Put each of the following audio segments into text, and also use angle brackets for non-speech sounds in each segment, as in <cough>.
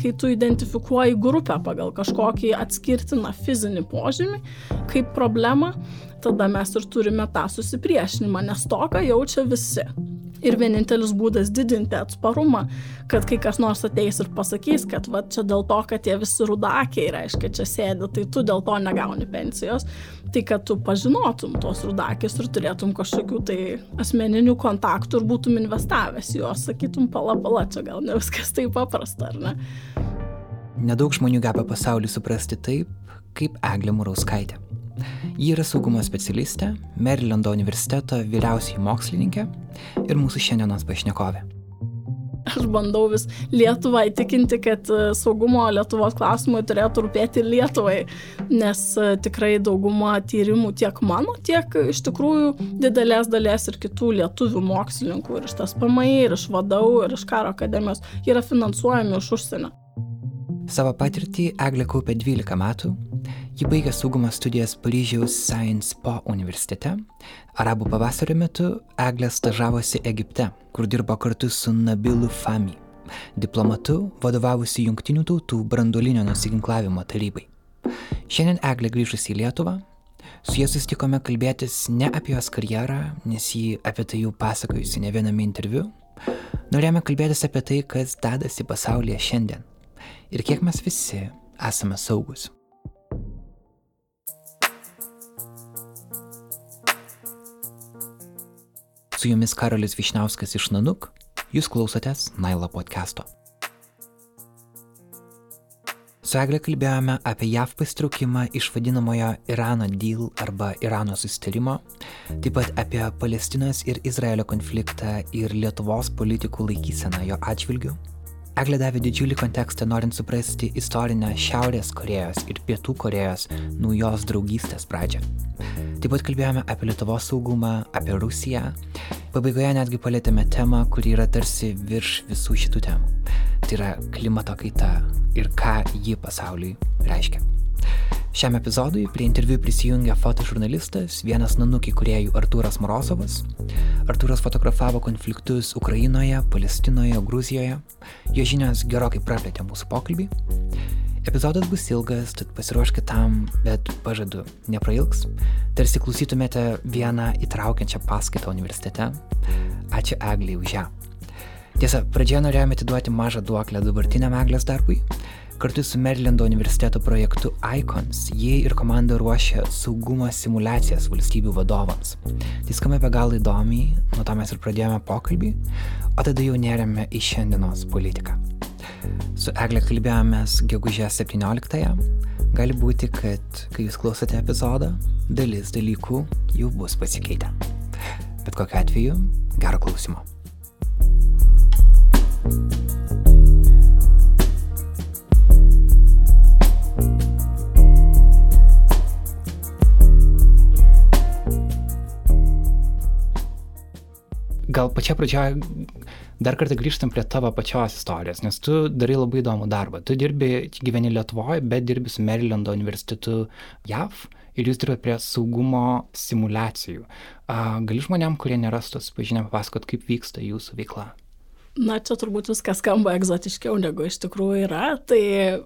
kai tu identifikuoji grupę pagal kažkokį atskirtiną fizinį požymį kaip problemą, tada mes ir turime tą susipriešinimą, nes toką jaučia visi. Ir vienintelis būdas didinti atsparumą, kad kai kas nors ateis ir pasakys, kad va čia dėl to, kad tie visi rudakiai, reiškia, čia sėdi, tai tu dėl to negauni pensijos, tai kad tu pažinotum tos rudakius ir turėtum kažkokių tai asmeninių kontaktų ir būtum investavęs juos, sakytum, pala pala, čia gal ne viskas taip paprasta, ar ne? Nedaug žmonių geba pasaulį suprasti taip, kaip Eglė Murauskaitė. Ji yra saugumo specialistė, Marylando universiteto vyriausiai mokslininkė ir mūsų šiandienos pašnekovė. Aš bandau vis Lietuvą įtikinti, kad e, saugumo Lietuvos klausimai turėtų rūpėti Lietuvai, nes e, tikrai dauguma tyrimų tiek mano, tiek iš tikrųjų didelės dalies ir kitų lietuvių mokslininkų, ir iš tas PMI, ir iš vadovų, ir iš karo akademijos, yra finansuojami iš užsienio. Savo patirtį Eglė kaupė 12 metų Ji baigė saugumo studijas Paryžiaus Science Po universitete. Arabų pavasario metu Eglė stažavosi Egipte, kur dirbo kartu su Nabilu Fami, diplomatu vadovavusi Junktinių tautų brandolinio nusiginklavimo tarybai. Šiandien Eglė grįžusi į Lietuvą, su jie susitikome kalbėtis ne apie jos karjerą, nes jį apie tai jau pasakojusi ne viename interviu. Norėjome kalbėtis apie tai, kas dedasi pasaulyje šiandien ir kiek mes visi esame saugus. Su jumis Karolis Višniauskas iš Nanuk, jūs klausotės Nailo podcast'o. Su Egle kalbėjome apie JAV pasitraukimą iš vadinamojo Irano deal arba Irano susitarimo, taip pat apie Palestinos ir Izraelio konfliktą ir Lietuvos politikų laikyseną jo atžvilgių. Eglė davė didžiulį kontekstą norint suprasti istorinę Šiaurės Korejos ir Pietų Korejos naujos draugystės pradžią. Taip pat kalbėjome apie Lietuvos saugumą, apie Rusiją. Pabaigoje netgi palėtėme temą, kuri yra tarsi virš visų šitų temų. Tai yra klimato kaita ir ką ji pasauliui reiškia. Šiam epizodui prie interviu prisijungė fotožurnalistas, vienas nanukį kuriejų Artūras Morozovas. Artūras fotografavo konfliktus Ukrainoje, Palestinoje, Gruzijoje. Jo žinios gerokai praplėtė mūsų pokalbį. Epizodas bus ilgas, tad pasiruoškite tam, bet pažadu, neprailgs. Tarsi klausytumėte vieną įtraukiančią paskaitą universitete. Ačiū Egliai už ją. Tiesa, pradžioje norėjome atiduoti mažą duoklę dabartiniam Eglės darbui. Kartu su Marylando universiteto projektu ICONS jie ir komanda ruošia saugumo simulacijas valstybių vadovams. Tai skamba be galo įdomiai, nuo to mes ir pradėjome pokalbį, o tada jau nerėme į šiandienos politiką. Su Egle kalbėjomės gegužės 17-ąją. Gali būti, kad kai jūs klausote epizodą, dalis dalykų jau bus pasikeitę. Bet kokiu atveju, gero klausimo. Gal pačia pradžioje dar kartą grįžtam prie tavo pačios istorijos, nes tu darai labai įdomų darbą. Tu dirbi, gyveni Lietuvoje, bet dirbi su Marylando universitetu JAV ir jūs dirbate prie saugumo simulacijų. Gali žmonėm, kurie nėra su to susipažinę, papasakot, kaip vyksta jūsų veikla? Na, čia turbūt viskas skamba egzotiškiau negu iš tikrųjų yra. Tai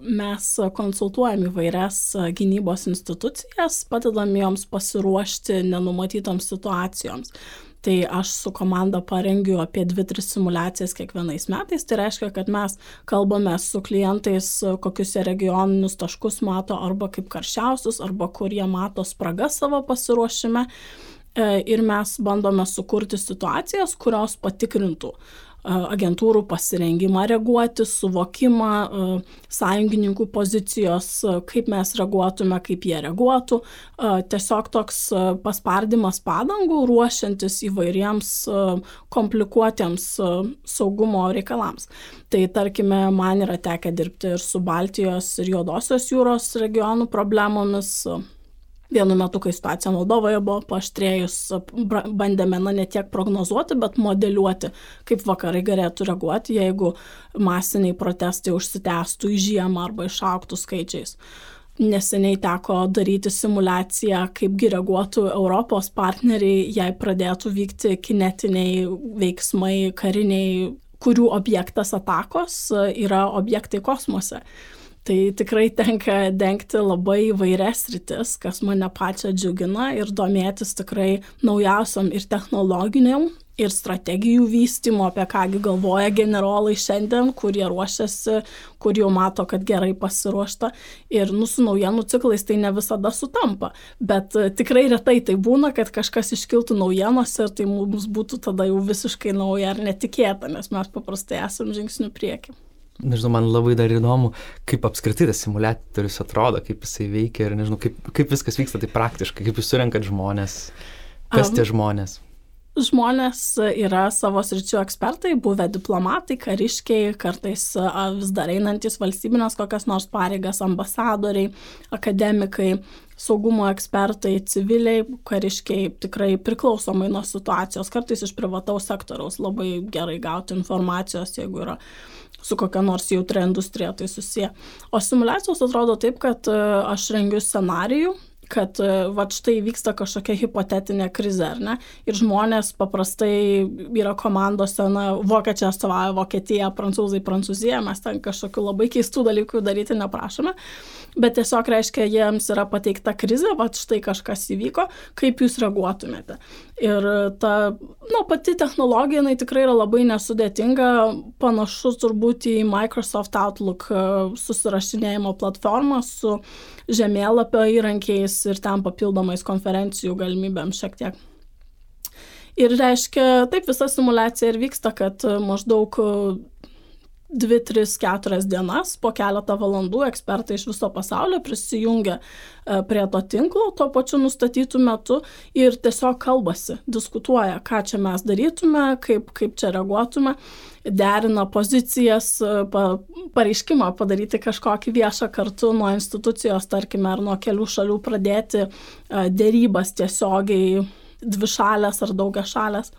mes konsultuojam įvairias gynybos institucijas, padedam joms pasiruošti nenumatytoms situacijoms tai aš su komanda parengiu apie dvi tris simuliacijas kiekvienais metais. Tai reiškia kad mes kalbame su klientais kokius jie regioninius taškus mato arba kaip karščiausius arba kur jie mato spragas savo pasiruošime. E, ir mes bandome sukurti situacijas kurios patikrintų agentūrų pasirengimą reaguoti, suvokimą sąjungininkų pozicijos, kaip mes reaguotume, kaip jie reaguotų. Tiesiog toks paspardimas padangų ruošiantis įvairiems komplikuotiems saugumo reikalams. Tai tarkime, man yra tekę dirbti ir su Baltijos ir Juodosios jūros regionų problemomis, vienu metu, kai situacija Moldovoje buvo paštrėjus, bandėme na, ne tiek prognozuoti, bet modeliuoti, kaip vakarai galėtų reaguoti, jeigu masiniai protestai užsitęstų į žiemą arba išauktų skaičiais. Neseniai teko daryti simulaciją, kaipgi reaguotų Europos partneriai, jei pradėtų vykti kinetiniai veiksmai, kariniai kurių objektas atakos yra objektai kosmose. Tai tikrai tenka dengti labai įvairias rytis, kas mane pačią džiugina ir domėtis tikrai naujausiam ir technologiniam, ir strategijų vystymo, apie kągi galvoja generolai šiandien, kurie ruošiasi, kur jau mato, kad gerai pasiruošta. Ir nu, su naujienų ciklais tai ne visada sutampa. Bet tikrai retai tai būna, kad kažkas iškiltų naujienos ir tai mums būtų tada jau visiškai nauja ar netikėta, nes mes paprastai esam žingsnių prieki nežinau, man labai dar įdomu, kaip apskritai tas simulatorius atrodo, kaip jisai veikia ir nežinau, kaip, kaip viskas vyksta tai praktiškai, kaip jūs surenkat žmonės, kas um, tie žmonės. Žmonės yra savo sričių ekspertai, buvę diplomatai, kariškiai, kartais vis dar einantis valstybinės kokias nors pareigas, ambasadoriai, akademikai, saugumo ekspertai, civiliai, kariškiai, tikrai priklausomai nuo situacijos, kartais iš privataus sektoriaus labai gerai gauti informacijos, jeigu yra su kokia nors jautria industrija tai susiję. O simulacijos atrodo taip, kad e, aš rengiu scenarijų, kad e, va štai vyksta kažkokia hipotetinė krizė, ar ne? Ir žmonės paprastai yra komandose, na, vokiečiai atstovauja Vokietiją, prancūzai Prancūziją, mes ten kažkokių labai keistų dalykų daryti neprašome bet tiesiog reiškia, jiems yra pateikta krizė, va štai kažkas įvyko, kaip jūs reaguotumėte. Ir ta, na, pati technologija, jinai tikrai yra labai nesudėtinga, panašus turbūt į Microsoft Outlook e, susirašinėjimo platformą su žemėlapio įrankiais ir ten papildomais konferencijų galimybėm šiek tiek. Ir reiškia, taip visa simulacija ir vyksta, kad maždaug dvi, tris, keturias dienas, po keletą valandų ekspertai iš viso pasaulio prisijungia e, prie to tinklo tuo pačiu nustatytų metu ir tiesiog kalbasi, diskutuoja, ką čia mes darytume, kaip, kaip čia reaguotume, derina pozicijas, e, pa, pareiškimą padaryti kažkokį viešą kartu nuo institucijos, tarkime, ar nuo kelių šalių pradėti e, dėrybas tiesiogiai dvi šalės ar daugia šalės.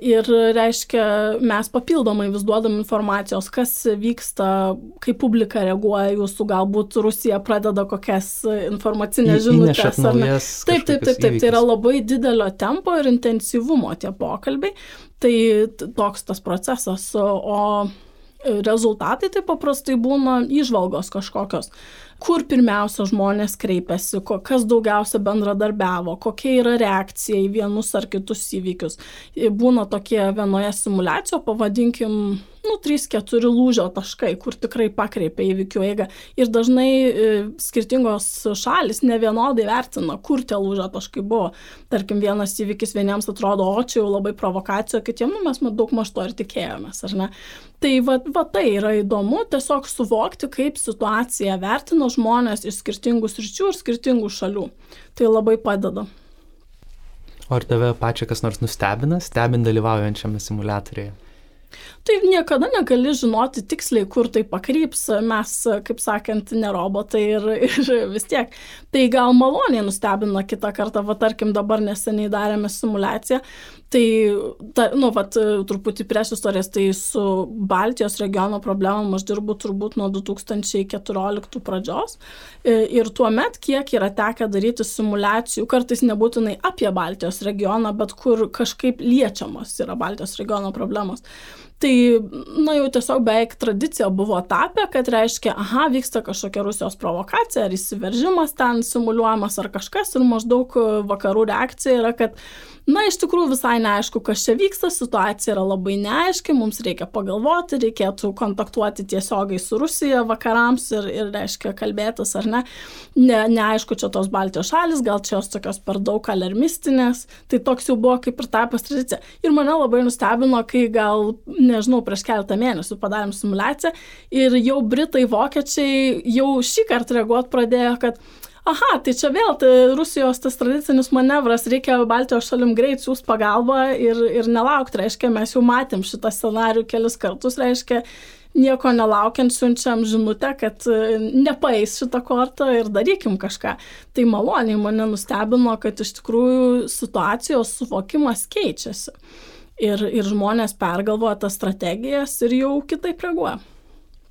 Ir reiškia, mes papildomai vis duodam informacijos, kas vyksta, kaip publika reaguoja, jūsų galbūt Rusija pradeda kokias informacinės žinutės. Taip, taip, taip, taip, tai yra labai didelio tempo ir intensyvumo tie pokalbiai. Tai toks tas procesas. O rezultatai tai paprastai būna išvalgos kažkokios kur pirmiausia žmonės kreipiasi, kas daugiausia bendradarbiavo, kokia yra reakcija į vienus ar kitus įvykius. Būna tokie vienoje simulacijoje, pavadinkim, nu, 3-4 lūžio taškai, kur tikrai pakreipia įvykių eigą. Ir dažnai e, skirtingos šalis ne vienodai vertina, kur tie lūžio taškai buvo. Tarkim, vienas įvykis vieniems atrodo, o čia jau labai provokacija, kitiems nu, mes daug maž to ir tikėjomės, ar ne? Tai va, va tai yra įdomu, tiesiog suvokti, kaip situaciją vertina žmonės iš skirtingų sričių ir skirtingų šalių. Tai labai padeda. O ar tave pačią kas nors nustebina, stebint dalyvaujančiame simulatorijoje? Tai niekada negali žinoti tiksliai, kur tai pakryps. Mes, kaip sakant, ne robotai ir, <laughs> ir vis tiek. Tai gal maloniai nustebina kitą kartą, va tarkim, dabar neseniai darėme simulaciją. Tai, ta, nu, va, truputį prieš istorijas, tai su Baltijos regiono problemom aš dirbu turbūt nuo 2014 pradžios. E, ir tuo met, kiek yra tekę daryti simulacijų, kartais nebūtinai apie Baltijos regioną, bet kur kažkaip liečiamos yra Baltijos regiono problemos. Tai, na jau tiesiog beveik tradicija buvo tapę, kad reiškia, aha, vyksta kažkokia Rusijos provokacija ar įsiveržimas ten simuliuojamas ar kažkas ir maždaug vakarų reakcija yra, kad Na, iš tikrųjų visai neaišku, kas čia vyksta, situacija yra labai neaiški, mums reikia pagalvoti, reikėtų kontaktuoti tiesiogiai su Rusija vakarams ir, ir reiškia, kalbėtis ar ne. ne. Neaišku, čia tos Baltijos šalis, gal čia jos tokios per daug alarmistinės, tai toks jau buvo kaip ir tapęs tradicija. Ir mane labai nustebino, kai gal, nežinau, prieš keletą mėnesių padarėm simulaciją ir jau Britai, Vokiečiai jau šį kartą reaguoti pradėjo, kad aha, tai čia vėl tai Rusijos tas tradicinis manevras, reikia Baltijos šalim greit siūs pagalbą ir, ir nelaukti, reiškia, mes jau matėm šitą scenarių kelis kartus, reiškia, nieko nelaukiant siunčiam žinutę, kad e, nepaeis šitą kortą ir darykim kažką. Tai maloniai mane nustebino, kad iš tikrųjų situacijos suvokimas keičiasi. Ir, ir žmonės pergalvoja tas strategijas ir jau kitaip reaguoja.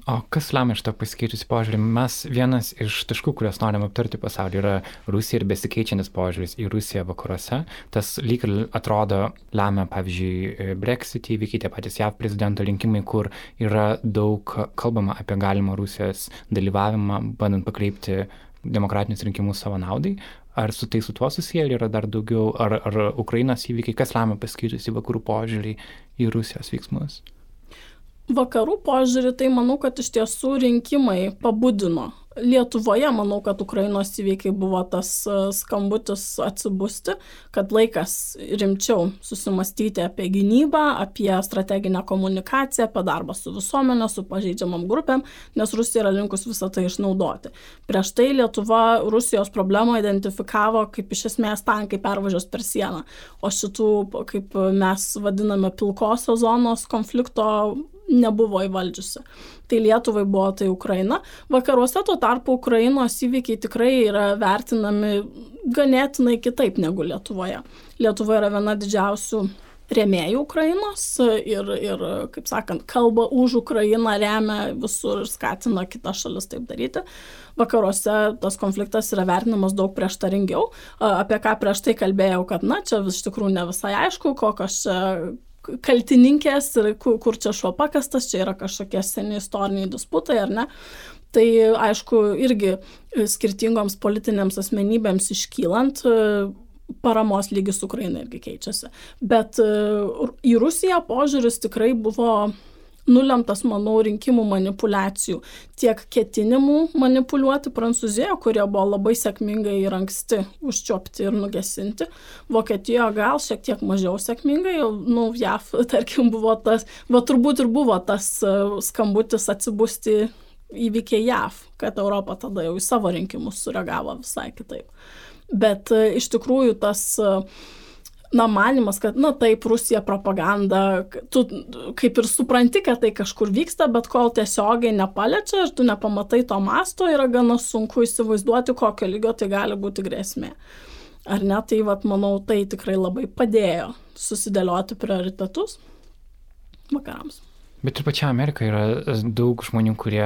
O kas lemia šitą pasikeitusi požiūrį? Mes vienas iš taškų, kuriuos norim aptarti pasaulyje, yra Rusija ir besikeičiantis požiūris į Rusiją vakaruose. Tas lyg ir atrodo lemia, pavyzdžiui, Brexit įvykiai, tie patys JAV prezidento rinkimai, kur yra daug kalbama apie galimą Rusijos dalyvavimą, bandant pakreipti demokratinius rinkimus savo naudai. Ar su tai su tuo susiję, yra dar daugiau, ar, ar Ukrainos įvykiai, kas lemia pasikeitusi vakarų požiūrį į Rusijos veiksmus? Vakarų požiūrį, tai manau, kad iš tiesų rinkimai pabudino. Lietuvoje manau, kad Ukrainos įvykiai buvo tas e, skambutis atsibusti, kad laikas rimčiau susimastyti apie gynybą, apie strateginę komunikaciją, apie darbą su visuomenė, su pažeidžiamam grupėm, nes Rusija yra linkus visą tai išnaudoti. Prieš tai Lietuva Rusijos problemą identifikavo kaip iš esmės tankai pervažios per sieną, o šitų, kaip mes vadiname, pilkosios zonos konflikto nebuvo įvaldžiusi. Tai Lietuvai buvo tai Ukraina. Vakaruose tuo tarpu Ukrainos įvykiai tikrai yra vertinami ganėtinai kitaip negu Lietuvoje. Lietuva yra viena didžiausių rėmėjų Ukrainos ir, ir, kaip sakant, kalba už Ukrainą, remia visur ir skatina kitas šalis taip daryti. Vakaruose tas konfliktas yra vertinamas daug prieštaringiau, apie ką prieš tai kalbėjau, kad, na, čia iš tikrųjų ne visai aišku, kokios čia kaltininkės ir kur, kur čia šuo pakastas, čia yra kažkokie seni istoriniai disputai ar ne. Tai aišku, irgi skirtingoms politinėms asmenybėms iškylant, paramos lygis Ukrainai irgi keičiasi. Bet į Rusiją požiūris tikrai buvo nulemtas, manau, rinkimų manipulacijų, tiek ketinimų manipuliuoti Prancūzijoje, kurie buvo labai sėkmingai ir anksti užčiopti ir nugesinti. Vokietijoje gal šiek tiek mažiau sėkmingai, nu, JAF, <laughs> tarkim, buvo tas, va turbūt ir buvo tas e, skambutis atsibusti įvykiai JAF, kad Europa tada jau į savo rinkimus sureagavo visai kitaip. Bet e, iš tikrųjų tas uh, na, manimas, kad, na taip, Rusija propaganda, tu kaip ir supranti, kad tai kažkur vyksta, bet kol tiesiogiai nepaliečia ir tu nepamatai to masto, yra gana sunku įsivaizduoti, kokio lygio tai gali būti grėsmė. Ar ne, tai, vat, manau, tai tikrai labai padėjo susidėlioti prioritetus vakarams. Bet ir pačia Amerika yra daug žmonių, kurie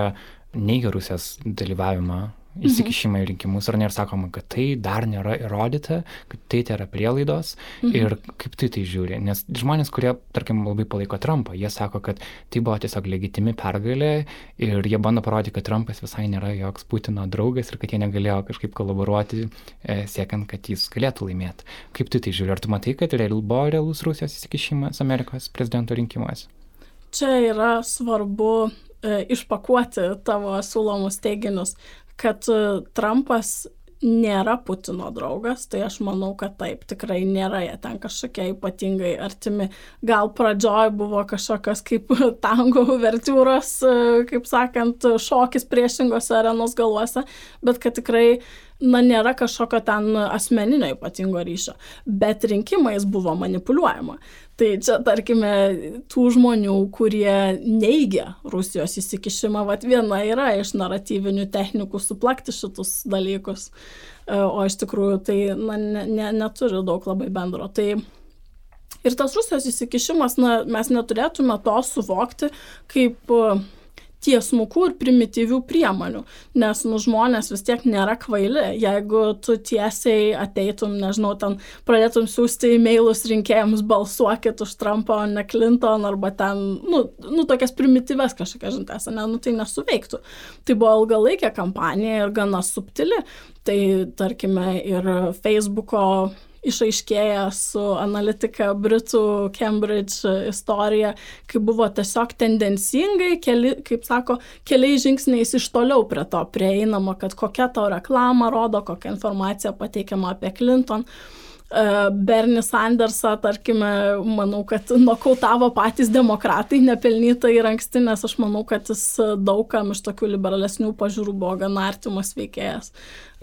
neigia Rusijos dalyvavimą. Įsikišimą į rinkimus, ar nėra sakoma, kad tai dar nėra įrodyta, kad tai yra prielaidos mhm. ir kaip tu tai žiūri. Nes žmonės, kurie, tarkim, labai palaiko Trumpą, jie sako, kad tai buvo tiesiog legitimi pergalė ir jie bando parodyti, kad Trumpas visai nėra joks Putino draugas ir kad jie negalėjo kažkaip kolaboruoti, e, siekiant, kad jis galėtų laimėti. Kaip tu tai žiūri? Ar tu matai, kad real, buvo realus Rusijos įsikišimas Amerikos prezidento rinkimuose? Čia yra svarbu e, išpakuoti tavo siūlomus teiginius kad e, Trumpas nėra Putino draugas, tai aš manau, kad taip, tikrai nėra jie ten kažkokie ypatingai artimi. Gal pradžioj buvo kažkokios kaip <laughs> tango vertiūros, e, kaip sakant, šokis priešingose arenos galuose, bet kad tikrai na, nėra kažkokio ten asmeninio ypatingo ryšio, bet rinkimais buvo manipuliuojama. Tai čia, tarkime, tų žmonių, kurie neigia Rusijos įsikišimą, vat viena yra iš naratyvinių technikų suplakti šitus dalykus, e, o iš tikrųjų tai na, ne, ne, neturi daug labai bendro. Tai ir tas Rusijos įsikišimas, na, mes neturėtume to suvokti kaip tiesmukų ir primityvių priemonių, nes nu, žmonės vis tiek nėra kvaili. Jeigu tu tiesiai ateitum, nežinau, ten pradėtum siūsti e-mailus rinkėjams, balsuokit už Trumpą, o ne Clinton, arba ten, nu, nu tokias primityves kažkokias žinutės, ne, nu tai nesuveiktų. Tai buvo ilgalaikė kampanija ir gana subtili. Tai tarkime ir Facebooko išaiškėja su analitika Britų Cambridge istorija, kai buvo tiesiog tendencingai, keli, kaip sako, keliais žingsniais iš toliau prie to prieinama, kad kokia tau reklama rodo, kokia informacija pateikiama apie Clinton. E, Bernie Sandersą, tarkime, manau, kad nokautavo patys demokratai nepelnytai ir anksti, nes aš manau, kad jis daugam iš tokių liberalesnių pažiūrų buvo gana artimas veikėjas.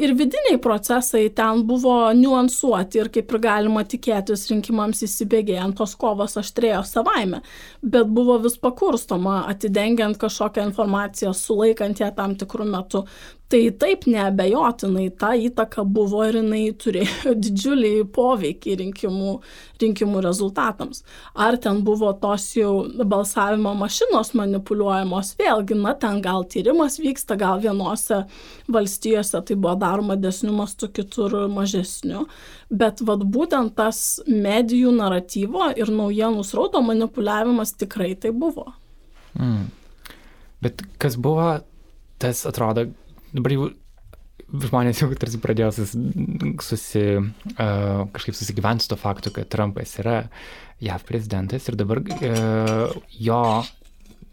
Ir vidiniai procesai ten buvo niuansuoti ir kaip ir galima tikėtis rinkimams įsibėgėjant, tos kovos aštrėjo savaime, bet buvo vis pakurstoma, atidengiant kažkokią informaciją, sulaikant ją tam tikrų metų. Tai taip neabejotinai ta įtaka buvo ir jinai turėjo <laughs> didžiulį poveikį rinkimų, rinkimų rezultatams. Ar ten buvo tos jau balsavimo mašinos manipuliuojamos, vėlgi, na, ten gal tyrimas vyksta, gal vienose valstijose tai buvo daroma desnių mastų, kitur mažesnių, bet vad būtent tas medijų naratyvo ir naujienų srauto manipuliavimas tikrai tai buvo. Mm. Bet kas buvo, tas atrodo dabar jau žmonės jau tarsi pradėjo susi, susi, uh, kažkaip susigyventi su to faktu, kad Trumpas yra JAV prezidentas ir dabar uh, jo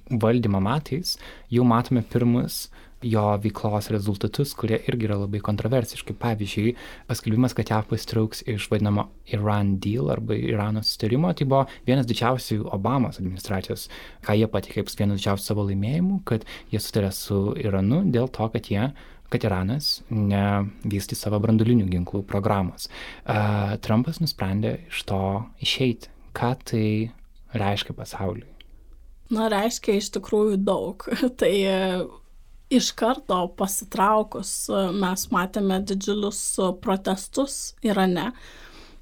valdymo metais jau matome pirmus jo veiklos rezultatus, kurie irgi yra labai kontroversiški. Pavyzdžiui, paskelbimas, kad JAV pasitrauks iš vadinamo Iran deal arba Irano sustarimo, tai buvo vienas didžiausių Obamos administracijos, ką jie patikė kaip vienas didžiausių savo laimėjimų, kad jie sutarė su Iranu dėl to, kad jie kad Iranas nevystys savo brandulinių ginklų programos. Uh, Trumpas nusprendė iš to išeiti. Ką tai reiškia pasauliui? Na, reiškia iš tikrųjų daug. <laughs> tai iš karto pasitraukus mes matėme didžiulius protestus Irane.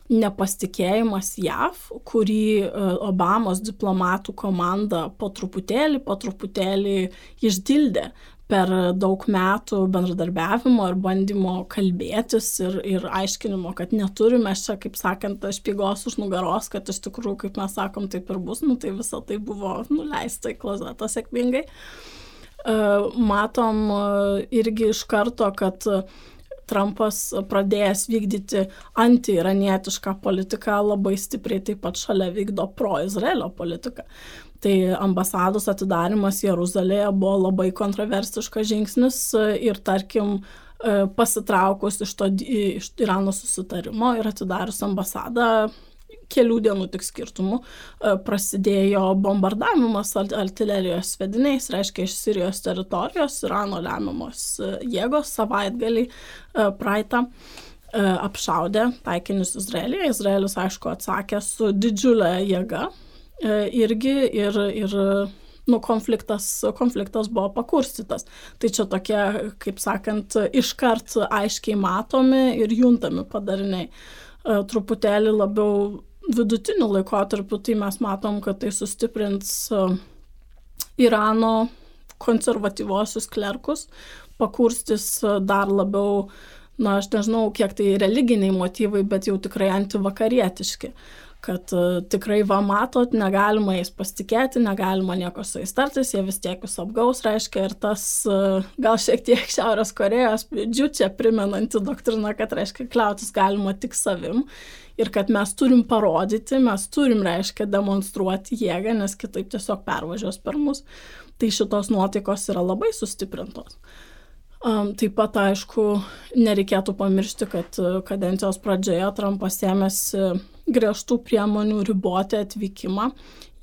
Nepasitikėjimas JAV, kurį Obamos diplomatų komanda po truputėlį, po truputėlį išdildė per daug metų bendradarbiavimo ir bandymo kalbėtis ir, ir aiškinimo, kad neturime čia, kaip sakant, špygos už nugaros, kad iš tikrųjų, kaip mes sakom, taip ir bus, nu tai visa tai buvo nuleista į klozetą sėkmingai. E, matom e, irgi iš karto, kad Trumpas pradėjęs vykdyti anti-iranietišką politiką labai stipriai taip pat šalia vykdo pro-Izraelio politiką. Tai ambasados atidarimas Jeruzalėje buvo labai kontroversiškas žingsnis ir tarkim pasitraukus iš to iš Irano susitarimo ir atidarius ambasadą kelių dienų tik skirtumų prasidėjo bombardavimas artilerijos svediniais, reiškia iš Sirijos teritorijos, Irano lemiamos jėgos savaitgalį praeitą apšaudė taikinius Izraelyje. Izraelis, aišku, atsakė su didžiulė jėga, E, irgi ir, ir nu, konfliktas, konfliktas buvo pakurstytas. Tai čia tokie, kaip sakant, iškart aiškiai matomi ir juntami padariniai. E, truputėlį labiau vidutiniu laikotarpiu, tai mes matom, kad tai sustiprins e, Irano konservatyvosius klerkus, pakurstys dar labiau, na, aš nežinau, kiek tai religiniai motyvai, bet jau tikrai antivakarietiški kad uh, tikrai va matot, negalima jais pasitikėti, negalima nieko su jais tartis, jie vis tiek jūs apgaus, reiškia ir tas uh, gal šiek tiek Šiaurės Korejos džiučia primenanti doktrina, kad reiškia kliautis galima tik savim ir kad mes turim parodyti, mes turim, reiškia, demonstruoti jėgą, nes kitaip tiesiog pervažiuos per mus. Tai šitos nuotaikos yra labai sustiprintos. Um, taip pat, aišku, nereikėtų pamiršti, kad kadencijos pradžioje Trumpas ėmėsi griežtų priemonių riboti atvykimą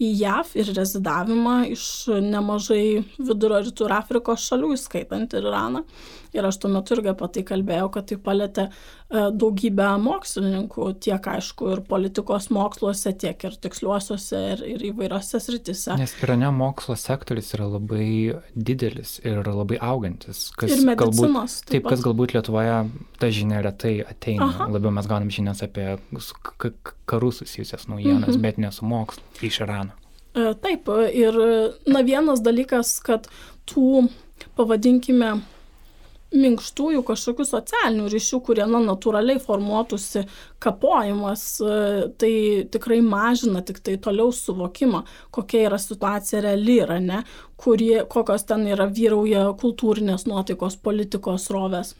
į JAV ir rezidavimą iš nemažai vidurio rytų ir Afrikos šalių, įskaitant ir Iraną. Ir aš tuo metu irgi apie tai kalbėjau, kad tai palėtė e, daugybę mokslininkų, tiek aišku ir politikos moksluose, tiek ir tiksliuosiuose ir, ir įvairiose sritise. Nes Irane mokslo sektorius yra labai didelis ir labai augantis. Kas ir medicinos. Galbūt, taip, kas galbūt Lietuvoje ta žinia retai ateina. Aha. Labiau mes gaunam žinias apie karų susijusias naujienas, mhm. bet ne su mokslu iš Irano. E, taip, ir na vienas dalykas, kad tų, pavadinkime, minkštųjų kažkokių socialinių ryšių, kurie na, natūraliai formuotųsi kapojimas, e, tai tikrai mažina tik tai toliau suvokimą, kokia yra situacija reali yra, ne, kurie, kokios ten yra vyrauja kultūrinės nuotaikos, politikos rovės.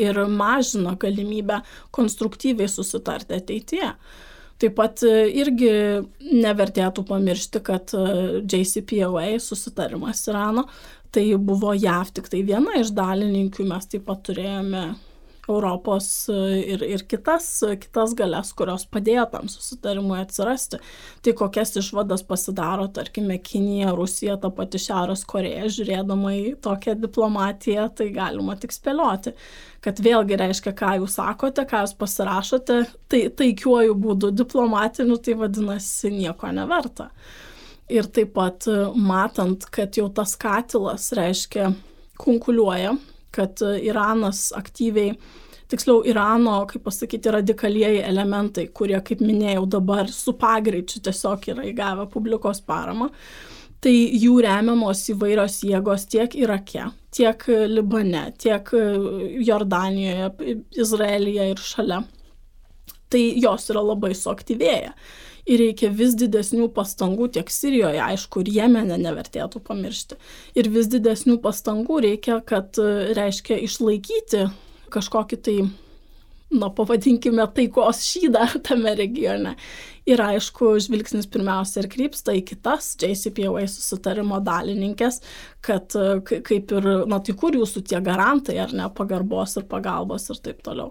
Ir mažina galimybę konstruktyviai susitarti ateityje. Taip pat e, irgi nevertėtų pamiršti, kad e, JCPOA susitarimas Irano, tai buvo JAV tik tai viena iš dalininkių, mes taip pat turėjome Europos e, ir, ir kitas, kitas galės, kurios padėjo tam susitarimui atsirasti. Tai kokias išvadas pasidaro, tarkime, Kinija, Rusija, ta pati Šiaurės Koreja, žiūrėdama į tokią diplomatiją, tai galima tik spėlioti, kad vėlgi reiškia, ką jūs sakote, ką jūs pasirašote, tai taikiuoju būdu diplomatiniu, tai vadinasi nieko neverta. Ir taip pat matant, kad jau tas katilas reiškia kunkuliuoja kad Iranas aktyviai tiksliau Irano, kaip pasakyti, radikalieji elementai, kurie, kaip minėjau, dabar su pagreičiu tiesiog yra įgavę publikos paramą. Tai jų remiamos įvairios jėgos tiek Irake, tiek Libane, tiek Jordanijoje, Izraelyje ir šalia. Tai jos yra labai suaktyvėję. Ir reikia vis didesnių pastangų tiek Sirijoje, aišku, ir Jemene nevertėtų pamiršti. Ir vis didesnių pastangų reikia, kad, reiškia, išlaikyti kažkokį tai, na, pavadinkime, taikos šydą <laughs> tame regione. Ir aišku, žvilgsnis pirmiausia ir krypsta į kitas JCPOA susitarimo dalininkės, kad kaip ir, na tai kur jūsų tie garantai, ar ne, pagarbos ir pagalbos ir taip toliau.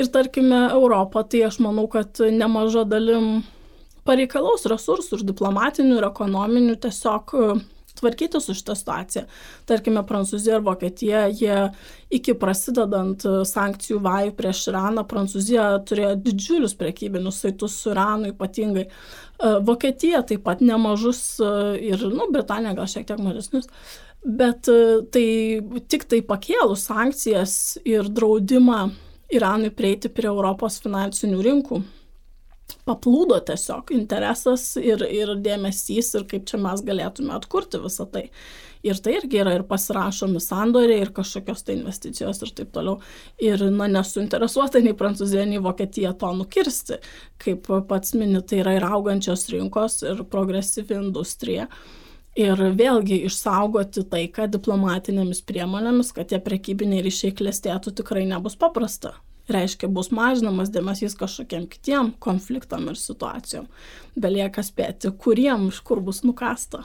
Ir tarkime, Europą, tai aš manau, kad nemaža dalim pareikalaus resursų ir diplomatinių, ir ekonominių tiesiog tvarkyti su šitą situaciją. Tarkime, Prancūzija ir Vokietija, jie iki prasidedant e, sankcijų vajų prieš Iraną, Prancūzija turėjo didžiulius prekybinius saitus su Iranu ypatingai. E, Vokietija taip pat nemažus e, ir, nu, Britanija gal šiek tiek mažesnius. Bet tai tik tai pakėlus sankcijas ir draudimą Iranui prieiti prie Europos finansinių rinkų paplūdo tiesiog interesas ir, ir dėmesys ir kaip čia mes galėtume atkurti visą tai. Ir tai irgi yra ir pasirašomi sandoriai, ir kažkokios tai investicijos ir taip toliau. Ir, na, nesuinteresuota nei Prancūzija, nei Vokietija to nukirsti. Kaip pats mini, tai yra ir augančios rinkos, ir progresyvi industrija. Ir vėlgi išsaugoti taiką diplomatinėmis priemonėmis, kad tie prekybiniai ryšiai klestėtų tikrai nebus paprasta reiškia bus mažinamas dėmesys kažkokiem kitiem konfliktam ir situacijom. Belieka spėti, kuriem iš kur bus nukasta.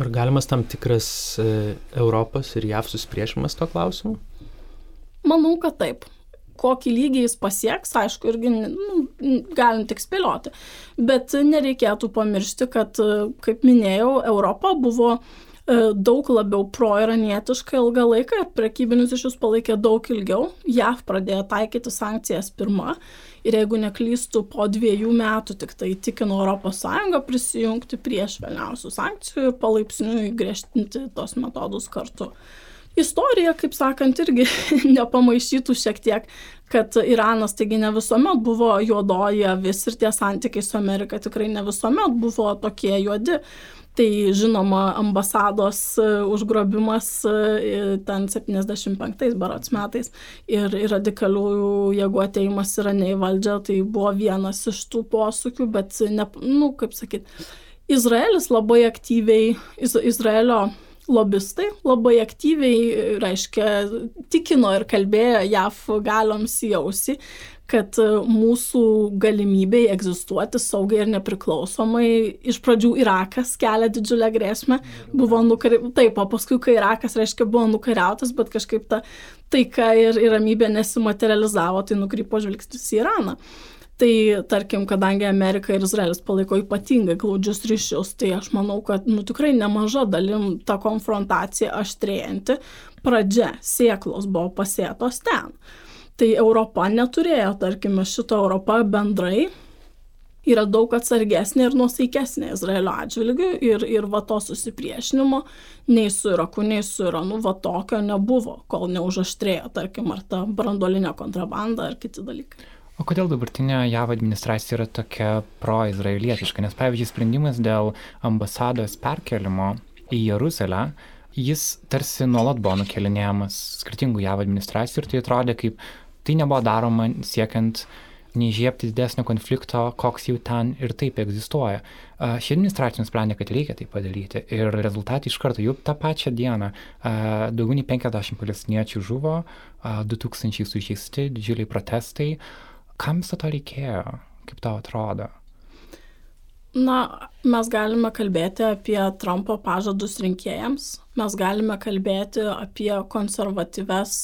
Ar galimas tam tikras e, Europos ir JAV susipriešimas to klausimu? Manau, kad taip. Kokį lygį jis pasieks, aišku, irgi nu, galim tik spėlioti. Bet nereikėtų pamiršti, kad, kaip minėjau, Europa buvo uh, daug labiau proiranietiška ilgą laiką ir prekybinius iš jūs palaikė daug ilgiau. JAV pradėjo taikyti sankcijas pirmą ir jeigu neklystų po dviejų metų tik tai įtikino ES prisijungti prie švelniausių sankcijų ir palaipsniui griežtinti tos metodus kartu. Istorija, kaip sakant, irgi <laughs> nepamaišytų šiek tiek, kad Iranas taigi ne visuomet buvo juodoji vis ir tie santykiai su Amerika tikrai ne visuomet buvo tokie juodi. Tai žinoma, ambasados e, užgrobimas e, ten 75 barots metais. Ir, ir radikaliųjų jėgų ateimas yra ne į valdžią, tai buvo vienas iš tų posūkių, bet, ne, nu, kaip sakyt, Izraelis labai aktyviai, iz, Izraelio lobistai labai aktyviai, reiškia, tikino ir kalbėjo JAF galioms į ausį, kad e, mūsų galimybei egzistuoti saugiai ir nepriklausomai iš pradžių Irakas kelia didžiulę grėsmę, buvo nukariautas, taip, o paskui, kai Irakas, reiškia, buvo nukariautas, bet kažkaip ta taika ir, ir ramybė nesimaterializavo, tai nukrypo žvilgsnis į Iraną. Tai tarkim, kadangi Amerika ir Izraelis palaiko ypatingai glaudžius ryšius, tai aš manau, kad nu, tikrai nemaža dalim ta konfrontacija aštrėjanti pradžia sėklos buvo pasėtos ten. Tai Europa neturėjo, tarkime, šito Europa bendrai yra daug atsargesnė ir nusaikesnė Izraelio atžvilgių ir, ir va to susipriešinimo nei su Iraku, nei su Iranu va tokio nebuvo, kol neužaštrėjo, tarkim, ar ta brandolinė kontrabanda ar kiti dalykai. O kodėl dabartinė JAV administracija yra tokia pro-izraelietiška? Nes, pavyzdžiui, sprendimas dėl ambasados perkelimo į Jeruzalę, jis tarsi nuolat buvo nukelinėjamas skirtingų JAV administracijų ir tai atrodė kaip tai nebuvo daroma siekiant neižiepti didesnio konflikto, koks jau ten ir taip egzistuoja. Ši administracija nusprendė, kad reikia tai padaryti ir rezultatai iš karto jau tą pačią dieną daugiau nei 50 palestiniečių žuvo, 2000 sužeisti, didžiuliai protestai. Kam viso to reikėjo, kaip tau atrodo? Na, mes galime kalbėti apie Trumpo pažadus rinkėjams, mes galime kalbėti apie konservatyves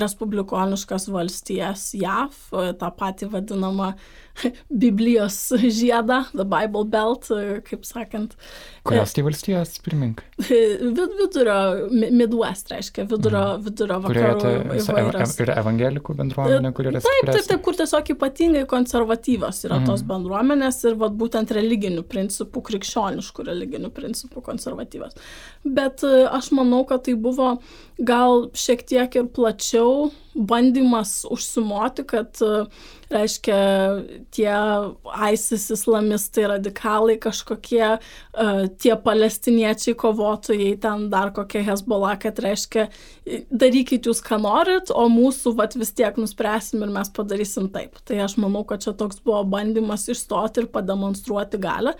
respublikoniškas valstijas JAV, tą patį vadinamą <laughs> Biblijos žiedą, The Bible Belt, kaip sakant. Kurios tai valstijos, primink? Vid, vidurio, Midwest reiškia, vidurio, mm. vidurio vakarų. Ir evangelikų bendruomenė, kur yra. Taip, taip, taip, kur tiesiog ypatingai konservatyvios yra mm. tos bendruomenės ir vat, būtent religinių principų, krikščioniškų religinių principų konservatyvios. Bet aš manau, kad tai buvo gal šiek tiek ir plačiau bandymas užsimoti, kad, reiškia, tie ISIS islamistai, radikalai kažkokie, tie palestiniečiai kovotojai, ten dar kokie Hezbollah, kad reiškia, darykit jūs, ką norit, o mūsų vat, vis tiek nuspręsim ir mes padarysim taip. Tai aš manau, kad čia toks buvo bandymas išstoti ir pademonstruoti galę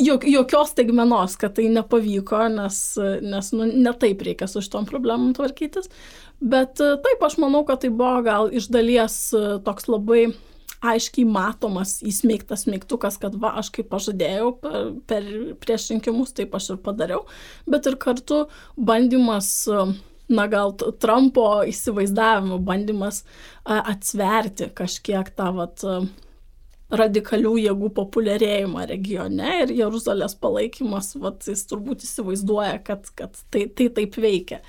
jok, jokios tegmenos, kad tai nepavyko, nes, nes nu, netaip reikia su šitom problemom tvarkytis. Bet e, taip, aš manau, kad tai buvo gal iš dalies e, toks labai aiškiai matomas įsmeigtas mygtukas, kad va, aš kaip pažadėjau per, per prieš rinkimus, taip aš ir padariau, bet ir kartu bandymas e, na gal Trumpo įsivaizdavimo bandymas atsverti kažkiek tą vat, radikalių jėgų populiarėjimą regione ir Jeruzalės palaikymas, vat, jis turbūt įsivaizduoja, kad, kad tai, tai taip veikia.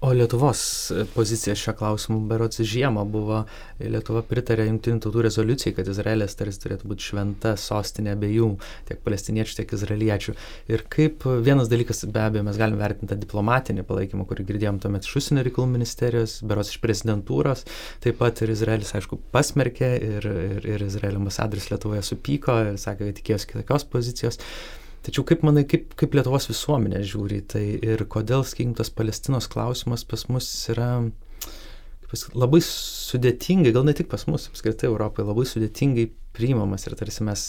O Lietuvos pozicija šio klausimu berots žiemą buvo, Lietuva pritarė jungtinių tautų rezoliucijai, kad Izraelis tarsi turėtų būti šventa sostinė abiejų, tiek palestiniečių, tiek izraeliečių. Ir kaip vienas dalykas, be abejo, mes galime vertinti tą diplomatinį palaikymą, kurį girdėjom tuomet iš užsienio reikalų ministerijos, berots iš prezidentūros, taip pat ir Izraelis, aišku, pasmerkė ir, ir, ir Izraelio ambasadoris Lietuvoje supyko ir sakė, kad tikėjosi kitokios pozicijos. Tačiau kaip manai, kaip, kaip Lietuvos visuomenė žiūri tai ir kodėl, sakykim, tas Palestinos klausimas pas mus yra pas, labai sudėtingai, gal ne tik pas mus, apskritai Europai, labai sudėtingai priimamas ir tarsi mes,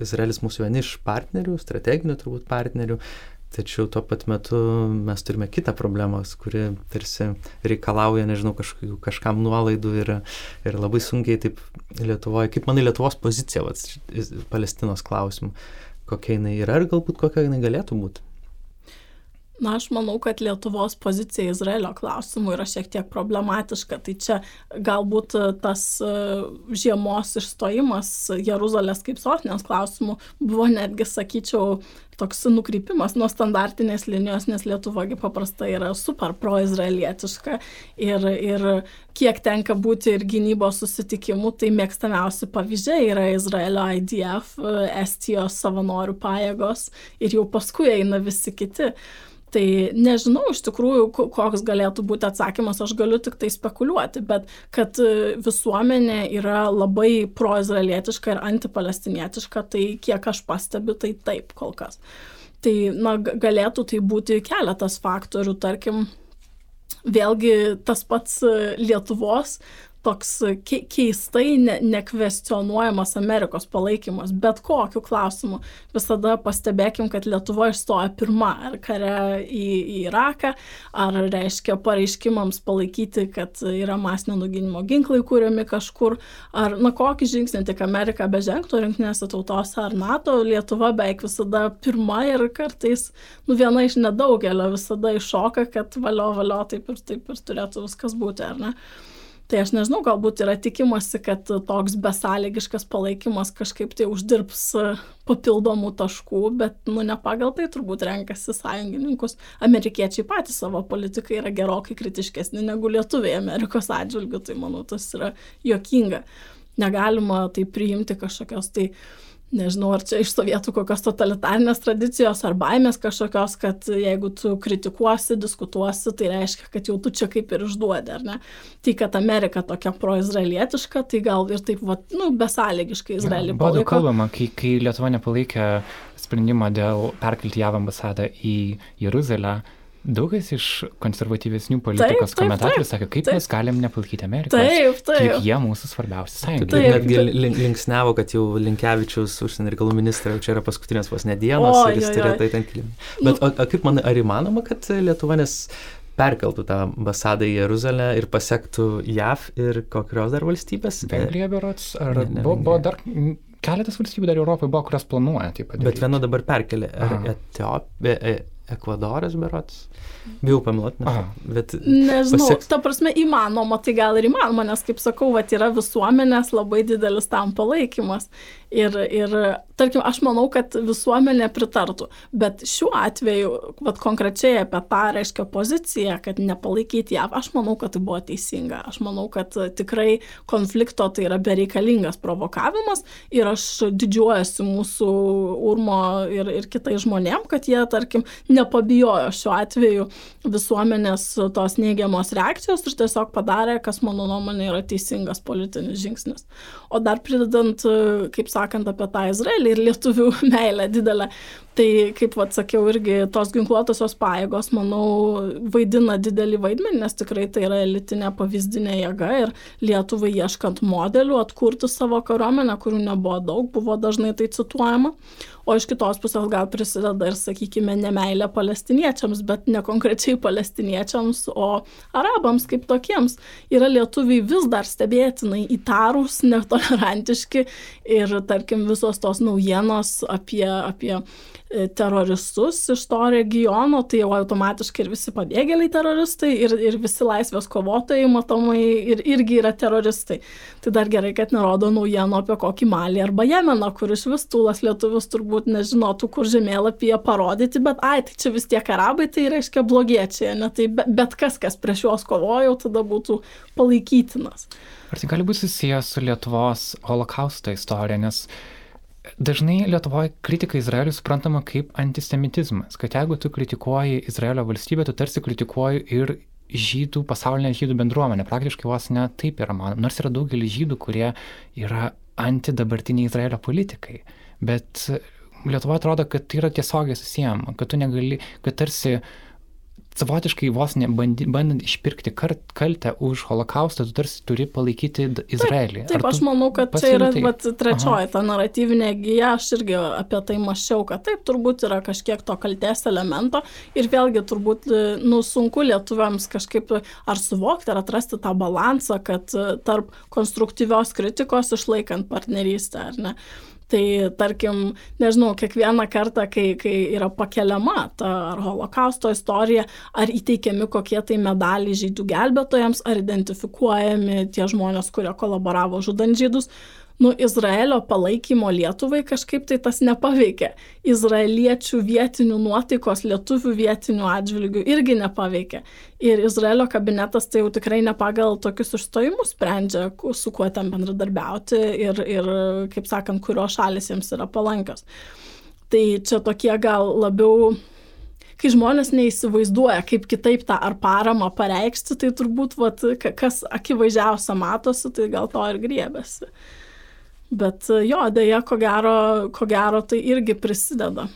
Izraelis mūsų vieni iš partnerių, strateginių turbūt partnerių, tačiau tuo pat metu mes turime kitą problemą, kuri tarsi reikalauja, nežinau, kažkokių, kažkam nuolaidų ir, ir labai sunkiai taip Lietuvoje, kaip manai Lietuvos pozicija vat, Palestinos klausimu kokia jinai yra ir galbūt kokia jinai galėtų būti. Na, aš manau, kad Lietuvos pozicija Izraelio klausimu yra šiek tiek problematiška. Tai čia galbūt tas e, žiemos išstojimas Jeruzalės kaip sostinės klausimų buvo netgi, sakyčiau, toks nukrypimas nuo standartinės linijos, nes Lietuvogi paprastai yra super proizraelietiška ir, ir kiek tenka būti ir gynybos susitikimų, tai mėgstamiausi pavyzdžiai yra Izraelio IDF, Estijos savanorių pajėgos ir jau paskui eina visi kiti. Tai nežinau iš tikrųjų, koks galėtų būti atsakymas, aš galiu tik tai spekuliuoti, bet kad e, visuomenė yra labai proizraelietiška ir antipalestinietiška, tai kiek aš pastebiu, tai taip kol kas. Tai na, galėtų tai būti keletas faktorių, tarkim, vėlgi tas pats e, Lietuvos toks keistai ne, nekvestionuojamas Amerikos palaikymas, bet kokiu klausimu. Visada pastebėkim, kad Lietuva išstoja pirma ar kare į, į Iraką, ar reiškia pareiškimams palaikyti, kad yra masinio nuginimo ginklai kūriami kažkur, ar na kokį žingsnį tik Amerika bežengtų rinktinėse tautose ar NATO, Lietuva beveik visada pirma ir kartais, nu viena iš nedaugelio visada iššoka, kad valio, valio, taip ir taip ir turėtų viskas būti, ar ne? Tai aš nežinau, galbūt yra tikimasi, kad toks besąlygiškas palaikymas kažkaip tai uždirbs papildomų taškų, bet, nu, ne pagal tai turbūt renkasi sąjungininkus. Amerikiečiai patys savo politikai yra gerokai kritiškesni negu lietuviai Amerikos atžvilgių, tai manau, tas yra jokinga. Negalima tai priimti kažkokios tai uh, nežinau, ar čia iš sovietų kokios totalitarinės tradicijos ar baimės kažkokios, kad jeigu tu kritikuosi, diskutuosi, tai reiškia, kad jau tu čia kaip ir išduodi, ar ne? Tai kad Amerika tokia proizraelietiška, tai gal ir taip, va, nu, besąlygiškai Izraelį palaiko. Buvo kalbama, kai, kai Lietuva nepalaikė sprendimą dėl perkelti JAV ambasadą į Jeruzalę, Daugas iš konservatyvesnių politikos komentatorių sakė, kaip taip. mes galim nepalaikyti Amerikos. Taip, taip. Juk jie mūsų svarbiausi sąjungininkai. Netgi link, linksnevo, kad jau Linkevičius, užsienio reikalų ministras, čia yra paskutinės vos nedienos o, ir jis turėjo tai ten kilimą. Bet o, o kaip man, ar įmanoma, kad Lietuva nes perkeltų tą ambasadą į Jeruzalę ir pasiektų JAV ir kokios dar valstybės? Vengrija berots, ar ne, ne, buvo, buvo dar keletas valstybių dar Europoje buvo, kurios planuoja taip pat. Bet viena dabar perkelė. Ar Etiopija? Ekvadoras berots. Bijau pameluoti, bet... Nežinau, pasieks... ta prasme įmanoma, tai gal ir įmanoma, nes kaip sakau, va, yra visuomenės labai didelis tam palaikymas. Ir, ir tarkim, aš manau, kad visuomenė pritartų, bet šiuo atveju, vat, konkrečiai apie tą reiškia poziciją, kad nepalaikyti JAV, aš manau, kad tai buvo teisinga. Aš manau, kad tikrai konflikto tai yra bereikalingas provokavimas ir aš didžiuojasi mūsų urmo ir, ir kitai žmonėm, kad jie, tarkim, nepabijojo šiuo atveju visuomenės tos neigiamos reakcijos ir tiesiog padarė, kas mano nuomonė yra teisingas politinis žingsnis. O dar pridedant, kaip sakant apie tą Izraelį liian liian liian liian liian Tai, kaip atsakiau, irgi tos ginkluotosios pajėgos, manau, vaidina didelį vaidmenį, nes tikrai tai yra elitinė pavyzdinė jėga ir Lietuvai ieškant modelių atkurti savo kariuomenę, kurių nebuvo daug, buvo dažnai tai cituojama o iš kitos pusės gal prisideda ir, sakykime, nemailė palestiniečiams, bet ne konkrečiai palestiniečiams, o arabams kaip tokiems. Yra lietuviai vis dar stebėtinai įtarus, netolerantiški ir, tarkim, visos tos naujienos apie, apie teroristus iš to regiono, tai jau automatiškai ir visi pabėgėliai teroristai, ir, ir visi laisvės kovotojai matomai ir, irgi yra teroristai. Tai dar gerai, kad nerodo naujienų apie kokį Malį arba Jemeną, kur iš vis tūlas lietuvius turbūt nežinotų, kur žemėlapyje parodyti, bet ai, tai čia vis tiek arabai, tai reiškia blogiečiai, ne? tai bet kas, kas prieš juos kovojo, tada būtų palaikytinas. Ar tai gali būti susijęs su Lietuvos holokausto istorija, nes Dažnai Lietuvoje kritika Izraeliui suprantama kaip antisemitizmas, kad jeigu tu kritikuoji Izraelio valstybę, tu tarsi kritikuoji ir žydų, pasaulinę žydų bendruomenę. Praktiškai vos ne taip yra manoma. Nors yra daugelis žydų, kurie yra antidabartiniai Izraelio politikai. Bet Lietuvoje atrodo, kad tai yra tiesiogiai susijęma, kad tu negali, kad tarsi savotiškai vos ne bandi, bandant išpirkti kart, kaltę už holokaustą, tu tarsi turi palaikyti Izraelį. Taip, taip aš manau, kad čia yra vat, trečioji Aha. ta naratyvinė gyja, aš irgi apie tai mašiau, kad taip, turbūt yra kažkiek to kaltės elemento ir vėlgi turbūt, nu, sunku lietuviams kažkaip ar suvokti, ar atrasti tą balansą, kad tarp konstruktyvios kritikos išlaikant partnerystę, ar ne. Tai tarkim, nežinau, kiekvieną kartą, kai, kai yra pakeliama ta ar holokausto istorija, ar įteikiami kokie tai medaliai žydų gelbėtojams, ar identifikuojami tie žmonės, kurie kolaboravo žudant žydus, nu, Izraelio palaikymo Lietuvai kažkaip tai tas nepaveikia. Izraeliečių vietinių nuotaikos lietuvių vietinių atžvilgių irgi nepaveikia. Ir Izraelio kabinetas tai jau tikrai ne pagal tokius išstojimus sprendžia, su kuo ten bendradarbiauti ir, ir kaip sakant, kurios šalis jiems yra palankios. Tai čia tokie gal labiau kai žmonės neįsivaizduoja, kaip kitaip tą ar paramą pareikšti, tai turbūt, vat, kas akivaizdžiausia matosi, tai gal to ir griebėsi. Bet jo, dėja, ko gero, ko gero tai irgi prisideda.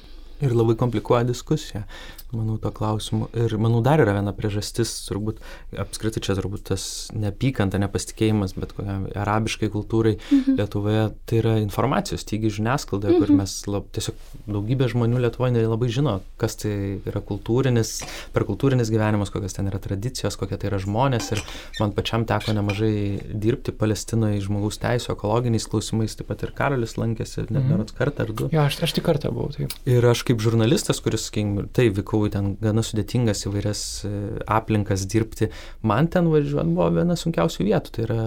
Ir labai komplikuoja diskusiją manau, to klausimu. Ir manau, dar yra viena priežastis, turbūt, apskritai čia turbūt tas neapykanta, nepasitikėjimas, bet kokiam arabiškai kultūrai mhm. Lietuvoje, tai yra informacijos stygi žiniasklaidoje, mhm. kur mes lab, tiesiog daugybė žmonių Lietuvoje nelabai žino, kas tai yra kultūrinis, per kultūrinis gyvenimas, kokios ten yra tradicijos, kokie tai yra žmonės. Ir man pačiam teko nemažai dirbti Palestinoje žmogaus teisų, ekologiniais klausimais, taip pat ir Karolis lankėsi, net mhm. berots kartą ar du. Jo, aš, aš tik kartą buvau. Taip. Ir aš kaip žurnalistas, kuris, sakykim, tai vykau ten gana sudėtingas įvairias e, aplinkas dirbti. Man ten važiuojant buvo viena sunkiausių vietų. Tai yra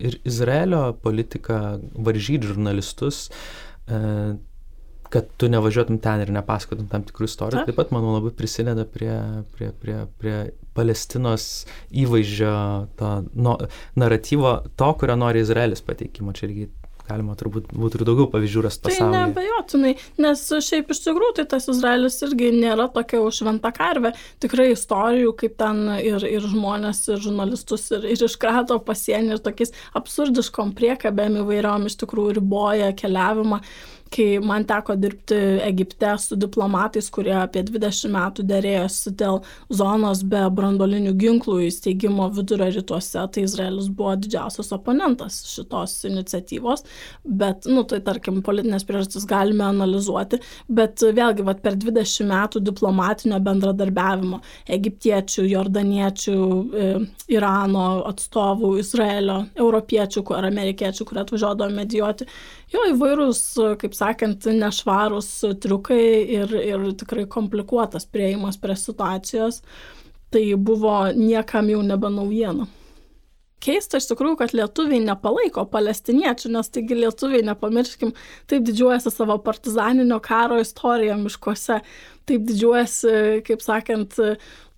ir Izraelio politika varžyti žurnalistus e, kad tu nevažiuotum ten ir nepasakotum tam tikrų istorijų, taip pat, manau, labai prisideda prie, prie, prie, prie Palestinos įvaizdžio, to no, naratyvo, to, kurio nori Izraelis pateikimo. Čia irgi galima turbūt būtų ir daugiau pavyzdžių rasti pasaulyje. Tai nebejotinai, nes šiaip iš tikrųjų tai tas Izraelis irgi nėra tokia užventa karvė. Tikrai istorijų, kaip ten ir, ir žmonės, ir žurnalistus, ir, ir iškrato pasienį, ir tokiais absurdiškom priekabėm įvairiom iš tikrųjų riboja keliavimą kai man teko dirbti Egipte su diplomatais, kurie apie 20 metų dėrėjosi dėl zonos be brandolinių ginklų įsteigimo vidurio rytuose, tai Izraelis buvo didžiausias oponentas šitos iniciatyvos, bet, nu, tai tarkim, politinės priežastis galime analizuoti, bet vėlgi, vat, per 20 metų diplomatinio bendradarbiavimo egiptiečių, jordaniečių, e, Irano atstovų, Izraelio, europiečių ar amerikiečių, kurie atvažiuodavo medijuoti, jo įvairūs, kaip sakė, sakant, nešvarūs triukai ir, ir tikrai komplikuotas prieimas prie situacijos, tai buvo niekam jau nebe naujiena. Keista iš tikrųjų, kad lietuviai nepalaiko palestiniečių, nes taigi lietuviai, nepamirškim, taip didžiuojasi savo partizaninio karo istoriją miškuose, taip didžiuojasi, kaip sakant,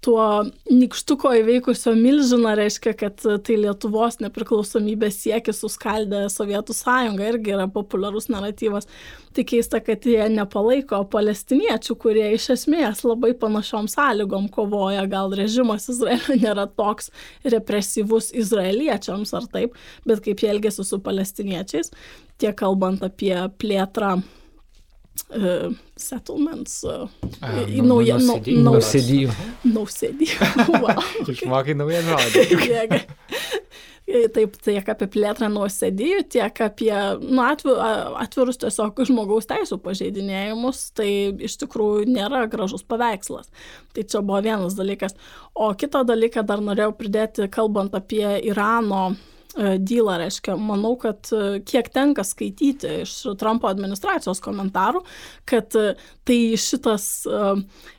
tuo nikštuko įveikusio milžiną reiškia, kad tai Lietuvos nepriklausomybės siekis suskaldė Sovietų sąjungą irgi yra populiarus naratyvas. Tai keista, kad jie nepalaiko palestiniečių, kurie iš esmės labai panašiom sąlygom kovoja, gal režimas Izraelio <laughs> nėra toks represyvus izraeliečiams ar taip, bet kaip jie elgesi su palestiniečiais, tiek kalbant apie plėtrą uh, settlements. Uh, uh, nauja, nausėdijų. Nausėdijų. Wow. Išmokai naują žodį. Taip, tiek apie plėtrą nuosėdijų, tiek apie nu, atvirus, atvirus tiesiog žmogaus teisų pažeidinėjimus, tai iš tikrųjų nėra gražus paveikslas. Tai čia buvo vienas dalykas. O kitą dalyką dar norėjau pridėti, kalbant apie Irano E, dylą, reiškia, manau, kad e, kiek tenka skaityti iš Trumpo administracijos komentarų, kad e, tai šitas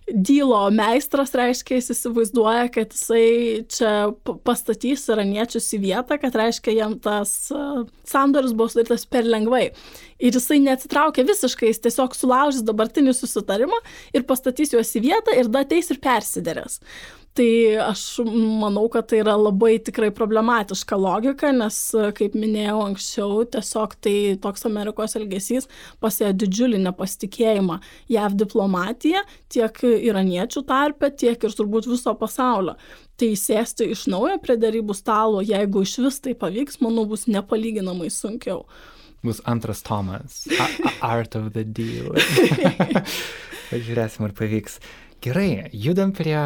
dylo meistras, reiškia, jis įsivaizduoja, kad jisai čia pastatys iraniečius į vietą, kad reiškia, jam tas sandoris buvo sudarytas per lengvai. Ir jisai neatsitraukia visiškai, jis tiesiog sulaužys dabartinį susitarimą ir pastatys juos į vietą ir da ateis ir persiderės. Tai aš manau, kad tai yra labai tikrai problematiška logika, nes, kaip minėjau anksčiau, tiesiog tai toks Amerikos elgesys pasėjo didžiulį nepasitikėjimą JAV diplomatiją tiek iraniečių tarpe, tiek ir turbūt viso pasaulio. Tai sėsti iš naujo prie darybų stalo, jeigu iš vis tai pavyks, manau, bus nepalyginamai sunkiau. Bus antras Tomas. A Art of the Deal. <laughs> Pažiūrėsim, ar pavyks. Gerai, judam prie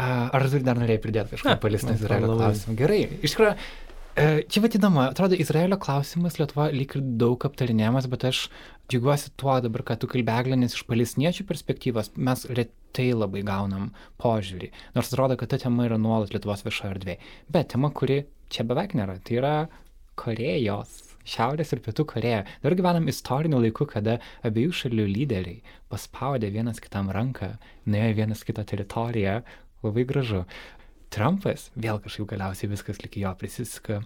Ar turi dar norėjai pridėti kažką palestinos Izraelio klausimą? Gerai, iš tikrųjų, e, čia vad įdomu, atrodo, Izraelio klausimas Lietuva lyg ir daug aptarinėjamas, bet aš džiaugiuosi tuo dabar, kad tu kalbėglė, nes iš palestiniečių perspektyvos mes retai labai gaunam požiūrį. Nors atrodo, kad ta tema yra nuolat Lietuvos viešoje erdvėje. Bet tema, kuri čia beveik nėra, tai yra Korejos Šiaurės ir Pietų Koreja. Dabar gyvenam istoriniu laiku, kada abiejų šalių lyderiai paspaudė vienas kitam ranką, nuėjo vienas kitą teritoriją, labai gražu. Trumpas, vėl kažkaip galiausiai viskas lik jo prisiska,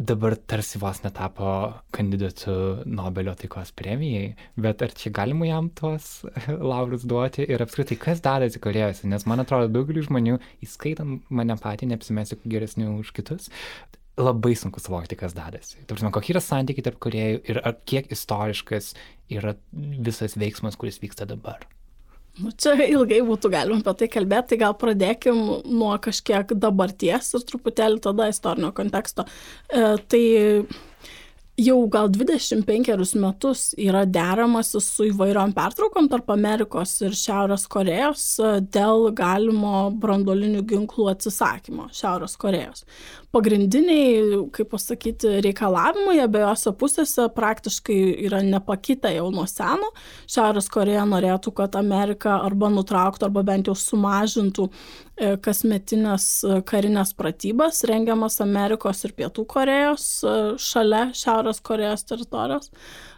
dabar tarsi vos netapo kandidatu Nobelio taikos premijai, bet ar čia galima jam tuos <laughs> laurus duoti ir apskritai, kas dadasi Korejose, nes man atrodo daugelį žmonių, įskaitant mane patį, neapsimesiu geresnių už kitus, labai sunku suvokti, kas dadasi. Tarpsime, kokie yra santykiai tarp Korejų ir kiek istoriškas yra visas veiksmas, kuris vyksta dabar. Nu, čia ilgai būtų galima apie tai kalbėti, tai gal pradėkim nuo kažkiek dabarties ir truputėlį tada istorinio konteksto. E, tai jau gal 25 metus yra deramasi su įvairiom pertraukom tarp Amerikos ir Šiaurės Korejos e, dėl galimo brandolinių ginklų atsisakymo Šiaurės Korejos pagrindiniai, kaip pasakyti, reikalavimai abiejose pusėse praktiškai yra nepakitę jau nuo seno. Šiaurės Koreja norėtų, kad Amerika arba nutrauktų, arba bent jau sumažintų kasmetinės e, karinės pratybas rengiamas Amerikos ir Pietų Korejos e, šalia Šiaurės Korejos teritorijos.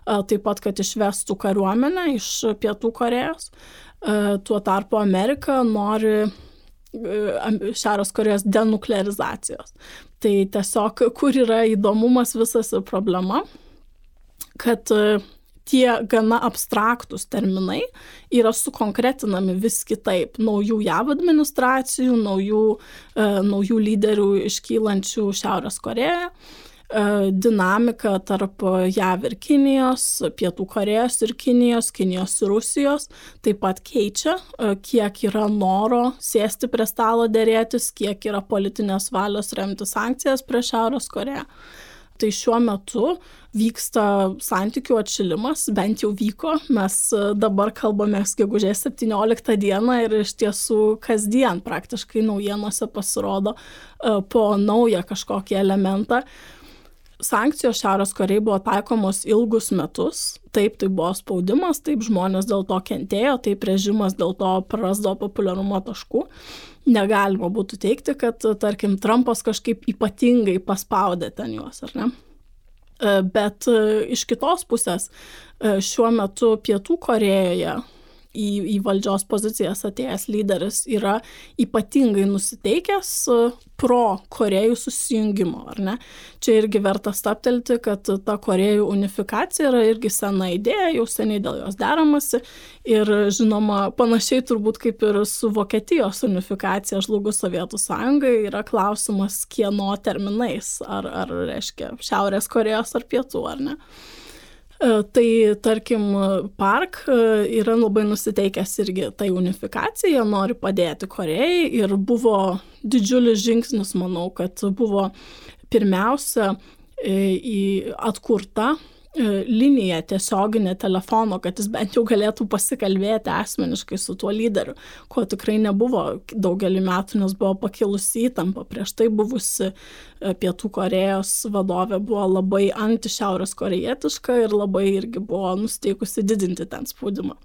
Taip pat, kad išvestų kariuomenę iš Pietų Korejos. Tuo tarpu Amerika nori Šiaurės Korejos denuklearizacijos. Tai tiesiog, kur yra įdomumas visas problema, kad e, tie gana abstraktus terminai yra sukonkretinami vis kitaip. Naujų JAV administracijų, naujų, e, naujų lyderių iškylančių Šiaurės Korejoje E, dinamika tarp JAV ir Kinijos, Pietų Korejos ir Kinijos, Kinijos ir Rusijos taip pat keičia, e, kiek yra noro sėsti prie stalo dėrėtis, kiek yra politinės valios remti sankcijas prieš Šiaurės Koreją. Tai šiuo metu vyksta santykių atšilimas, bent jau vyko, mes dabar kalbame gegužės 17 dieną ir iš tiesų kasdien praktiškai naujienose pasirodo e, po naują kažkokį elementą sankcijos Šiaurės Korejai buvo taikomos ilgus metus. Taip, tai buvo spaudimas, taip žmonės dėl to kentėjo, taip režimas dėl to prarasdavo populiarumo taškų. Negalima būtų teikti, kad, tarkim, Trumpas kažkaip ypatingai paspaudė ten juos, ar ne? Bet iš kitos pusės, šiuo metu Pietų Korejoje į, į valdžios pozicijas atėjęs lyderis yra ypatingai nusiteikęs e, pro Korejų susijungimo, ar ne? Čia irgi verta staptelti, kad ta Korejų unifikacija yra irgi sena idėja, jau seniai dėl jos deramasi ir žinoma, panašiai turbūt kaip ir su Vokietijos unifikacija žlugus Sovietų sąjungai yra klausimas kieno terminais, ar, ar reiškia Šiaurės Korejos ar Pietų, ar ne? E, tai tarkim, Park e, yra labai nusiteikęs irgi tai unifikacija, nori padėti Korejai ir buvo didžiulis žingsnis, manau, kad buvo pirmiausia e, atkurta liniją tiesioginę telefono, kad jis bent jau galėtų pasikalbėti asmeniškai su tuo lyderiu, ko tikrai nebuvo daugelį metų, nes buvo pakilusi įtampa. Prieš tai buvusi e, Pietų Korejos vadovė buvo labai anti-šiaurės korejietiška ir labai irgi buvo nusteikusi didinti ten spaudimą.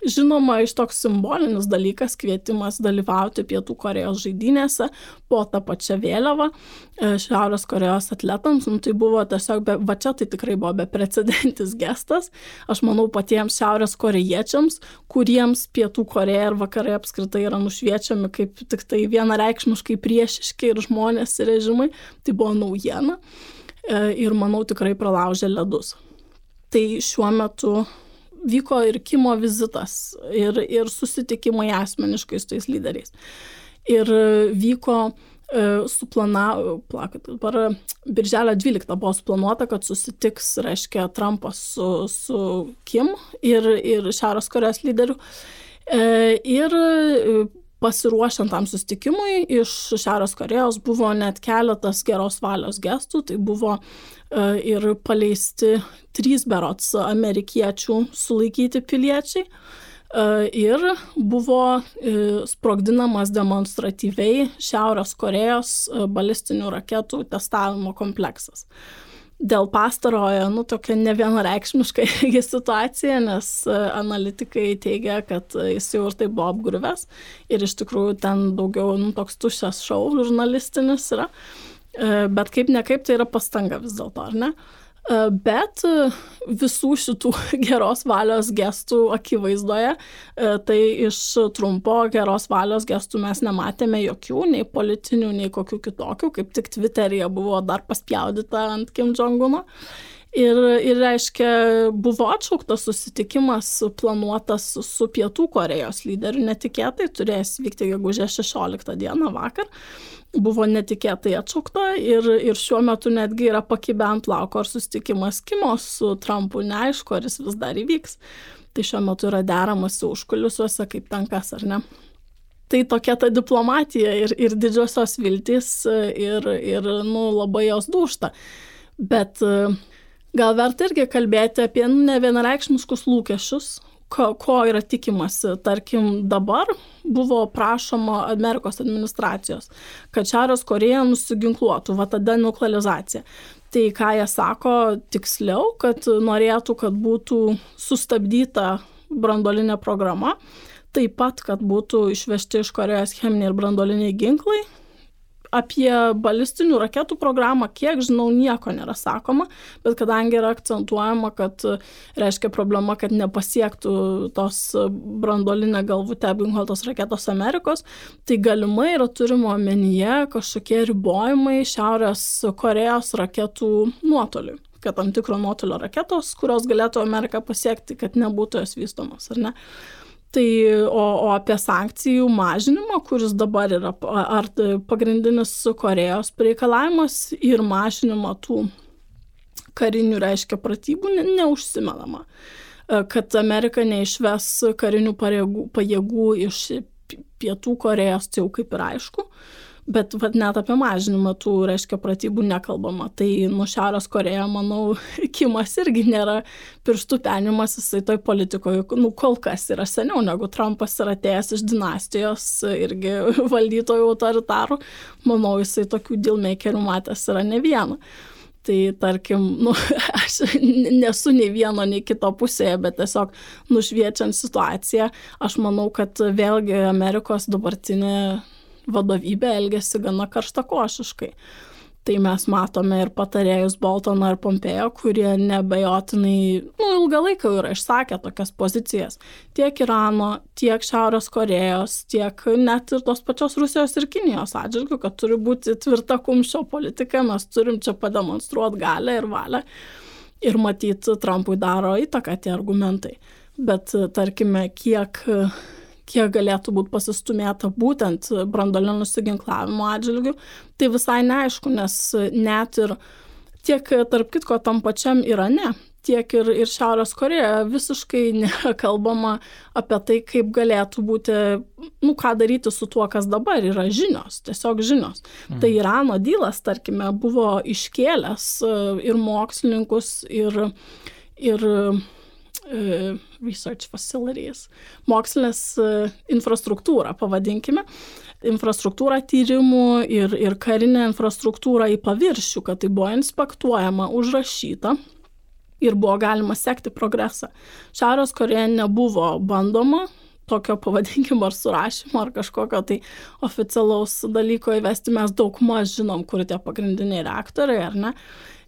Žinoma, iš toks simbolinis dalykas kvietimas dalyvauti Pietų Korejos žaidynėse po tą pačią vėliavą e, Šiaurės Korejos atletams, nu, tai buvo tiesiog, be, va čia tai tikrai buvo beprecedentis <laughs> gestas, aš manau patiems Šiaurės Korejiečiams, kuriems Pietų Koreja ir vakarai apskritai yra nušviečiami kaip tik tai vienareikšmiškai priešiški ir žmonės ir režimai, tai buvo naujiena e, ir manau tikrai pralaužė ledus. Tai šiuo metu vyko ir Kimo vizitas, ir, ir susitikimai asmeniškai su tais lyderiais. Ir vyko e, suplana, plakat, dabar birželio 12 buvo suplanuota, kad susitiks, reiškia, Trumpas su, su Kim ir, ir Šiaurės Korejos lyderiu. E, ir pasiruošiant tam sustikimui iš Šiaurės Korejos buvo net keletas geros valios gestų, tai buvo e, ir paleisti trys berots amerikiečių sulaikyti piliečiai e, ir buvo e, sprogdinamas demonstratyviai Šiaurės Korejos balistinių raketų testavimo kompleksas. Dėl pastarojo, nu, tokia nevienareikšmiška <laughs> situacija, nes e, analitikai teigia, kad jis jau ir tai buvo apgriuvęs ir iš tikrųjų ten daugiau, nu, toks tuščias šau žurnalistinis yra, e, bet kaip ne kaip tai yra pastanga vis dėlto, ar ne? E, bet e, visų šitų <laughs> geros valios gestų akivaizdoje, e, tai iš trumpo geros valios gestų mes nematėme jokių, nei politinių, nei kokių kitokių, kaip tik Twitter'yje buvo dar paspjaudyta ant Kim Jong-uno. Ir, ir reiškia, buvo atšauktas susitikimas planuotas su Pietų Korejos lyderiu, netikėtai turėjęs vykti gegužės 16 dieną vakar buvo netikėtai atšaukta ir, ir šiuo metu netgi yra pakibę ant lauko, ar susitikimas Kimo su Trumpu neaišku, ar jis vis dar įvyks. Tai šiuo metu yra deramasi užkulisiuose kaip tankas ar ne. Tai tokia ta diplomatija ir, ir didžiosios viltys ir, ir nu, labai jos dūšta. Bet gal verta irgi kalbėti apie nu, ne vienareikšmiškus lūkesčius, ko, ko yra tikimasi. Tarkim, dabar buvo prašoma Amerikos administracijos, kad Šiaurės Koreja nusiginkluotų, va tada nuklearizacija. Tai ką jie sako tiksliau, kad norėtų, kad būtų sustabdyta brandolinė programa, taip pat, kad būtų išvežti iš Korejos cheminiai ir brandoliniai ginklai, apie balistinių raketų programą, kiek žinau, nieko nėra sakoma, bet kadangi yra akcentuojama, kad reiškia problema, kad nepasiektų tos brandolinė galvutė Abingholtos raketos Amerikos, tai galimai yra turimo omenyje kažkokie ribojimai Šiaurės Korejos raketų nuotoliui kad tam tikro nuotolio raketos, kurios galėtų Ameriką pasiekti, kad nebūtų jos vystomos, ar ne. Tai, o, o apie sankcijų mažinimą, kuris dabar yra, ar pagrindinis Korejos reikalavimas ir mažinimą tų karinių, reiškia, pratybų, ne, neužsimenama. E, kad Amerika neišves karinių pajėgų, pajėgų iš Pietų Korejos, tai jau kaip ir aišku. Uh, Bet vat, net apie mažinimą tų, reiškia, pratybų nekalbama. Tai nuo Šiaurės Koreja, manau, <laughs> Kimas irgi nėra pirštų penimas, jisai toj politikoje, nu, kol kas yra seniau negu Trumpas yra atėjęs iš dinastijos, irgi <laughs> valdytojų autoritarų. Manau, jisai tokių dealmakerių matęs yra ne vieną. Tai tarkim, <laughs> nu, aš nesu nei vieno, nei kito pusėje, bet tiesiog nušviečiant situaciją, aš manau, kad vėlgi Amerikos dabartinė vadovybė elgėsi gana karštakošiškai. Tai mes matome ir patarėjus Boltoną ir Pompejo, kurie nebejotinai, nu, ilgą laiką yra išsakę tokias pozicijas. Tiek Irano, tiek Šiaurės Korejos, tiek net ir tos pačios Rusijos ir Kinijos atžvilgių, kad turi būti tvirta kumščio politika, mes turim čia pademonstruoti galę ir valią. Ir matyti, Trumpui daro įtaką tie argumentai. Bet tarkime, kiek kiek galėtų būti pasistumėta būtent brandolinio nusiginklavimo atžvilgių, tai visai neaišku, nes net ir tiek tarp kitko tam pačiam Irane, tiek ir, ir Šiaurės Koreja visiškai <laughs> nėra kalbama apie tai, kaip galėtų būti, nu, ką daryti su tuo, kas dabar yra žinios, tiesiog žinios. Mhm. Tai Irano dylas, tarkime, buvo iškėlęs e, ir mokslininkus, ir, ir research facilities, mokslinės e, infrastruktūrą, pavadinkime, infrastruktūrą tyrimų ir, ir karinę infrastruktūrą į paviršių, kad tai buvo inspektuojama, užrašyta ir buvo galima sekti progresą. Šiaurės Koreja nebuvo bandoma tokio pavadinkimo ar surašymo ar kažkokio tai oficialaus dalyko įvesti, mes daug maž žinom, kur tie pagrindiniai reaktoriai, ar ne.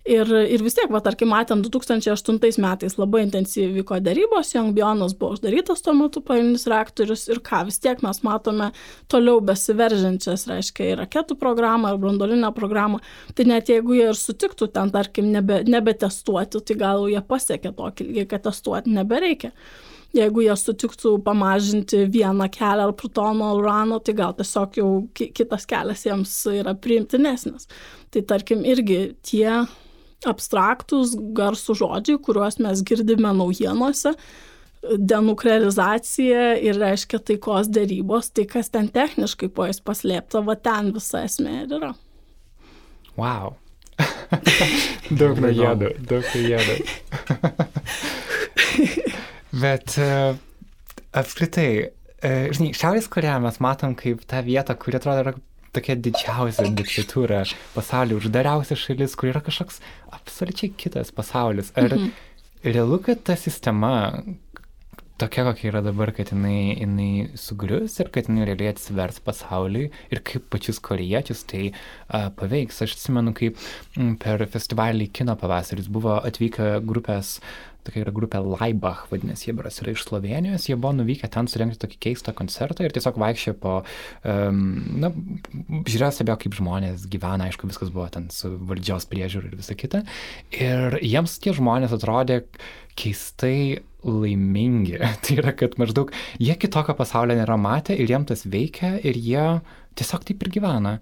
Ir, ir vis tiek, va, tarkim, matėm 2008 metais labai intensyviai vyko darybos, Jongbionas buvo uždarytas tuo metu pagrindinis reaktorius ir ką, vis tiek mes matome toliau besiveržiančias, reiškia, ir raketų programą, ir brandolinę programą. Tai net jeigu jie ir sutiktų ten, tarkim, nebe, nebetestuoti, tai gal jie pasiekė tokį lygį, kad testuoti nebereikia jeigu jie sutiktų pamažinti vieną kelią ar plutono ar urano, tai gal tiesiog jau kitas kelias jiems yra priimtinesnis. Tai tarkim irgi tie abstraktus garsų žodžiai, kuriuos mes girdime naujienose, denuklearizacija ir reiškia taikos dėrybos, tai kas ten techniškai po jais paslėpta, va ten visa esmė ir yra. Wow. <laughs> daug naujienų, daug naujienų. <laughs> Bet uh, apskritai, uh, žinai, Šiaurės Koreja mes matom kaip tą vietą, kuri atrodo yra tokia didžiausia diktatūra pasaulyje, uždariausia šalis, kur yra kažkoks absoliučiai kitas pasaulis. Ar mhm. realu, kad ta sistema tokia, kokia yra dabar, kad jinai, jinai sugrius ir kad jinai realiai atsivers pasauliui ir kaip pačius koriečius tai uh, paveiks. Aš atsimenu, kaip per festivalį kino pavasaris buvo atvykę grupės uh, tokia yra grupė Laibach, vadinasi, jie beras yra iš Slovenijos, jie buvo nuvykę ten surengti tokį keistą koncertą ir tiesiog vaikščiojo po, um, na, žiūrėjo stebėjo, kaip žmonės gyvena, aišku, viskas buvo ten su valdžios priežiūra ir visa kita. Ir jiems tie žmonės atrodė keistai laimingi. <laughs> tai yra, kad maždaug jie kitokio pasaulio nėra matę ir jiems tas veikia ir jie tiesiog taip ir gyvena.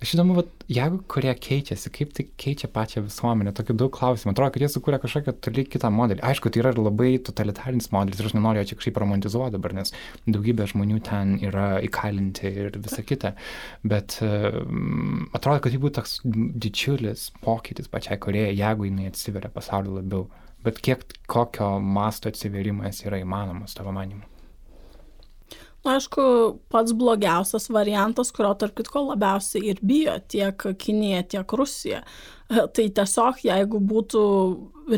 Aš įdomu, vat, jeigu kurie keičiasi, kaip tai keičia pačią visuomenę, tokių daug klausimų. Atrodo, kad jie sukūrė kažkokią toli kitą modelį. Aišku, tai yra labai totalitarinis modelis ir aš nenoriu jo čia kažkaip romantizuoti dabar, nes daugybė žmonių ten yra įkalinti ir visa kita. Bet um, atrodo, kad tai būtų toks didžiulis pokytis pačiai Korejai, jeigu jinai atsiveria pasaulio labiau. Bet kiek kokio masto atsiverimas yra įmanomas tavo manimu? Aišku, pats blogiausias variantas, kurio tarp kitko labiausiai ir bijo tiek Kinija, tiek Rusija, tai tiesiog jeigu būtų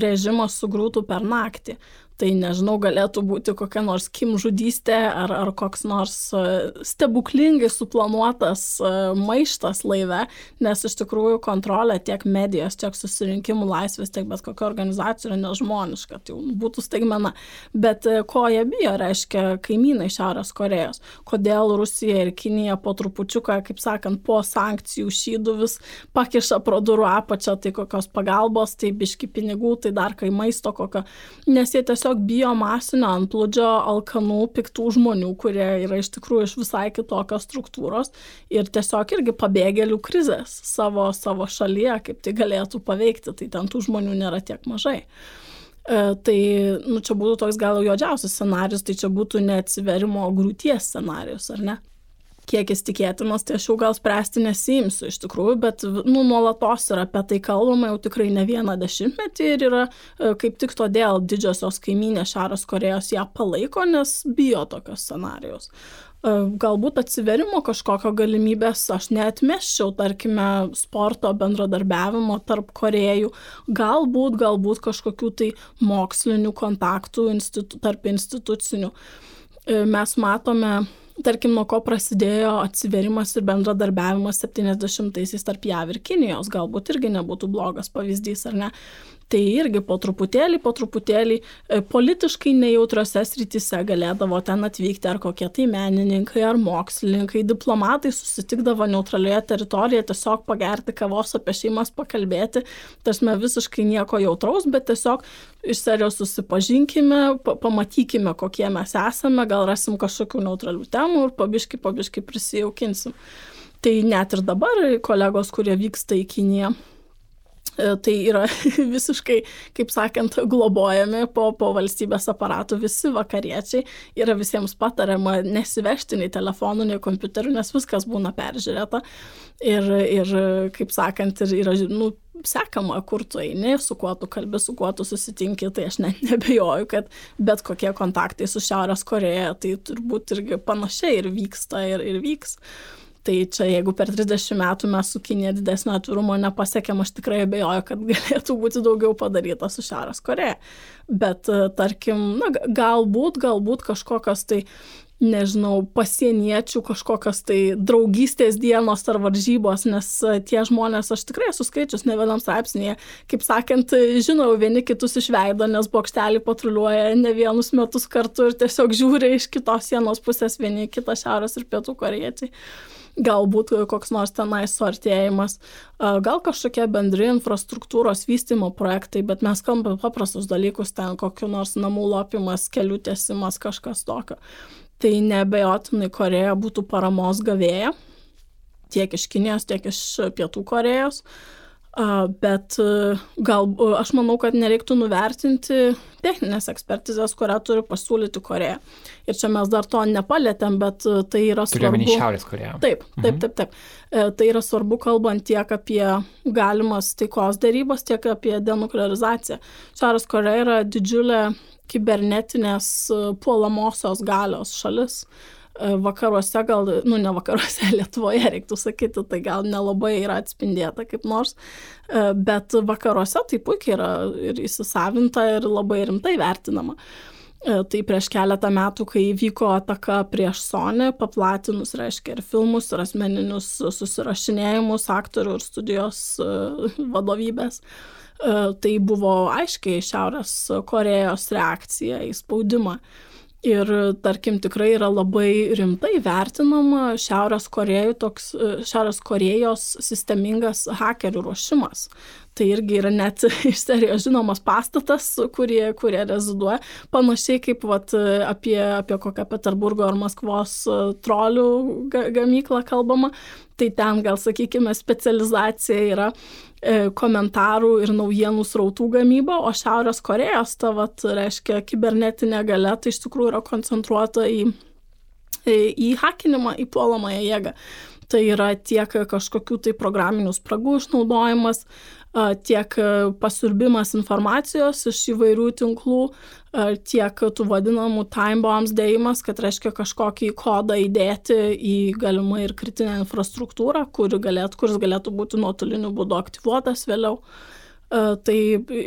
režimas sugrūtų per naktį tai nežinau, galėtų būti kokia nors Kim žudystė ar, ar koks nors e, stebuklingai suplanuotas e, maištas laive, nes iš tikrųjų kontrolė tiek medijos, tiek susirinkimų laisvės, tiek bet kokio organizacijų yra nežmoniška, tai būtų staigmena. Bet e, ko jie bijo, reiškia kaimynai Šiaurės Korejos. Kodėl Rusija ir Kinija po trupučiuką, kaip sakant, po sankcijų šydų vis pakiša pro durų apačią, tai kokios pagalbos, tai biški pinigų, tai dar kai maisto kokio, nes jie tiesiog tiesiog bijo masinio antplūdžio alkanų, piktų žmonių, kurie yra iš tikrųjų iš visai kitokios struktūros ir tiesiog irgi pabėgėlių krizės savo, savo šalyje, kaip tai galėtų paveikti, tai ten tų žmonių nėra tiek mažai. E, tai nu, čia būtų toks gal juodžiausias scenarius, tai čia būtų neatsiverimo grūties scenarius, ar ne? Kiek jis tikėtinas, tai aš jau gal spręsti nesimsiu iš tikrųjų, bet nu, nuolatos yra apie tai kalbama jau tikrai ne vieną dešimtmetį ir yra e, kaip tik todėl didžiosios kaiminės Šiaurės Korejos ją palaiko, nes bijo tokios scenarijos. E, galbūt atsiverimo kažkokio galimybės aš neatmeščiau, tarkime, sporto bendradarbiavimo tarp Korejų, galbūt, galbūt kažkokių tai mokslinių kontaktų institu, tarp institucinių. E, mes matome tarkim, nuo ko prasidėjo atsiverimas ir bendradarbiavimas 70-aisiais tarp JAV ir Kinijos, galbūt irgi nebūtų blogas pavyzdys, ar ne? Tai irgi po truputėlį, po truputėlį e, politiškai nejautriose srityse galėdavo ten atvykti ar kokie tai menininkai, ar mokslininkai, diplomatai susitikdavo neutralioje teritorijoje, tiesiog pagerti kavos apie šeimas, pakalbėti, tarsi visiškai nieko jautraus, bet tiesiog iš serijos susipažinkime, pamatykime, kokie mes esame, gal rasim kažkokių neutralių temų ir pabiškai, pabiškai prisijaukinsim. Tai net ir dabar kolegos, kurie vyksta į Kiniją, tai yra <laughs> visiškai, kaip sakant, globojami po, po valstybės aparatų visi vakariečiai. Yra visiems patariama nesivežti nei telefonų, nei kompiuterių, nes viskas būna peržiūrėta. Ir, ir kaip sakant, ir yra, nu, sekama, kur tu eini, su kuo tu kalbi, su kuo tu susitinki, tai aš net <laughs> nebejoju, kad bet kokie kontaktai su Šiaurės Koreja, tai turbūt irgi panašiai ir vyksta ir, ir vyks. Uh, Tai čia jeigu per 30 metų mes su Kinė didesnio atvirumo nepasiekėm, aš tikrai abejoju, kad galėtų būti daugiau padaryta su Šiaurės Koreja. Bet e, tarkim, na, galbūt, galbūt kažkokios tai nežinau, pasieniečių kažkokios tai draugystės dienos ar varžybos, nes e, tie žmonės, aš tikrai esu skaičius ne vienam straipsnėje, kaip sakant, žinau vieni kitus iš veido, nes bokštelį patruliuoja ne vienus metus kartu ir tiesiog žiūri iš kitos sienos pusės vieni kitą šiaurės ir pietų koriečiai galbūt koks nors tenais suartėjimas, gal kažkokie bendri infrastruktūros vystimo projektai, bet mes kalbame paprastus dalykus, ten kokiu nors namų lopimas, kelių tiesimas, kažkas tokio. Tai nebejotinai Koreja būtų paramos gavėja tiek iš Kinijos, tiek iš Pietų Korejos. Uh, Bet gal aš manau, kad nereiktų nuvertinti techninės ekspertizės, kurią turi pasiūlyti Koreja. Ir čia mes dar to nepalėtėm, bet tai yra svarbu. Turime minį Šiaurės Koreją. Taip, taip, mhm. taip, taip. E, tai yra svarbu kalbant tiek apie galimas taikos darybas, tiek apie denuklearizaciją. Šiaurės Koreja yra didžiulė kibernetinės puolamosios galios šalis. E, vakaruose, gal, nu ne vakaruose, <laughs> Lietuvoje reiktų sakyti, tai gal nelabai yra atspindėta kaip nors, e, bet vakaruose tai puikiai yra ir įsisavinta ir labai rimtai vertinama. E, tai prieš keletą metų, kai vyko ataka prieš Sony, paplatinus, reiškia, ir filmus, ir asmeninius susirašinėjimus aktorių ir studijos vadovybės, tai buvo aiškiai Šiaurės Korejos reakcija į spaudimą. Ir, tarkim, tikrai yra labai rimtai vertinama Šiaurės, toks, Šiaurės Korejos sistemingas hakerių ruošimas. Tai irgi yra net <laughs> iš serijos žinomas pastatas, kurie, kurie reziduoja. Panašiai kaip vat, apie, apie kokią Peterburgo ar Maskvos trolių ga, gamyklą kalbama. Tai ten gal, sakykime, specializacija yra E, komentarų ir naujienų srautų gamyba, o Šiaurės Korejos ta, vat, reiškia, kibernetinė galia, tai iš tikrųjų yra koncentruota į, į, į hakinimą, į puolamąją jėgą. Tai yra tiek kažkokių tai programinių spragų išnaudojimas, tiek pasurbimas informacijos iš įvairių tinklų, tiek tų vadinamų time bombs dėjimas, kad reiškia kažkokį kodą įdėti į galimą ir kritinę infrastruktūrą, kuri galėtų, kuris galėtų būti nuotoliniu būdu aktyvuotas vėliau. Tai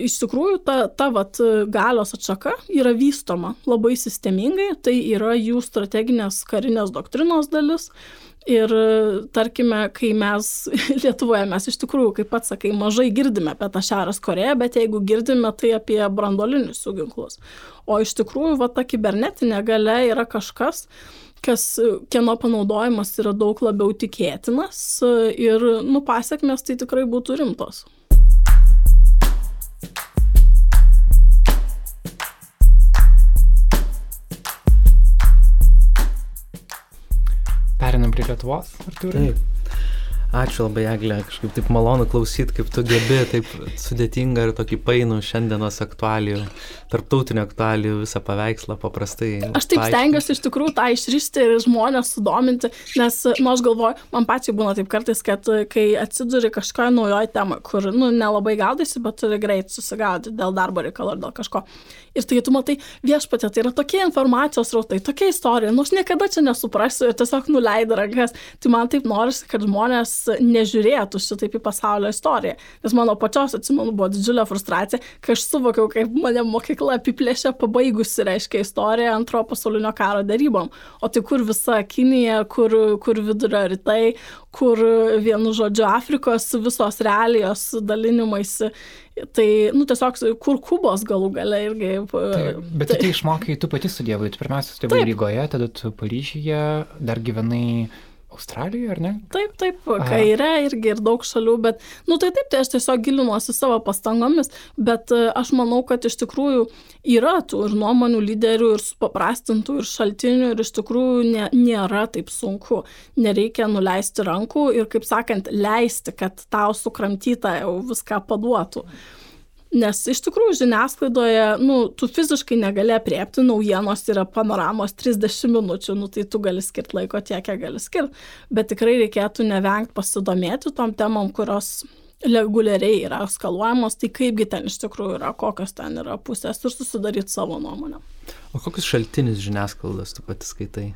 iš tikrųjų ta, ta vat, galios atšaka yra vystoma labai sistemingai, tai yra jų strateginės karinės doktrinos dalis. Ir tarkime, kai mes <laughs> Lietuvoje, mes iš tikrųjų, kaip pats sakai, mažai girdime apie tą Šiaurės Koreją, bet jeigu girdime, tai apie brandolinius suginklus. O iš tikrųjų, va ta kibernetinė gale yra kažkas, kas, kieno panaudojimas yra daug labiau tikėtinas ir, nu, pasiekmes tai tikrai būtų rimtos. Perinam prie Lietuvos, ar turi? Taip. Ačiū labai, Eglė, kažkaip taip malonu klausyti, kaip tu gebi taip sudėtingą ir tokį painų šiandienos aktualijų, tarptautinių aktualijų visą paveikslą paprastai. Aš taip stengiuosi iš tikrųjų tą išrišti ir žmonės sudominti, nes, nu, aš galvoju, man pačiai būna taip kartais, kad kai atsiduri kažkoje naujoje temoje, kur, nu, nelabai gaudysi, bet turi greit susigaudyti dėl darbo reikalo ar dėl kažko. Ir tai tu matai, viešpatė, tai yra tokie informacijos rautai, tokia istorija, nors nu, niekada čia nesuprasiu ir tiesiog nuleidai rankas. Tai man taip norisi, kad žmonės nežiūrėtų šitaip į pasaulio istoriją. Nes mano pačios, atsimenu, buvo didžiulė frustracija, kai aš suvokiau, kaip mane mokykla apiplėšė pabaigusi, reiškia, istoriją antrojo pasaulinio karo darybom. O tai kur visa Kinija, kur, kur vidurio rytai, kur vienu žodžiu Afrikos visos realijos dalinimaisi. Tai, nu, tiesiog, kur Kubos galų gale irgi. Tai, bet tai, tai išmokai, tu pati studijavai, tu pirmiausia studijavai Rygoje, tada tu Paryžiuje, dar gyvenai Australijoje, ar ne? Taip, taip, kaire irgi ir daug šalių, bet, nu tai taip, tai aš tiesiog gilinuosi savo pastangomis, bet e, aš manau, kad iš tikrųjų yra tų ir nuomonių lyderių, ir supaprastintų, ir šaltinių, ir iš tikrųjų ne, nėra taip sunku. Nereikia nuleisti rankų ir, kaip sakant, leisti, kad tau sukramtyta jau viską paduotų. Mhm. Nes iš tikrųjų žiniasklaidoje, nu, tu fiziškai negali apriepti, naujienos yra panoramos 30 minučių, nu, tai tu gali skirti laiko tiek, kiek gali skirti. Bet tikrai reikėtų nevengti pasidomėti tom temom, kurios reguliariai yra skaluojamos, tai kaipgi ten iš tikrųjų yra, kokios ten yra pusės ir susidaryti savo nuomonę. O kokius šaltinius žiniasklaidos tu pati skaitai?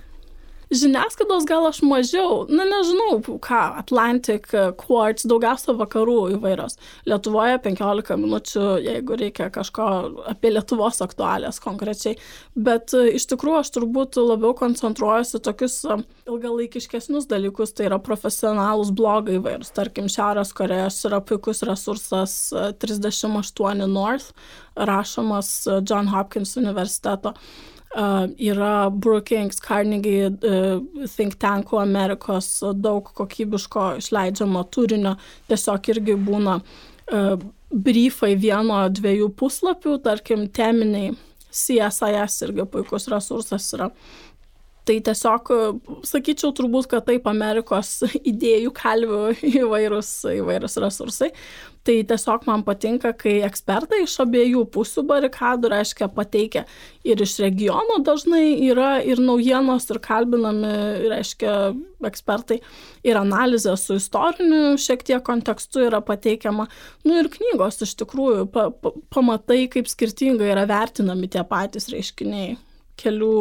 Žiniasklaidos gal aš mažiau, na nežinau, ką, Atlantic, Quartz, daugiausia vakarų įvairios. Lietuvoje 15 minučių, jeigu reikia kažko apie Lietuvos aktualės konkrečiai. Bet e, iš tikrųjų aš turbūt labiau koncentruojuosi tokius e, ilgalaikiškesnius dalykus, tai yra profesionalūs blogai įvairūs. Tarkim, Šiaurės Korejos yra puikus resursas 38 e, North, rašomas John Hopkins universiteto yra Brookings, Carnegie uh, think tankų Amerikos daug kokybiško išleidžiamo turinio, tiesiog irgi būna uh, briefai vieno, dviejų puslapių, tarkim, teminiai. CSIS irgi puikus resursas yra. Tai tiesiog, sakyčiau, turbūt, kad taip Amerikos <laughs> idėjų kalvių įvairūs, įvairūs resursai. Tai tiesiog man patinka, kai ekspertai iš abiejų pusių barikadų, reiškia, pateikia ir iš regiono dažnai yra ir naujienos, ir kalbinami, reiškia, ekspertai, ir analizė su istoriniu šiek tiek kontekstu yra pateikiama. Nu ir knygos iš tikrųjų, pa, pa, pamatai, kaip skirtingai yra vertinami tie patys reiškiniai kelių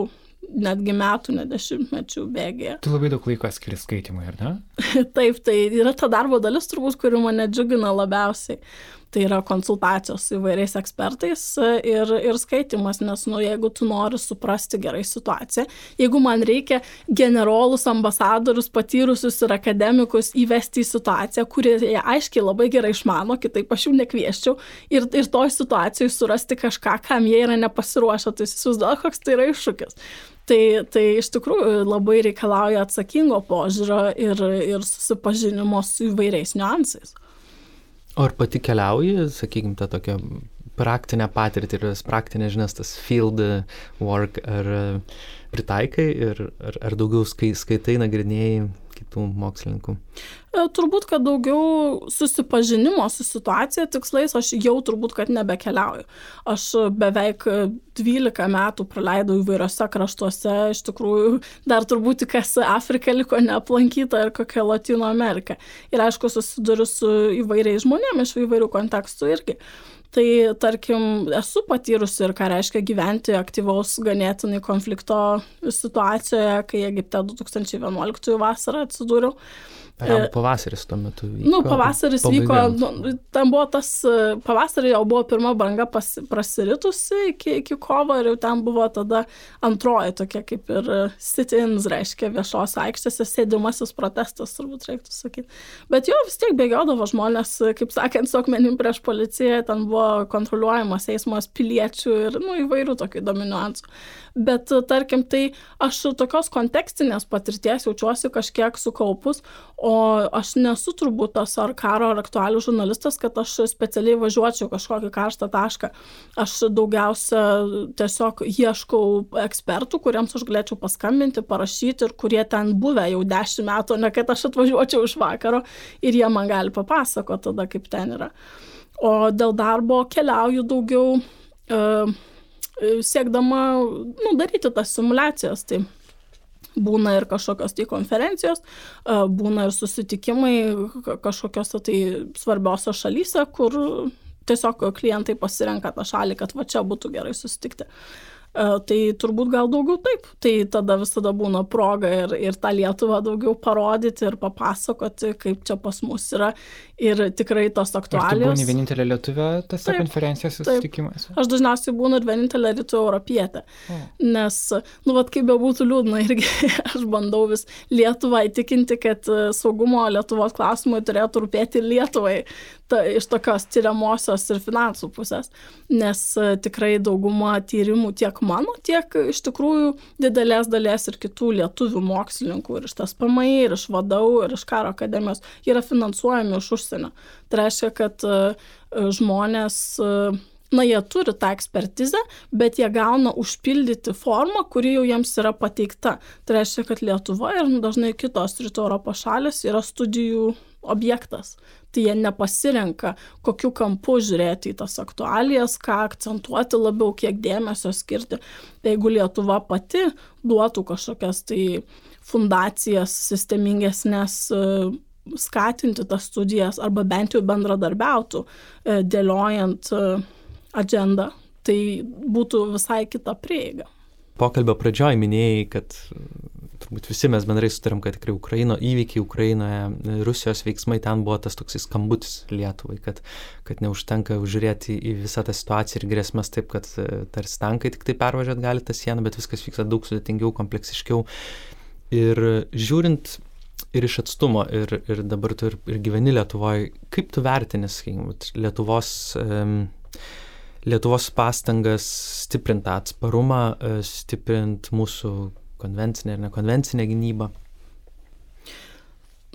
netgi metų, ne dešimtmečių bėgėje. Tu labai daug laiko skiri skaitimui, ar ne? <laughs> Taip, tai yra ta darbo dalis turbūt, kuri mane džiugina labiausiai. Tai yra konsultacijos su įvairiais ekspertais ir, ir skaitimas, nes, nu, jeigu tu nori suprasti gerai situaciją, jeigu man reikia generolus, ambasadorius, patyrusius ir akademikus įvesti į situaciją, kurie jie aiškiai labai gerai išmano, kitaip aš jų nekvieščiau, ir, ir toj situacijai surasti kažką, kam jie yra nepasiruošę, tai įsivaizduoju, koks tai yra iššūkis. Tai, tai iš tikrųjų labai reikalauja atsakingo požiūrio ir, ir susipažinimo su įvairiais niuansais. O ar pati keliauji, sakykime, tą tokią praktinę patirtį ir praktinės žinias, tas field work, ar pritaikai ir ar, ar daugiau skai, skaitai, nagrinėjai kitų mokslininkų? E, turbūt, kad daugiau susipažinimo su situacija tikslais aš jau turbūt, kad nebekeliauju. Aš beveik 12 metų praleidau įvairiose kraštuose, iš tikrųjų dar turbūt kas Afrika liko neaplankyta ir kokia Latino Amerika. Ir aišku, susiduriu su įvairiais žmonėmis iš įvairių kontekstų irgi. Tai tarkim, esu patyrusi ir ką reiškia gyventi aktyvaus ganėtinai konflikto situacijoje, kai Egipte 2011 vasarą atsidūriau. Arabų e, pavasaris tuo metu vyko. Nu, pavasaris pabaiga. vyko, nu, ten buvo tas, e, pavasarį jau buvo pirma banga pas, prasiritusi iki, iki kovo ir jau ten buvo tada antroji tokia kaip ir sit-ins, reiškia viešos aikštėse sėdimasis protestas, turbūt reiktų sakyti. Bet jo vis tiek bėgiodavo žmonės, kaip sakant, su akmenim prieš policiją, ten buvo kontroliuojamas eismas piliečių ir nu, įvairių tokių įdomių niuansų. Bet tarkim, tai aš tokios kontekstinės patirties jaučiuosi kažkiek sukaupus, O aš nesu turbūt tas ar karo ar aktualių žurnalistas, kad aš specialiai važiuočiau kažkokį karštą tašką. Aš daugiausia tiesiog ieškau ekspertų, kuriems aš galėčiau paskambinti, parašyti ir kurie ten buvę jau dešimt metų, ne kad aš atvažiuočiau iš vakaro ir jie man gali papasakoti tada, kaip ten yra. O dėl darbo keliauju daugiau uh, siekdama nu, daryti tas simulacijas. Tai būna ir kažkokios tai konferencijos, būna ir susitikimai kažkokiose tai svarbiose šalyse, kur tiesiog klientai pasirenka tą šalį, kad va čia būtų gerai susitikti. Tai turbūt gal daugiau taip. Tai tada visada būna proga ir, ir tą Lietuvą daugiau parodyti ir papasakoti, kaip čia pas mus yra. Ir tikrai tos aktualijos. Ar tu vienintelė lietuvė tose konferencijose susitikimuose? Aš dažniausiai būnu ir vienintelė rytų europietė. O. Nes, nu, vad kaip bebūtų liūdna, irgi <laughs> aš bandau vis Lietuvą įtikinti, kad e, saugumo Lietuvos klausimai turėtų rūpėti Lietuvai ta, iš tokios tyriamosios ir finansų pusės. Nes e, tikrai dauguma tyrimų tiek mano, tiek iš tikrųjų didelės dalies ir kitų lietuvių mokslininkų, ir iš tas PMI, ir iš vadovų, ir iš karo akademijos, yra finansuojami iš užsienio. Tai reiškia, kad e, žmonės e, na, jie turi tą ekspertizę, bet jie gauna užpildyti formą, kuri jau jiems yra pateikta. Tai reiškia, kad Lietuva ir dažnai kitos rytų Europos šalis yra studijų objektas tai jie nepasirenka, kokiu kampu žiūrėti į tas aktualijas, ką akcentuoti labiau, kiek dėmesio skirti. Tai jeigu Lietuva pati duotų kažkokias tai fundacijas sistemingesnės e, skatinti tas studijas arba bent jau bendradarbiautų, e, dėliojant e, agendą, tai būtų visai kita prieiga. Pokalbio pradžioj minėjai, kad turbūt visi mes bendrai sutarėm, kad tikrai Ukraino įvykiai Ukrainoje, Rusijos veiksmai ten buvo tas toksai skambutis Lietuvai, kad, kad neužtenka žiūrėti į visą tą situaciją ir grėsmės taip, kad e, tarsi tankai tik tai pervažiuoti gali tą sieną, bet viskas vyksta daug sudėtingiau, kompleksiškiau. Ir žiūrint ir iš atstumo, ir, ir dabar tu ir, ir gyveni Lietuvoje, kaip tu vertini, sakykime, Lietuvos um, Lietuvos pastangas stiprinti atsparumą, e, stiprinti mūsų konvencinę ir nekonvencinę gynybą?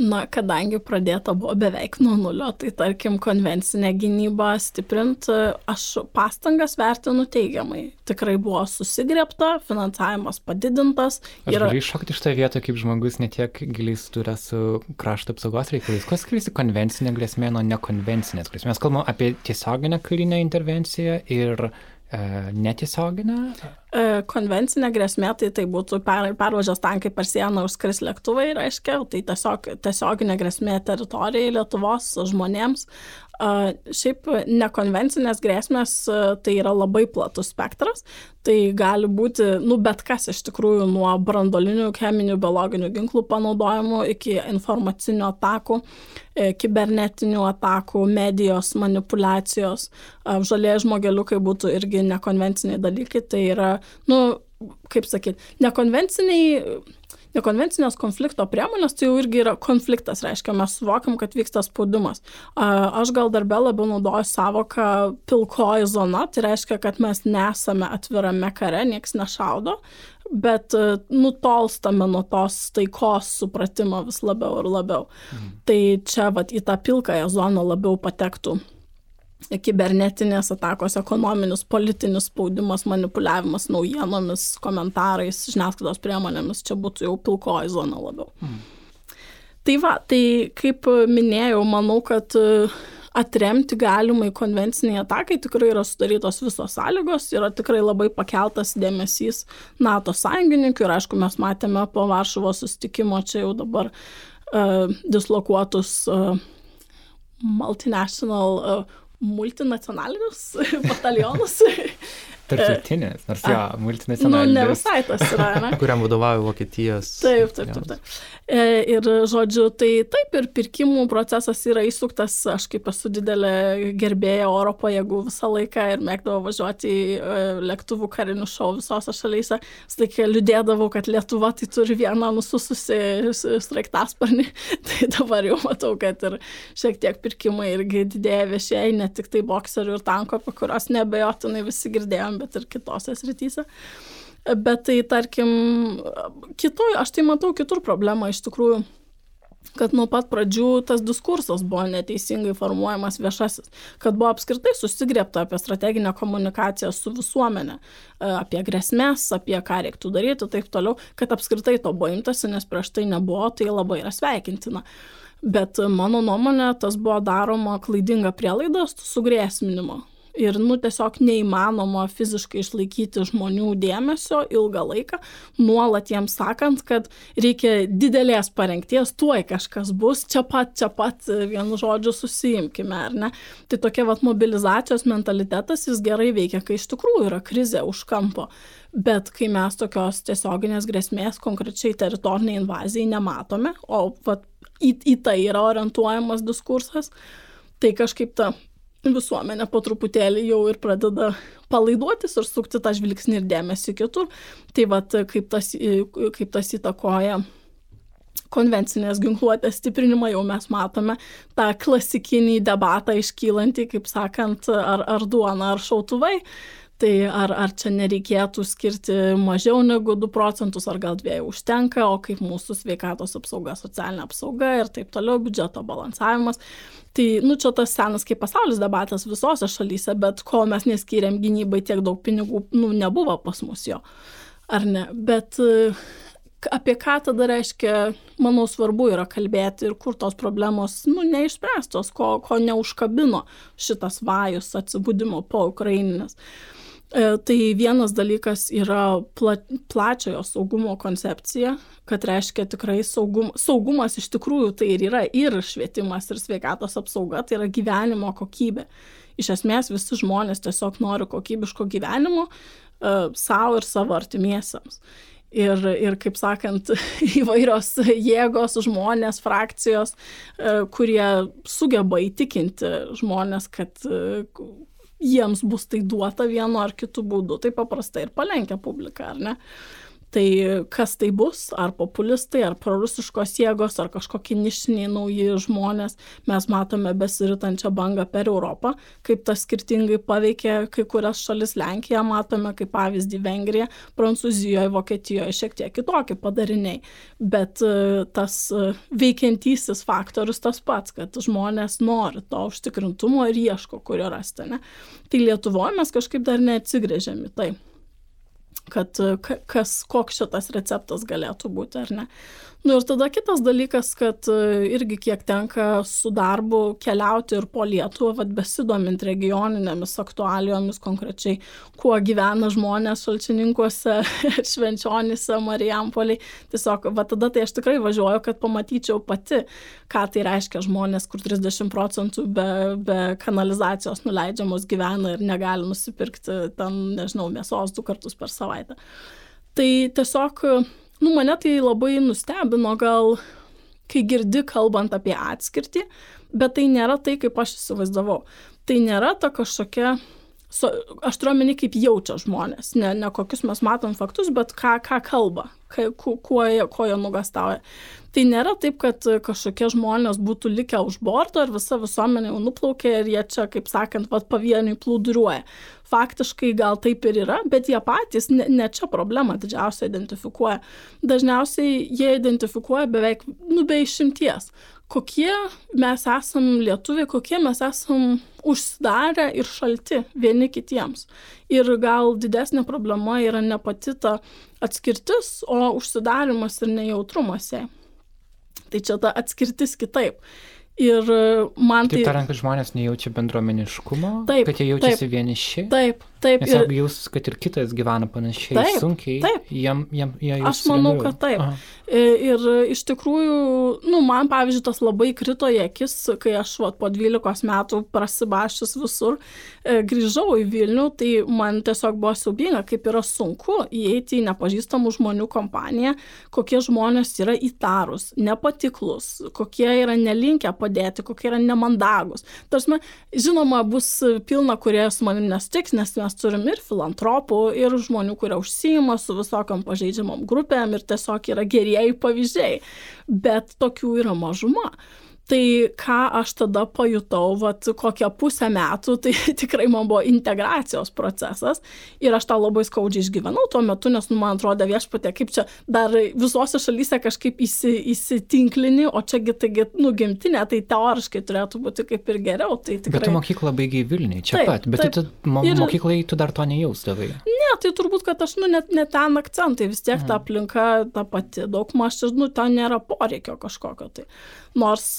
Na, kadangi pradėta buvo beveik nuo nulio, tai tarkim konvencinę gynybą stiprint, aš pastangas vertinu teigiamai. Tikrai buvo susigrėpta, finansavimas padidintas. Aš galiu iššokti iš tą vietą kaip žmogus netiek giliai suturė su krašto apsaugos reikalais. Kuo skiriasi konvencinė grėsmė nuo nekonvencinės grėsmės? Mes kalbame apie tiesioginę karinę intervenciją ir e, netiesioginę? E, konvencinė grėsmė, tai tai būtų per, pervažios tankai per sieną užskris lėktuvai, reiškia, tai tiesiog tiesioginė grėsmė teritorijai Lietuvos žmonėms. Šiaip nekonvencinės grėsmės tai yra labai platus spektras, tai gali būti, nu, bet kas iš tikrųjų nuo brandolinių, cheminių, biologinių ginklų panaudojimų iki informacinių atakų, e, kibernetinių atakų, medijos manipulacijos, žalieji žmogeliukai būtų irgi nekonvenciniai dalykai, tai yra, nu, kaip sakyt, nekonvenciniai nekonvencinės konflikto priemonės tai jau irgi yra konfliktas, reiškia, mes suvokiam, kad vyksta spaudimas. Aš gal darbę labiau naudoju savoką pilkoji zona, tai reiškia, kad mes nesame atvirame kare, nieks nešaudo, bet nutolstame nuo tos taikos supratimo vis labiau ir labiau. Mhm. Tai čia vat, į tą pilkąją zoną labiau patektų kibernetinės atakos, ekonominis, politinis spaudimas, manipuliavimas naujienomis, komentarais, žiniasklaidos priemonėmis, čia būtų jau pilkoji zona labiau. Mm. Tai va, tai kaip minėjau, manau, kad e, atremti galimai konvenciniai atakai tikrai yra sudarytos visos sąlygos, yra tikrai labai pakeltas dėmesys NATO sąjungininkų ir aišku, mes matėme po Varšuvos sustikimo čia jau dabar uh, dislokuotus uh, multinational uh, multinacionais, <laughs> batalhones, Tarptautinės, nors jo, multinacionalinės. Nu, ne visai tas yra, ne? <laughs> Kuriam vadovauja Vokietijos. Taip, taip, taip. taip. E, ir, žodžiu, tai taip ir pirkimų procesas yra įsuktas, aš kaip esu didelė gerbėja oro pajėgų visą laiką ir mėgdavau važiuoti į e, lėktuvų karinių šou visose šalyse. Stai liūdėdavau, kad Lietuva tai turi vieną nusususi straiktasparnį, <laughs> tai dabar jau matau, kad ir šiek tiek pirkimai irgi didėja viešieji, ne tik tai bokserių ir tanko, apie kuriuos nebejotinai visi girdėjom, bet ir kitose srityse. Bet tai, tarkim, kitoj, aš tai matau kitur problemą iš tikrųjų kad nuo pat pradžių tas diskursas buvo neteisingai formuojamas viešasis, kad buvo apskritai susigriepta apie strateginę komunikaciją su visuomenė, e, apie grėsmės, apie ką reiktų daryti taip toliau, kad apskritai to buvo imtasi, nes prieš tai nebuvo, tai labai yra sveikintina. Bet mano nuomonė, tas buvo daroma klaidinga prielaida sugrėsminimo ir, nu, tiesiog neįmanoma fiziškai išlaikyti žmonių dėmesio ilgą laiką, nuolat jiems sakant, kad reikia didelės parengties, tuoj kažkas bus, čia pat, čia pat, vienu žodžiu, susijimkime, ar ne? Tai tokia vat mobilizacijos mentalitetas jis gerai veikia, kai iš tikrųjų yra krizė už kampo. Bet kai mes tokios tiesioginės grėsmės konkrečiai teritoriniai invazijai nematome, o vat, į, į tai yra orientuojamas diskursas, tai kažkaip ta visuomenė po truputėlį jau ir pradeda palaiduotis ir sukti tą žvilgsnį ir dėmesį kitur. Tai vad kaip tas, kaip tas įtakoja konvencinės ginkluotės stiprinimą jau mes matome tą klasikinį debatą iškylantį, kaip sakant, ar, ar duona, ar šautuvai. Tai ar, ar čia nereikėtų skirti mažiau negu 2 procentus, ar gal dviejų užtenka, o kaip mūsų sveikatos apsauga, socialinė apsauga ir taip toliau, biudžeto balansavimas. Tai, nu, čia tas senas kaip pasaulis debatas visose šalyse, bet kol mes neskiriam gynybai tiek daug pinigų, nu, nebuvo pas mus jo. Ar ne? Bet apie ką tada reiškia, manau, svarbu yra kalbėti ir kur tos problemos, nu, neišspręstos, ko, ko neužkabino šitas vajus atsibūdimo po Ukraininės. E, tai vienas dalykas yra pla, plačiojo saugumo koncepcija, kad reiškia tikrai saugum, saugumas iš tikrųjų tai ir yra ir švietimas, ir sveikatos apsauga, tai yra gyvenimo kokybė. Iš esmės visi žmonės tiesiog nori kokybiško gyvenimo uh, savo ir savo artimiesiams. Ir, ir, kaip sakant, <laughs> įvairios jėgos, žmonės, frakcijos, uh, kurie sugeba įtikinti žmonės, kad jiems bus tai duota vienu ar kitu būdu, tai paprastai ir palenkia publiką, ar ne? Tai kas tai bus, ar populistai, ar prorusiškos jėgos, ar kažkokie nišiniai nauji žmonės, mes matome besiritančią bangą per Europą, kaip tas skirtingai paveikia kai kurias šalis Lenkiją, matome kaip pavyzdį Vengriją, Prancūzijoje, Vokietijoje šiek tiek kitokie padariniai, bet e, tas e, veikiantysis faktorius tas pats, kad žmonės nori to užtikrintumo ir ieško, kur jo rasti. Ne? Tai Lietuvoje mes kažkaip dar neatsigrėžėm į tai kad kas, koks šitas receptas galėtų būti ar ne. Nu ir tada kitas dalykas, kad e, irgi kiek tenka su darbu keliauti ir po Lietuvą, vad besidomint regioninėmis aktualijomis konkrečiai, kuo gyvena žmonės šalčininkuose, <laughs> švenčionėse, Marijampoliai. Tiesiog, va tada tai aš tikrai važiuoju, kad pamatyčiau pati, ką tai reiškia žmonės, kur 30 procentų be, be kanalizacijos nuleidžiamos gyvena ir negali nusipirkti ten, nežinau, mėsos du kartus per savaitę. Tai tiesiog nu, mane tai labai nustebino gal, kai girdi kalbant apie atskirtį, bet tai nėra tai, kaip aš įsivaizdavau. Tai nėra ta kažkokia su, aš turiu omeny, kaip jaučia žmonės, ne, ne kokius mes matom faktus, bet ką, ką kalba, kai, kuo, kuo jie nugastauja. Tai nėra taip, kad kažkokie žmonės būtų likę už borto ir visa visuomenė jau nuplaukė ir jie čia, kaip sakant, pat pavieniui plūduriuoja. Faktiškai gal taip ir yra, bet jie patys ne, ne čia problemą didžiausiai identifikuoja. Dažniausiai jie identifikuoja beveik, nu, be išimties kokie mes esam lietuviai, kokie mes esam užsidarę ir šalti vieni kitiems. Ir gal didesnė problema yra ne pati ta atskirtis, o užsidarimas ir nejautrumas jai. Tai čia ta atskirtis kitaip. Ir man tai... Taip tariant, kad žmonės nejaučia bendruomeniškumo, taip, kad jie jaučiasi taip, vieniši. Taip, taip. Nes jeigu jūs, kad ir kitas gyvena panašiai taip, sunkiai, taip. jiem, jie jau. Aš manau, kad taip. Aha. Ir iš tikrųjų, nu, man pavyzdžiui, tas labai krito į akis, kai aš vat, po 12 metų prasibašęs visur e, grįžau į Vilnių, tai man tiesiog buvo siubinga, kaip yra sunku įeiti į nepažįstamų žmonių kompaniją, kokie žmonės yra įtarus, nepatiklus, kokie yra nelinkę padėti, kokie yra nemandagus. Tarsi, žinoma, bus pilna, kurie su manim nestiks, nes mes turim ir filantropų, ir žmonių, kurie užsijima su visokiam pažeidžiamom grupėm ir tiesiog yra gerieji pavyzdžiai. Bet tokių yra mažuma. Tai ką aš tada pajutau, vat, kokią pusę metų, tai <laughs> tikrai man buvo integracijos procesas ir aš tą labai skaudžiai išgyvenau tuo metu, nes, nu, man atrodo, viešpatė, kaip čia dar visose šalyse kažkaip įsi, įsitinklinį, o čiagi, taigi, nu, gimtinė, tai teoriškai turėtų būti kaip ir geriau. Tai tikrai... Bet tu mokyklą baigiai Vilniui, čia taip, pat, bet taip, tu mo ir... mokyklai tu dar to nejausdavai. Ne, tai turbūt, kad aš, nu, net, net ten akcentai, vis tiek mhm. ta aplinka ta pati, daug maž, nu, ten nėra poreikio kažkokio. Tai. Nors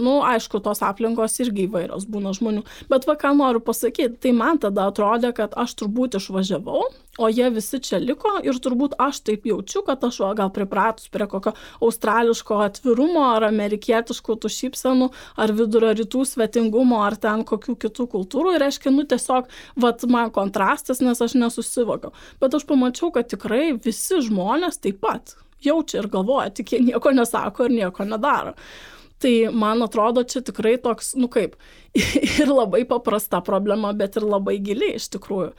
nu, aišku, tos aplinkos irgi įvairios būna žmonių. Bet va ką noriu pasakyti, tai man tada atrodė, kad aš turbūt išvažiavau, o jie visi čia liko ir turbūt aš taip jaučiu, kad aš va, gal pripratus prie kokio australiško atvirumo ar amerikietiškų tų šypsenų, ar vidurio rytų svetingumo, ar ten kokių kitų kultūrų. Ir reiškia, nu tiesiog, va, man kontrastas, nes aš nesusivokiau. Bet aš pamačiau, kad tikrai visi žmonės taip pat jaučia ir galvoja, tik jie nieko nesako ir nieko nedaro. Tai man atrodo, čia tikrai toks, nu kaip, <laughs> ir labai paprasta problema, bet ir labai gili iš tikrųjų.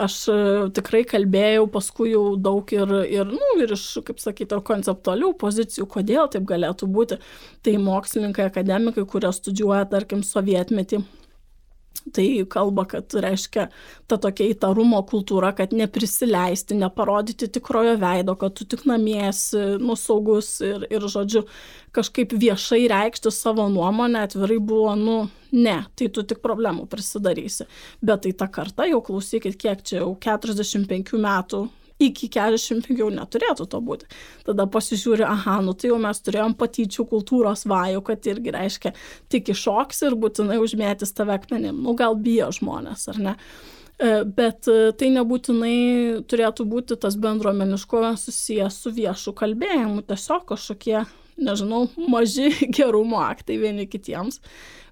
Aš e, tikrai kalbėjau paskui jau daug ir, ir, nu, ir iš, kaip sakyti, konceptualių pozicijų, kodėl taip galėtų būti. Tai mokslininkai, akademikai, kurie studijuoja, tarkim, sovietmetį, Tai kalba, kad reiškia ta tokia įtarumo kultūra, kad neprisileisti, neparodyti tikrojo veido, kad tu tik namiesi, nusaugus ir, ir, žodžiu, kažkaip viešai reikšti savo nuomonę atvirai buvo, nu, ne, tai tu tik problemų prisidarysi. Bet tai ta karta, jau klausykit, kiek čia jau 45 metų iki 45 jau neturėtų to būti. Tada pasižiūri, aha, nu tai jau mes turėjom patyčių kultūros vajų, kad irgi reiškia, tik iššoks ir būtinai užmėtis tave akmenim. Nu gal bijo žmonės, ar ne? E, bet e, tai nebūtinai turėtų būti tas bendruomeniškumas susijęs su viešu kalbėjimu, tiesiog kažkokie, nežinau, maži gerumo aktai vieni kitiems.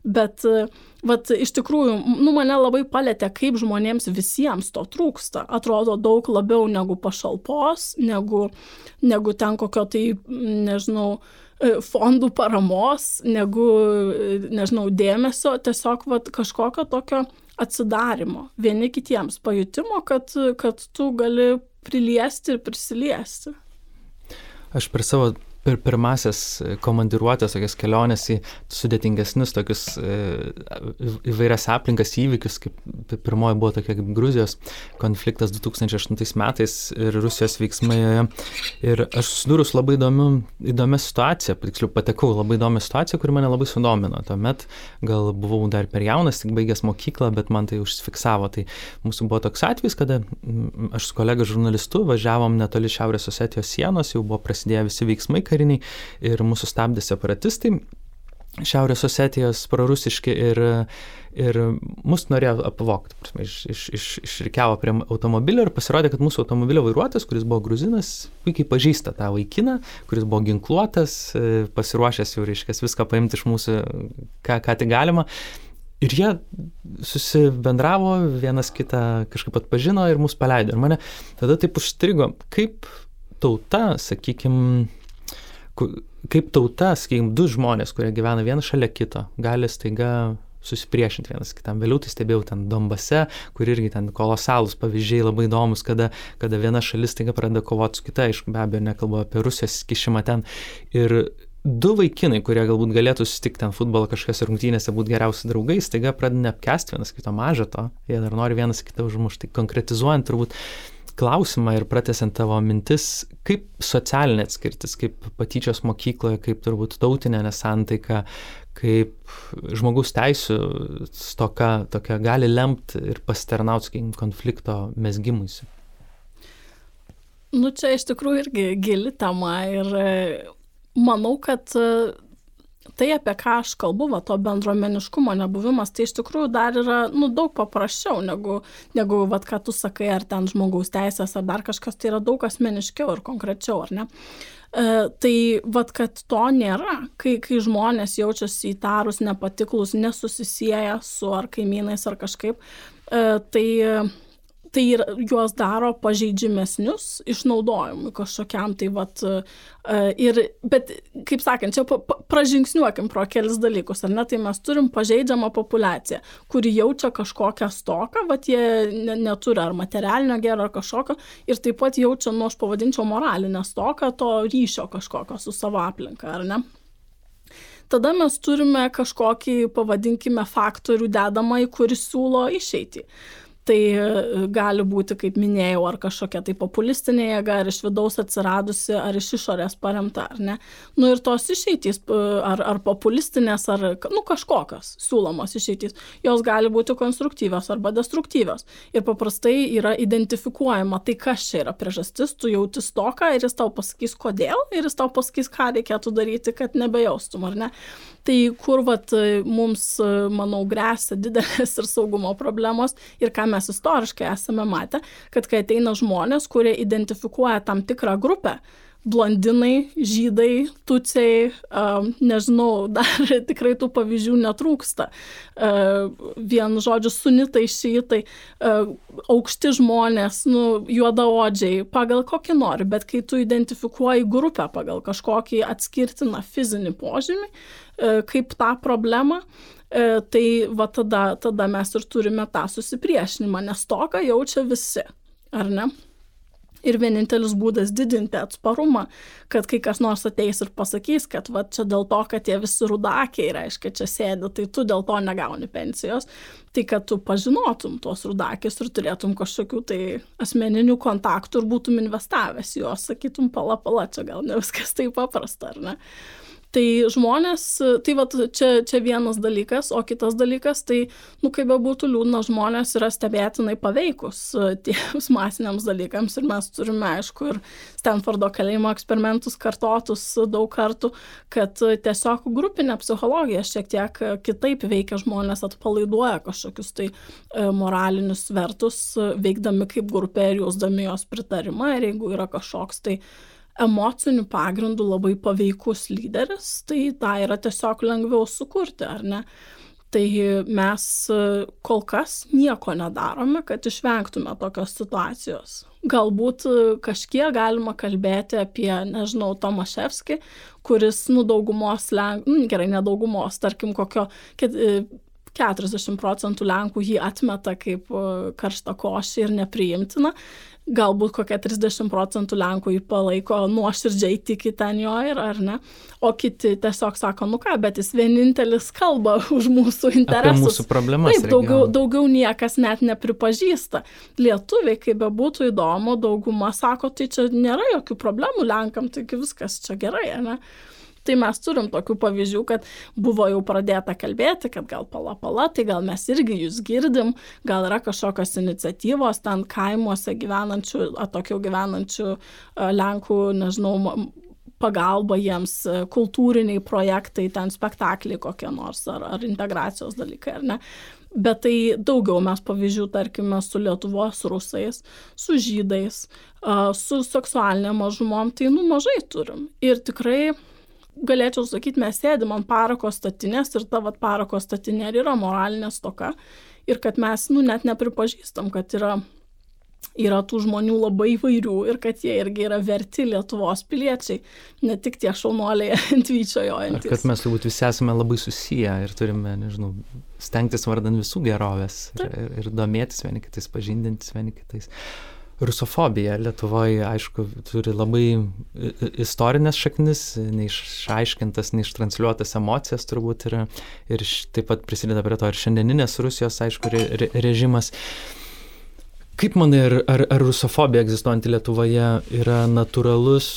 Bet uh, vat iš tikrųjų, nu, mane labai palėtė, kaip žmonėms visiems to trūksta. Atrodo daug labiau negu pašalpos, negu, negu ten kokio tai, nežinau, e, fondų paramos, negu, e, nežinau, dėmesio, tiesiog vat, kažkokio tokio atsidarimo vieni kitiems, pajutimo, kad, kad tu gali priliesti ir prisiliesti. Aš per savo per pirmasias e, komandiruotės, tokias keliones į sudėtingesnius tokius e, įvairias aplinkas įvykius, kaip pirmoji buvo tokia kaip Gruzijos konfliktas 2008 metais ir Rusijos veiksmai joje. Ir aš susidūrus labai įdomiu, įdomią situaciją, tiksliau patekau labai įdomią situaciją, kuri mane labai sudomino. Tuomet gal buvau dar per jaunas, tik baigęs mokyklą, bet man tai užsifiksavo. Tai mūsų buvo toks atvejis, kada aš su kolega žurnalistu važiavom netoli Šiaurės Osetijos sienos, jau buvo prasidėję visi veiksmai kariniai ir mūsų stabdė separatistai. Šiaurės Osetijos prorusiški ir, ir mus norėjo apvokti. Prasme, iš, iš, iš, išrikiavo prie automobilio ir pasirodė, kad mūsų automobilio vairuotojas, kuris buvo gruzinas, puikiai pažįsta tą vaikiną, kuris buvo ginkluotas, pasiruošęs jau, reiškia, viską paimti iš mūsų, ką, ką tik galima. Ir jie susibendravo, vienas kitą kažkaip atpažino ir mus paleido. Ir mane tada taip užstrigo, kaip tauta, sakykime, kaip tauta, sakykime, du žmonės, kurie gyvena vienas šalia kito, gali staiga susipriešinti vienas kitam. Vėliau tai stebėjau ten Dombase, kur irgi ten kolosalūs pavyzdžiai labai įdomus, kada, kada viena šalis staiga pradeda kovoti su kita, aišku, be abejo, nekalbu apie Rusijos kišimą ten. Ir du vaikinai, kurie galbūt galėtų susitikti ten futbolo kažkokiose rungtynėse, būti geriausi draugai, staiga pradeda neapkesti vienas kito mažą to, jie dar nori vienas kitą užmušti. Tai konkretizuojant turbūt klausimą ir pratesiant tavo mintis, kaip socialinė atskirtis, kaip patyčios mokykloje, kaip turbūt tautinė nesantaika, kaip žmogus teisų stoka tokia gali lemti ir pasitarnauti, sakykim, konflikto mesgimuisi. Nu, čia iš tikrųjų irgi gili tema ir e, manau, kad tai, apie ką aš kalbu, va, to bendruomeniškumo nebuvimas, tai iš tikrųjų dar yra nu, daug paprasčiau negu, negu va, ką tu sakai, ar ten žmogaus teisės, ar dar kažkas, tai yra daug asmeniškiau ir konkrečiau, ar ne? E, tai vad, kad to nėra, kai, kai žmonės jaučiasi įtarus, nepatiklus, nesusisieja su ar kaimynais ar kažkaip, e, tai tai ir juos daro pažeidžiamesnius išnaudojimui kažkokiam tai vat e, ir bet kaip sakant čia pa, pražingsniuokim pro kelis dalykus ar ne tai mes turim pažeidžiamą populiaciją kuri jaučia kažkokią stoką vat jie ne, neturi ar materialinio gėrio ar kažkokio ir taip pat jaučia nu aš pavadinčiau moralinę stoką to ryšio kažkokio su savo aplinka ar ne tada mes turime kažkokį, pavadinkime, faktorių dedamąjį, kuris siūlo išeitį. Tai e, gali būti, kaip minėjau, ar kažkokia tai populistinė jėga, ar iš vidaus atsiradusi, ar iš išorės paremta, ar ne. Nu ir tos išeitys, ar, ar populistinės, ar nu, kažkokios siūlomos išeitys, jos gali būti konstruktyvios arba destruktyvios. Ir paprastai yra identifikuojama, tai kas čia yra priežastis, tu jauti stoką ir jis tau pasakys, kodėl, ir jis tau pasakys, ką reikėtų daryti, kad nebejaustum, ar ne. Tai kur vat, mums, manau, grėsia didelės ir saugumo problemos ir ką mes istoriškai esame matę, kad kai ateina žmonės, kurie identifikuoja tam tikrą grupę, blondinai, žydai, tuciai, uh, nežinau, <laughs> dar tikrai tų pavyzdžių netrūksta. Uh, vien žodžiu, sunitai, šyitai, uh, aukšti žmonės, nu, juodaodžiai, pagal kokį nori, bet kai tu identifikuoji grupę pagal kažkokį atskirtiną fizinį požymį, uh, kaip tą problemą, tai va tada, tada mes ir turime tą susipriešinimą, nes toką jaučia visi, ar ne? Ir vienintelis būdas didinti atsparumą, kad kai kas nors ateis ir pasakys, kad va čia dėl to, kad tie visi rudakiai, reiškia, čia sėdi, tai tu dėl to negauni pensijos, tai kad tu pažinotum tuos rudakius ir turėtum kažkokių tai asmeninių kontaktų ir būtum investavęs juos, sakytum, pala pala, čia gal ne viskas taip paprasta, ar ne? Tai žmonės, tai va čia, čia vienas dalykas, o kitas dalykas, tai, nu kaip be būtų liūdna, žmonės yra stebėtinai paveikus e, <laughs> tiems masiniams dalykams ir mes turime, aišku, ir Stanfordo kalėjimo eksperimentus kartotus daug kartų, kad tiesiog grupinė psichologija šiek tiek kitaip veikia žmonės, atpalaiduoja kažkokius tai e, moralinius vertus, veikdami kaip grupė ir jausdami jos pritarimą. Ir jeigu yra kažkoks tai emociniu pagrindu labai paveikus lyderis, tai tą yra tiesiog lengviau sukurti, ar ne? Tai mes kol kas nieko nedarome, kad išvengtume tokios situacijos. Galbūt kažkiek galima kalbėti apie, nežinau, Tomaševskį, kuris, nu, daugumos, Lenk... nu, gerai, nedaugumos, tarkim, kokio 40 procentų Lenkų jį atmeta kaip karštą košį ir nepriimtina, galbūt kokia 30 procentų Lenkų jį palaiko nuoširdžiai tiki ten jo ir ar ne, o kiti tiesiog sako, nu ką, bet jis vienintelis kalba <laughs> už mūsų interesus. Apie mūsų problemas. Taip, daugiau, daugiau niekas net nepripažįsta. Lietuviai, kaip bebūtų įdomu, dauguma sako, tai čia nėra jokių problemų Lenkam, taigi viskas čia gerai, ne? Tai mes turim tokių pavyzdžių, kad buvo jau pradėta kalbėti, kad gal pala pala, tai gal mes irgi jūs girdim, gal yra kažkokios iniciatyvos ten kaimuose gyvenančių, atokiau gyvenančių Lenkų, nežinau, pagalba jiems, kultūriniai projektai, ten spektakliai kokie nors, ar, ar integracijos dalykai, ar ne. Bet tai daugiau mes pavyzdžių, tarkime, su Lietuvos rusais, su žydais, su seksualinė mažumom, tai nu mažai turim. Ir tikrai galėčiau sakyti, mes sėdim ant parako statinės ir ta vat parako statinė ir yra moralinė stoka ir kad mes, nu, net nepripažįstam, kad yra, yra tų žmonių labai įvairių ir kad jie irgi yra verti Lietuvos piliečiai, ne tik tie šaunuoliai <laughs> ant vyčio jojantys. Kad mes turbūt visi esame labai susiję ir turime, nežinau, stengtis vardan visų gerovės ir, ir, ir domėtis vieni kitais, pažindintis vieni kitais. Uh, rusofobija Lietuvoje, aišku, turi labai istorinės šaknis, neišaiškintas, neištransliuotas emocijas turbūt ir, ir taip pat prisideda prie to ir šiandieninės Rusijos, aišku, re, re, režimas. Kaip manai, ar, ar, ar rusofobija egzistuojanti Lietuvoje yra natūralus,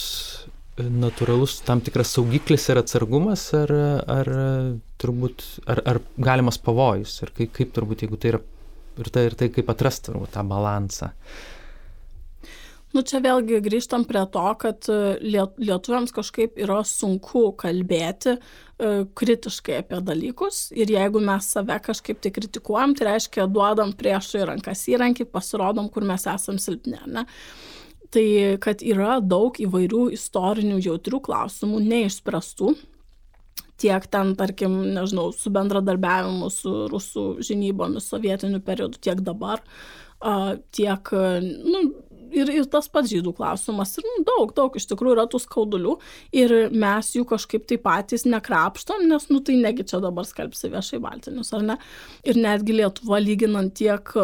natūralus tam tikras saugiklis ir atsargumas, ar, ar turbūt, ar, ar galimas pavojus, ir kaip, kaip turbūt, jeigu tai yra ir tai, ir tai kaip atrasti turbūt tą balansą. Uh, Nu čia vėlgi grįžtam prie to, kad e, lietuviams kažkaip yra sunku kalbėti e, kritiškai apie dalykus ir jeigu mes save kažkaip tai kritikuojam, tai reiškia duodam priešui rankas įrankį, pasirodom, kur mes esam silpni, ne? Tai kad yra daug įvairių istorinių jautrių klausimų neišspręstų, tiek ten, tarkim, nežinau, su bendradarbiavimu su rusų žinybomis sovietiniu periodu, tiek dabar, tiek, nu, ir, ir tas pats žydų klausimas. Ir nu, daug, daug iš tikrųjų yra tų skaudulių ir mes jų kažkaip tai patys nekrapštom, nes, nu tai negi čia dabar skelbsi viešai baltinius, ar ne? Ir netgi Lietuva lyginant tiek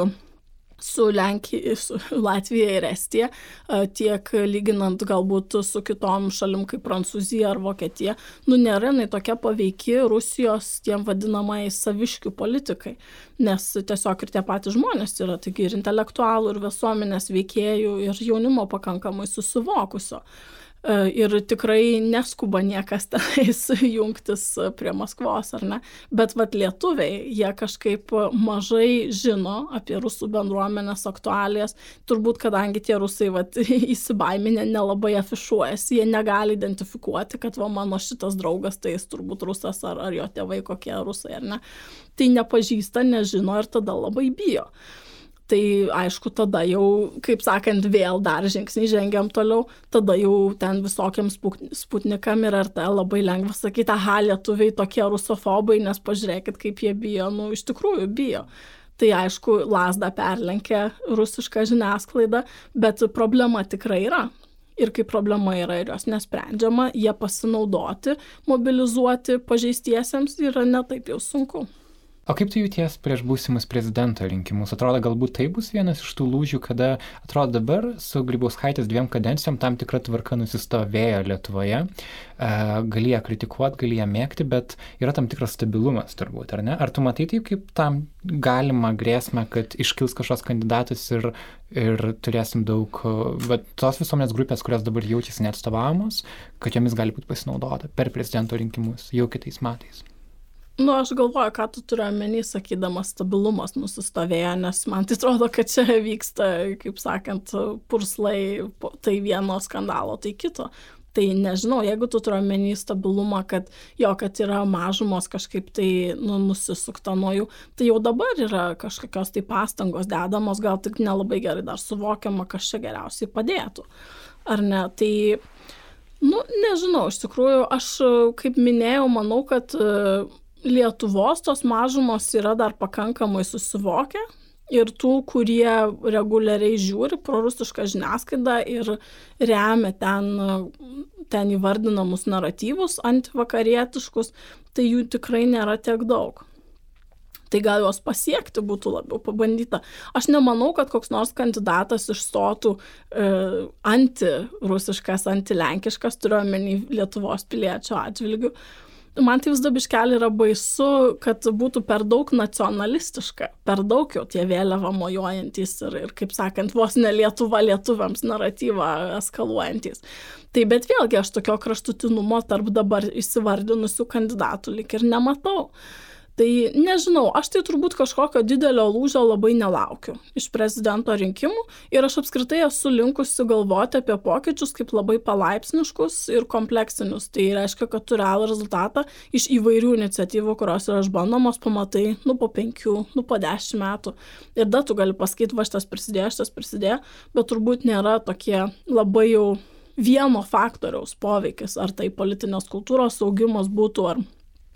su Lenkija, su <laughs> Latvija ir Estija, tiek lyginant galbūt su kitom šalim kaip Prancūzija ar Vokietija, nu nėra jinai tokia paveiki Rusijos tiem vadinamai saviškių politikai, nes tiesiog ir tie patys žmonės yra, taigi ir intelektualų, ir visuomenės veikėjų, ir jaunimo pakankamai susivokusio. E, ir tikrai neskuba niekas tenais <laughs> jungtis prie Maskvos, ar ne? Bet vad lietuviai, jie kažkaip mažai žino apie rusų bendruomenės aktualijas, turbūt kadangi tie rusai vad <laughs> įsibaiminę nelabai afišuojasi, jie negali identifikuoti, kad va mano šitas draugas, tai jis turbūt rusas ar, ar jo tėvai kokie rusai, ar ne? Tai nepažįsta, nežino ir tada labai bijo tai aišku tada jau kaip sakant vėl dar žingsnį žengiam toliau. Tada jau ten visokiem spuk sputnikam ir rt labai lengva sakyt aha lietuviai tokie rusofobai nes pažiūrėkit kaip jie bijo. Nu iš tikrųjų bijo. Tai aišku lazdą perlenkia rusiška žiniasklaida bet problema tikrai yra. Ir kai problema yra ir jos nesprendžiama ja pasinaudoti mobilizuoti pažeistiesiems yra ne taip jau sunku O kaip tu jauties prieš būsimus prezidento rinkimus? Atrodo, galbūt tai bus vienas iš tų lūžių, kada, atrodo, dabar su Grybauskaitės dviem kadencijom tam tikra tvarka nusistovėjo Lietuvoje. E, gali ją kritikuoti, gali ją mėgti, bet yra tam tikras stabilumas turbūt, ar ne? Ar tu matai taip, kaip tam galima grėsmę, kad iškils kažkoks kandidatas ir, ir turėsim daug, bet tos visuomenės grupės, kurios dabar jaučiasi neatstovamos, kad jomis gali būti pasinaudota per prezidento rinkimus jau kitais metais? Nu, aš galvoju, ką tu turi omeny, sakydamas, stabilumas nusistovėjo, nes man tai atrodo, kad čia vyksta, kaip sakant, purslai tai vieno skandalo, tai kito. Tai nežinau, jeigu tu turi omeny stabilumą, kad jo, kad yra mažumos kažkaip tai nu, nusisukta nuo jų, tai jau dabar yra kažkokios tai pastangos dedamos, gal tik nelabai gerai dar suvokiama, kas čia geriausiai padėtų. Ar ne? Tai, nu, nežinau, iš tikrųjų, aš, kaip minėjau, manau, kad Lietuvos tos mažumos yra dar pakankamai susivokę ir tų, kurie reguliariai žiūri prorusišką žiniasklaidą ir remia ten, ten įvardinamus naratyvus antivakarietiškus, tai jų tikrai nėra tiek daug. Tai gal juos pasiekti būtų labiau pabandyta. Aš nemanau, kad koks nors kandidatas išstotų e, antirusiškas, antilenkiškas, turiuomenį Lietuvos piliečio atžvilgių. E, man tai vis dabiškelį yra baisu, kad būtų per daug nacionalistiška, per daug jau tie vėliava mojuojantis ir, ir, kaip sakant, vos ne Lietuva lietuviams naratyvą eskaluojantis. Tai bet vėlgi aš tokio kraštutinumo tarp dabar įsivardinusių kandidatų lik ir nematau. Tai nežinau, aš tai turbūt kažkokio didelio lūžio labai nelaukiu iš prezidento rinkimų ir aš apskritai esu linkusi galvoti apie pokyčius kaip labai palaipsniškus ir kompleksinius. Tai reiškia, kad tu realų rezultatą iš įvairių iniciatyvų, kurios yra išbandomos, pamatai, nu po penkių, nu po dešimt metų. Ir da tu gali pasakyti, va šitas prisidėjo, šitas prisidėjo, bet turbūt nėra tokie labai jau vieno faktoriaus poveikis, ar tai politinės kultūros augimas būtų, ar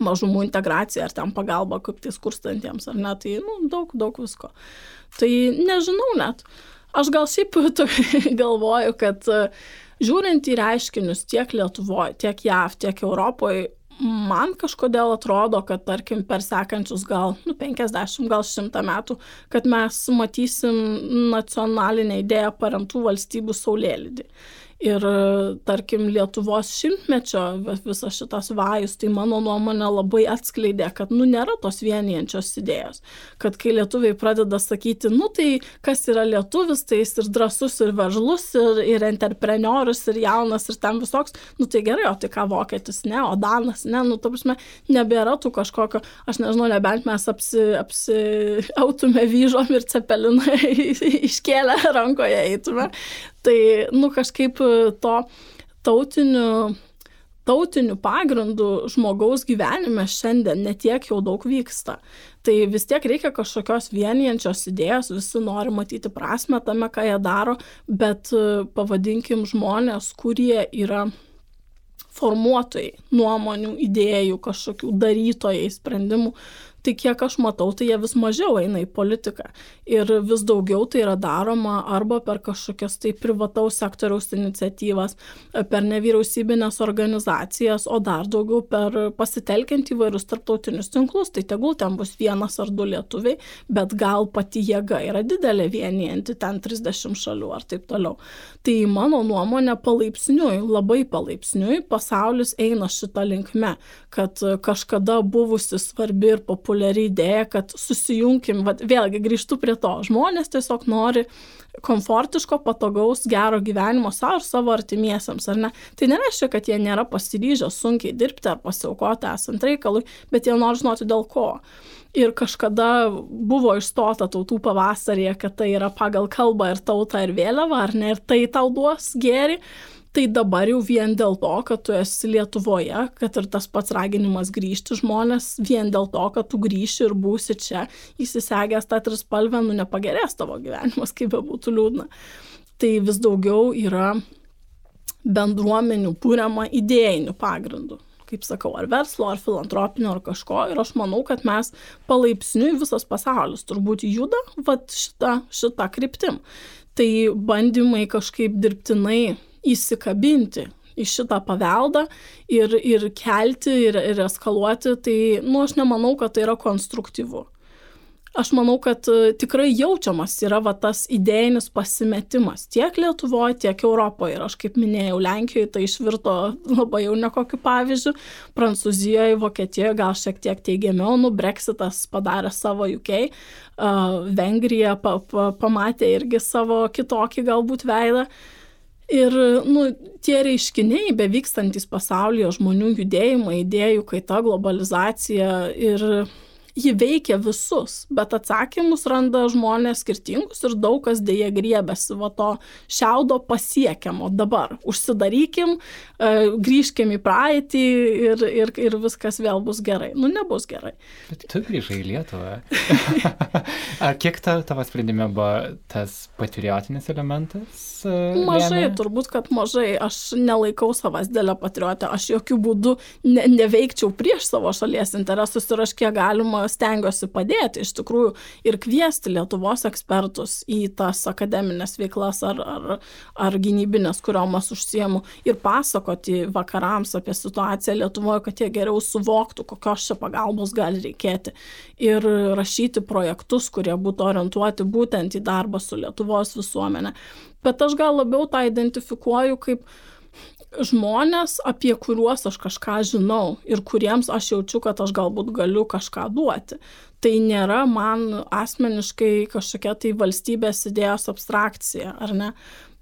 mažumų integracija ar ten pagalba kaip tai skurstantiems, ar ne, tai nu, daug, daug visko. Tai nežinau net. Aš gal šiaip <laughs> galvoju, kad e, žiūrint į reiškinius tiek Lietuvoje, tiek JAV, tiek Europoje, man kažkodėl atrodo, kad tarkim per sekančius gal nu, 50, gal 100 metų, kad mes matysim nacionalinę idėją paremtų valstybių saulėlydį. Ir tarkim Lietuvos šimtmečio visas šitas vajus, tai mano nuomonė labai atskleidė, kad nu nėra tos vienijančios idėjos. Kad kai lietuviai pradeda sakyti, nu tai kas yra lietuvis, tai jis ir drasus, ir veržlus, ir, ir entreprenorius, ir jaunas, ir ten visoks, nu tai gerai, o tai ką vokietis, ne, o danas, ne, nu ta prasme, nebėra tų kažkokio, aš nežinau, nebent mes apsi, apsiautume vyžom ir cepeliną <laughs> iškėlę rankoje eitume. Tai, nu, kažkaip e, to tautiniu, tautiniu pagrindu žmogaus gyvenime šiandien netiek jau daug vyksta. Tai vis tiek reikia kažkokios vienijančios idėjos, visi nori matyti prasme tame, ką jie daro, bet e, pavadinkim žmonės, kurie yra formuotojai nuomonių, idėjų, kažkokių darytojai sprendimų, tai kiek aš matau, tai jie vis mažiau eina į politiką. Ir vis daugiau tai yra daroma arba per kažkokias tai privataus sektoriaus iniciatyvas, per nevyriausybinės organizacijas, o dar daugiau per pasitelkiant įvairius tarptautinius tinklus. Tai tegul ten bus vienas ar du lietuviai, bet gal pati jėga yra didelė vienijanti ten 30 šalių ar taip toliau. Tai mano nuomonė palaipsniui, labai palaipsniui pasaulis eina šitą linkme, kad kažkada buvusi svarbi ir populiari idėja, kad susijunkim, vat, vėlgi grįžtu prie to, žmonės tiesiog nori komfortiško, patogaus, gero gyvenimo savo ir savo artimiesiams, ar ne? Tai nereiškia, kad jie nėra pasiryžę sunkiai dirbti ar pasiaukoti esant reikalui, bet jie nori žinoti dėl ko. Ir kažkada buvo išstota tautų pavasarėje, kad tai yra pagal kalbą ir tautą ir vėliavą, ar ne, ir tai tau duos gėri tai dabar jau vien dėl to, kad tu esi Lietuvoje, kad ir tas pats raginimas grįžti žmonės, vien dėl to, kad tu grįši ir būsi čia, įsisegęs tą trispalvę, nu nepagerės tavo gyvenimas, kaip be būtų liūdna. Tai vis daugiau yra bendruomenių pūriama idėjinių pagrindų kaip sakau, ar verslo, ar filantropinio, ar kažko. Ir aš manau, kad mes palaipsniui visas pasaulis turbūt juda vat šitą, šitą kryptim. Tai bandymai kažkaip dirbtinai įsikabinti į šitą paveldą ir, ir kelti ir, ir eskaluoti, tai, nu, aš nemanau, kad tai yra konstruktyvu. Aš manau, kad e, tikrai jaučiamas yra va, tas idėjinis pasimetimas tiek Lietuvoje, tiek Europoje. Ir aš kaip minėjau, Lenkijoje tai išvirto labai jau nekokiu pavyzdžiu, Prancūzijoje, Vokietijoje gal šiek tiek teigiamiau, nu, Brexitas padarė savo UK, uh, Vengrija pa, pa, pamatė irgi savo kitokį galbūt veidą. Uh, Ir nu, tie reiškiniai, bevykstantis pasaulyje, žmonių judėjimai, idėjų kaita, globalizacija ir ji veikia visus, bet atsakymus randa žmonės skirtingus ir daug kas dėja griebėsi va to šiaudo pasiekiamo dabar. Užsidarykim, e, grįžkim į praeitį ir, ir, ir viskas vėl bus gerai. Nu, nebus gerai. Bet tu grįžai į Lietuvą. <laughs> Kiek ta, tavo sprendime buvo tas patriotinis elementas? E, mažai, lėmė? turbūt, kad mažai. Aš nelaikau savas dėlę patriotę. Aš jokių būdų ne, neveikčiau prieš savo šalies interesus ir aš kiek galima stengiuosi padėti iš tikrųjų ir kviesti Lietuvos ekspertus į tas akademinės veiklas ar, ar, ar gynybinės, kuriuom aš užsiemu ir pasakoti vakarams apie situaciją Lietuvoje, kad jie geriau suvoktų, kokios čia pagalbos gali reikėti ir rašyti projektus, kurie būtų orientuoti būtent į darbą su Lietuvos visuomenė. Bet aš gal labiau tą identifikuoju kaip žmonės, apie kuriuos aš kažką žinau ir kuriems aš jaučiu, kad aš galbūt galiu kažką duoti. Tai nėra man asmeniškai kažkokia tai valstybės idėjos abstrakcija, ar ne?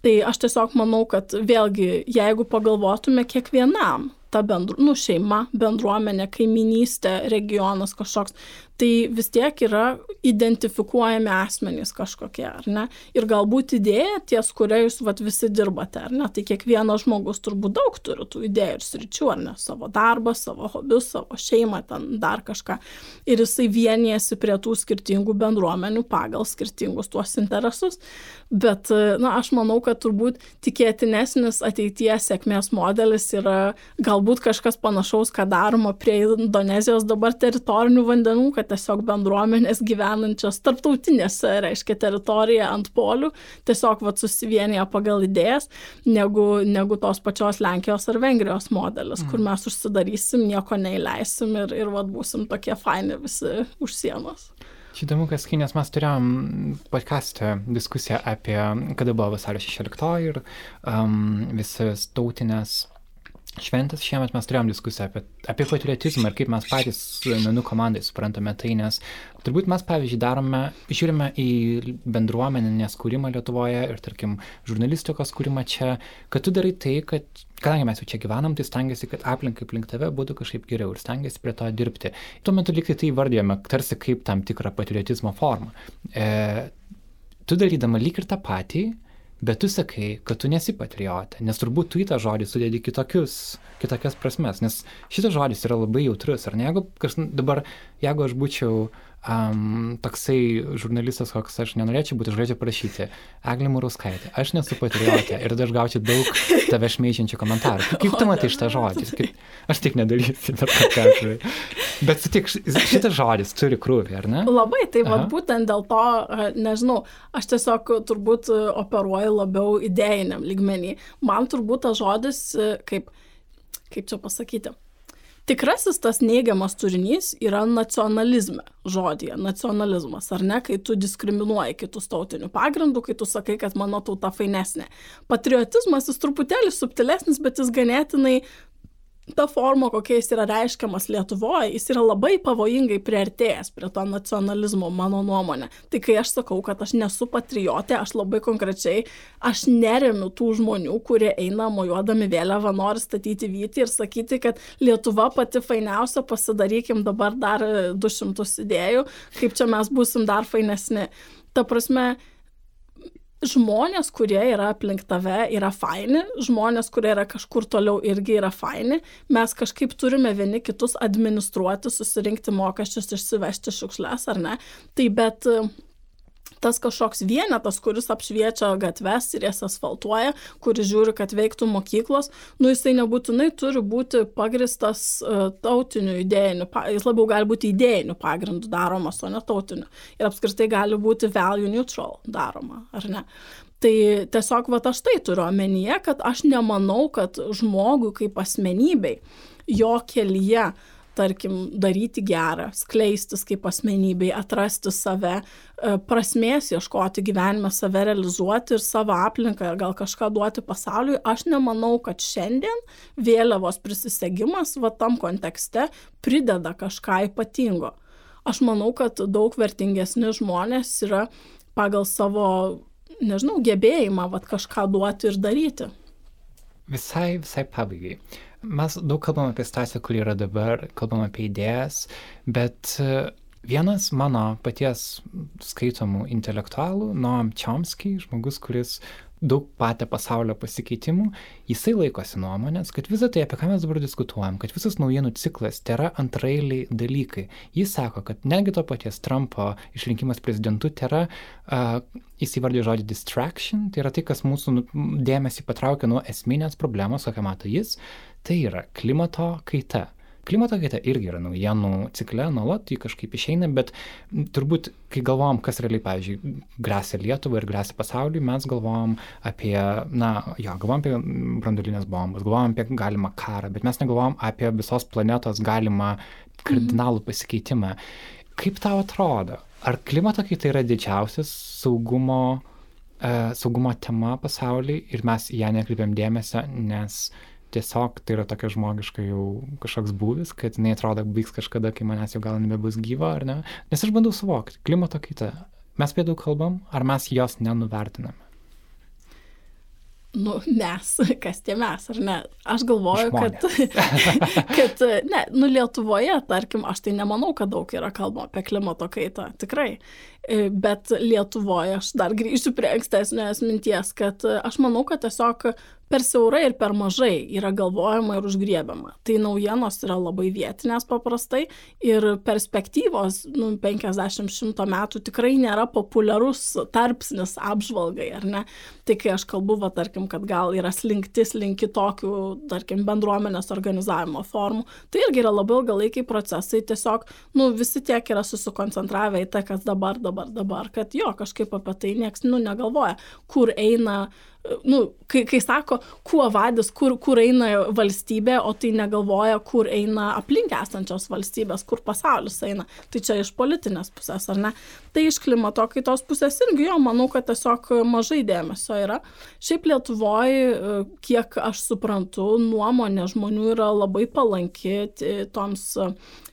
Tai aš tiesiog manau, kad vėlgi, jeigu pagalvotume kiekvienam, ta bendru, nu, šeima, bendruomenė, kaiminystė, regionas kažkoks, tai vis tiek yra identifikuojami asmenys kažkokie, ar ne? Ir galbūt idėja, ties kuria jūs vat, visi dirbate, ar ne? Tai kiekvienas žmogus turbūt daug turi tų idėjų ir sričių, ar ne? Savo darbą, savo hobius, savo šeimą, ten dar kažką. Ir jisai vienijasi prie tų skirtingų bendruomenių pagal skirtingus tuos interesus. Bet, na, aš manau, kad turbūt tikėtinesnis ateities sėkmės modelis yra galbūt kažkas panašaus, ką daroma prie Indonezijos dabar teritorinių vandenų, kad tiesiog bendruomenės gyvenančios tarptautinėse, reiškia, teritoriją ant polių, tiesiog vat, susivienyje pagal idėjas, negu, negu tos pačios Lenkijos ar Vengrijos modelis, mm. kur mes užsidarysim, nieko neįleisim ir, ir vat, būsim tokie faini visi už sienos. Čia įdomu, kas Kinės mes turėjom podcast'e diskusiją apie, kada buvo vasario 16 ir um, visas tautinės šventės šiemet mes turėjom diskusiją apie, apie patriotizmą ir kaip mes patys menų komandai suprantame tai, nes turbūt mes, pavyzdžiui, darome, žiūrime į bendruomeninės kūrimą Lietuvoje ir, tarkim, žurnalistikos kūrimą čia, kad tu darai tai, kad, kadangi mes jau čia gyvenam, tai stengiasi, kad aplinkai aplink tave būtų kažkaip geriau ir stengiasi prie to dirbti. Tuo metu liktai tai vardėjome tarsi kaip tam tikrą patriotizmo formą. E, tu darydama lyg ir tą patį, bet tu sakai, kad tu nesi patriotė, nes turbūt tu į tą žodį sudėdi kitokius, kitokias prasmes, nes šitas žodis yra labai jautrus, ar ne? Jeigu kas dabar, jeigu aš būčiau um, toksai žurnalistas, koks aš nenorėčiau būti, aš galėčiau parašyti, Eglė Murauskaitė, aš nesu patriotė ir aš gaučiau daug tave šmeižiančių komentarų. Kaip tu matai šitą žodį? Kaip, aš tik nedarysiu, kokią atveju. Bet sutik, šitas žodis turi krūvį, ar ne? Labai, tai vad būtent dėl to, nežinau, aš tiesiog turbūt operuoju labiau idėjiniam lygmenį. Man turbūt tas žodis, kaip, kaip čia pasakyti, Tikrasis tas neigiamas turinys yra nacionalizme, žodėje, nacionalizmas, ar ne, kai tu diskriminuoji kitus tautinių pagrindų, kai tu sakai, kad mano tauta fainesnė. Patriotizmas jis truputėlį subtilesnis, bet jis ganėtinai ta forma, kokia jis yra reiškiamas Lietuvoje, jis yra labai pavojingai priartėjęs prie to nacionalizmo, mano nuomonė. Tai kai aš sakau, kad aš nesu patriotė, aš labai konkrečiai, aš neremiu tų žmonių, kurie eina mojuodami vėliavą, nori statyti vytį ir sakyti, kad Lietuva pati fainiausia, pasidarykim dabar dar 200 idėjų, kaip čia mes busim dar fainesni. Ta prasme, žmonės, kurie yra aplink tave, yra faini, žmonės, kurie yra kažkur toliau irgi yra faini, mes kažkaip turime vieni kitus administruoti, susirinkti mokesčius, išsivežti šiukšles ar ne. Tai bet tas kažkoks vienetas, kuris apšviečia gatves ir jas asfaltuoja, kuris žiūri, kad veiktų mokyklos, nu jisai nebūtinai turi būti pagristas uh, tautiniu idėjiniu, jis labiau gali būti idėjiniu pagrindu daromas, o ne tautiniu. Ir apskritai gali būti value neutral daroma, ar ne? Tai tiesiog va aš tai turiu omenyje, kad aš nemanau, kad žmogui kaip asmenybei jo kelyje tarkim, daryti gerą, skleistis kaip asmenybei, atrasti save, e, prasmės ieškoti gyvenime, save realizuoti ir savo aplinką, gal kažką duoti pasauliui, aš nemanau, kad šiandien vėliavos prisisegimas va tam kontekste prideda kažką ypatingo. Aš manau, kad daug vertingesni žmonės yra pagal savo, nežinau, gebėjimą va kažką duoti ir daryti. Visai, visai pabaigai. Mes daug kalbam apie situaciją, kuri yra dabar, kalbam apie idėjas, bet e, vienas mano paties skaitomų intelektualų, Noam Chomsky, žmogus, kuris daug patę pasaulio pasikeitimų, jisai laikosi nuomonės, kad visą tai, apie ką mes dabar diskutuojam, kad visas naujienų ciklas tai yra antrailiai dalykai. Jis sako, kad netgi to paties Trumpo išrinkimas prezidentu tai yra, uh, jis įvardė žodį distraction, tai yra tai, kas mūsų nu, dėmesį patraukia nuo esminės problemos, kokią mato jis, tai yra klimato kaita. Klimato kaita irgi yra naujienų cikle, nuolat jį kažkaip išeina, bet turbūt, kai galvom, kas realiai, pavyzdžiui, grėsia Lietuvai ir grėsia pasauliui, mes galvom apie, na, jo, galvom apie branduolinės bombas, galvom apie galimą karą, bet mes negalvom apie visos planetos galimą kardinalų pasikeitimą. Kaip tau atrodo, ar klimato kaita yra didžiausias saugumo, uh, saugumo tema pasaulyje ir mes ją nekreipiam dėmesio, nes tiesiog tai yra tokia žmogiška jau kažkoks būvis, kad jinai atrodo vyks kažkada, kai manęs jau gal nebebus gyva, ar ne? Nes aš bandau suvokti, klimato kaita. Mes apie daug kalbam, ar mes jos nenuvertiname? nu, mes, kas tie mes, ar ne? Aš galvoju, Žmonės. kad, <laughs> kad, ne, nu, Lietuvoje, tarkim, aš tai nemanau, kad daug yra kalbama apie klimato kaitą, tikrai. E, bet Lietuvoje aš dar grįšiu prie ankstesnės minties, kad aš manau, kad tiesiog per siaurai ir per mažai yra galvojama ir užgriebiama. Tai naujienos yra labai vietinės paprastai ir perspektyvos nu, 50-100 metų tikrai nėra populiarus tarpsnis apžvalgai, ar ne? Tai kai aš kalbu, va, tarkim, kad gal yra slinktis link kitokių, tarkim, bendruomenės organizavimo formų, tai irgi yra labai ilgalaikiai procesai, tiesiog, nu, visi tiek yra susikoncentravę į tai, kas dabar, dabar, dabar, kad jo, kažkaip apie tai nieks, nu, negalvoja, kur eina uh, nu, kai, kai sako, kuo vadis, kur, kur eina valstybė, o tai negalvoja, kur eina aplink esančios valstybės, kur pasaulis eina. Tai čia iš politinės pusės, ar ne? Tai iš klimato kaitos pusės irgi jo, manau, kad tiesiog mažai dėmesio yra. Šiaip Lietuvoje, kiek aš suprantu, nuomonė žmonių yra labai palanki toms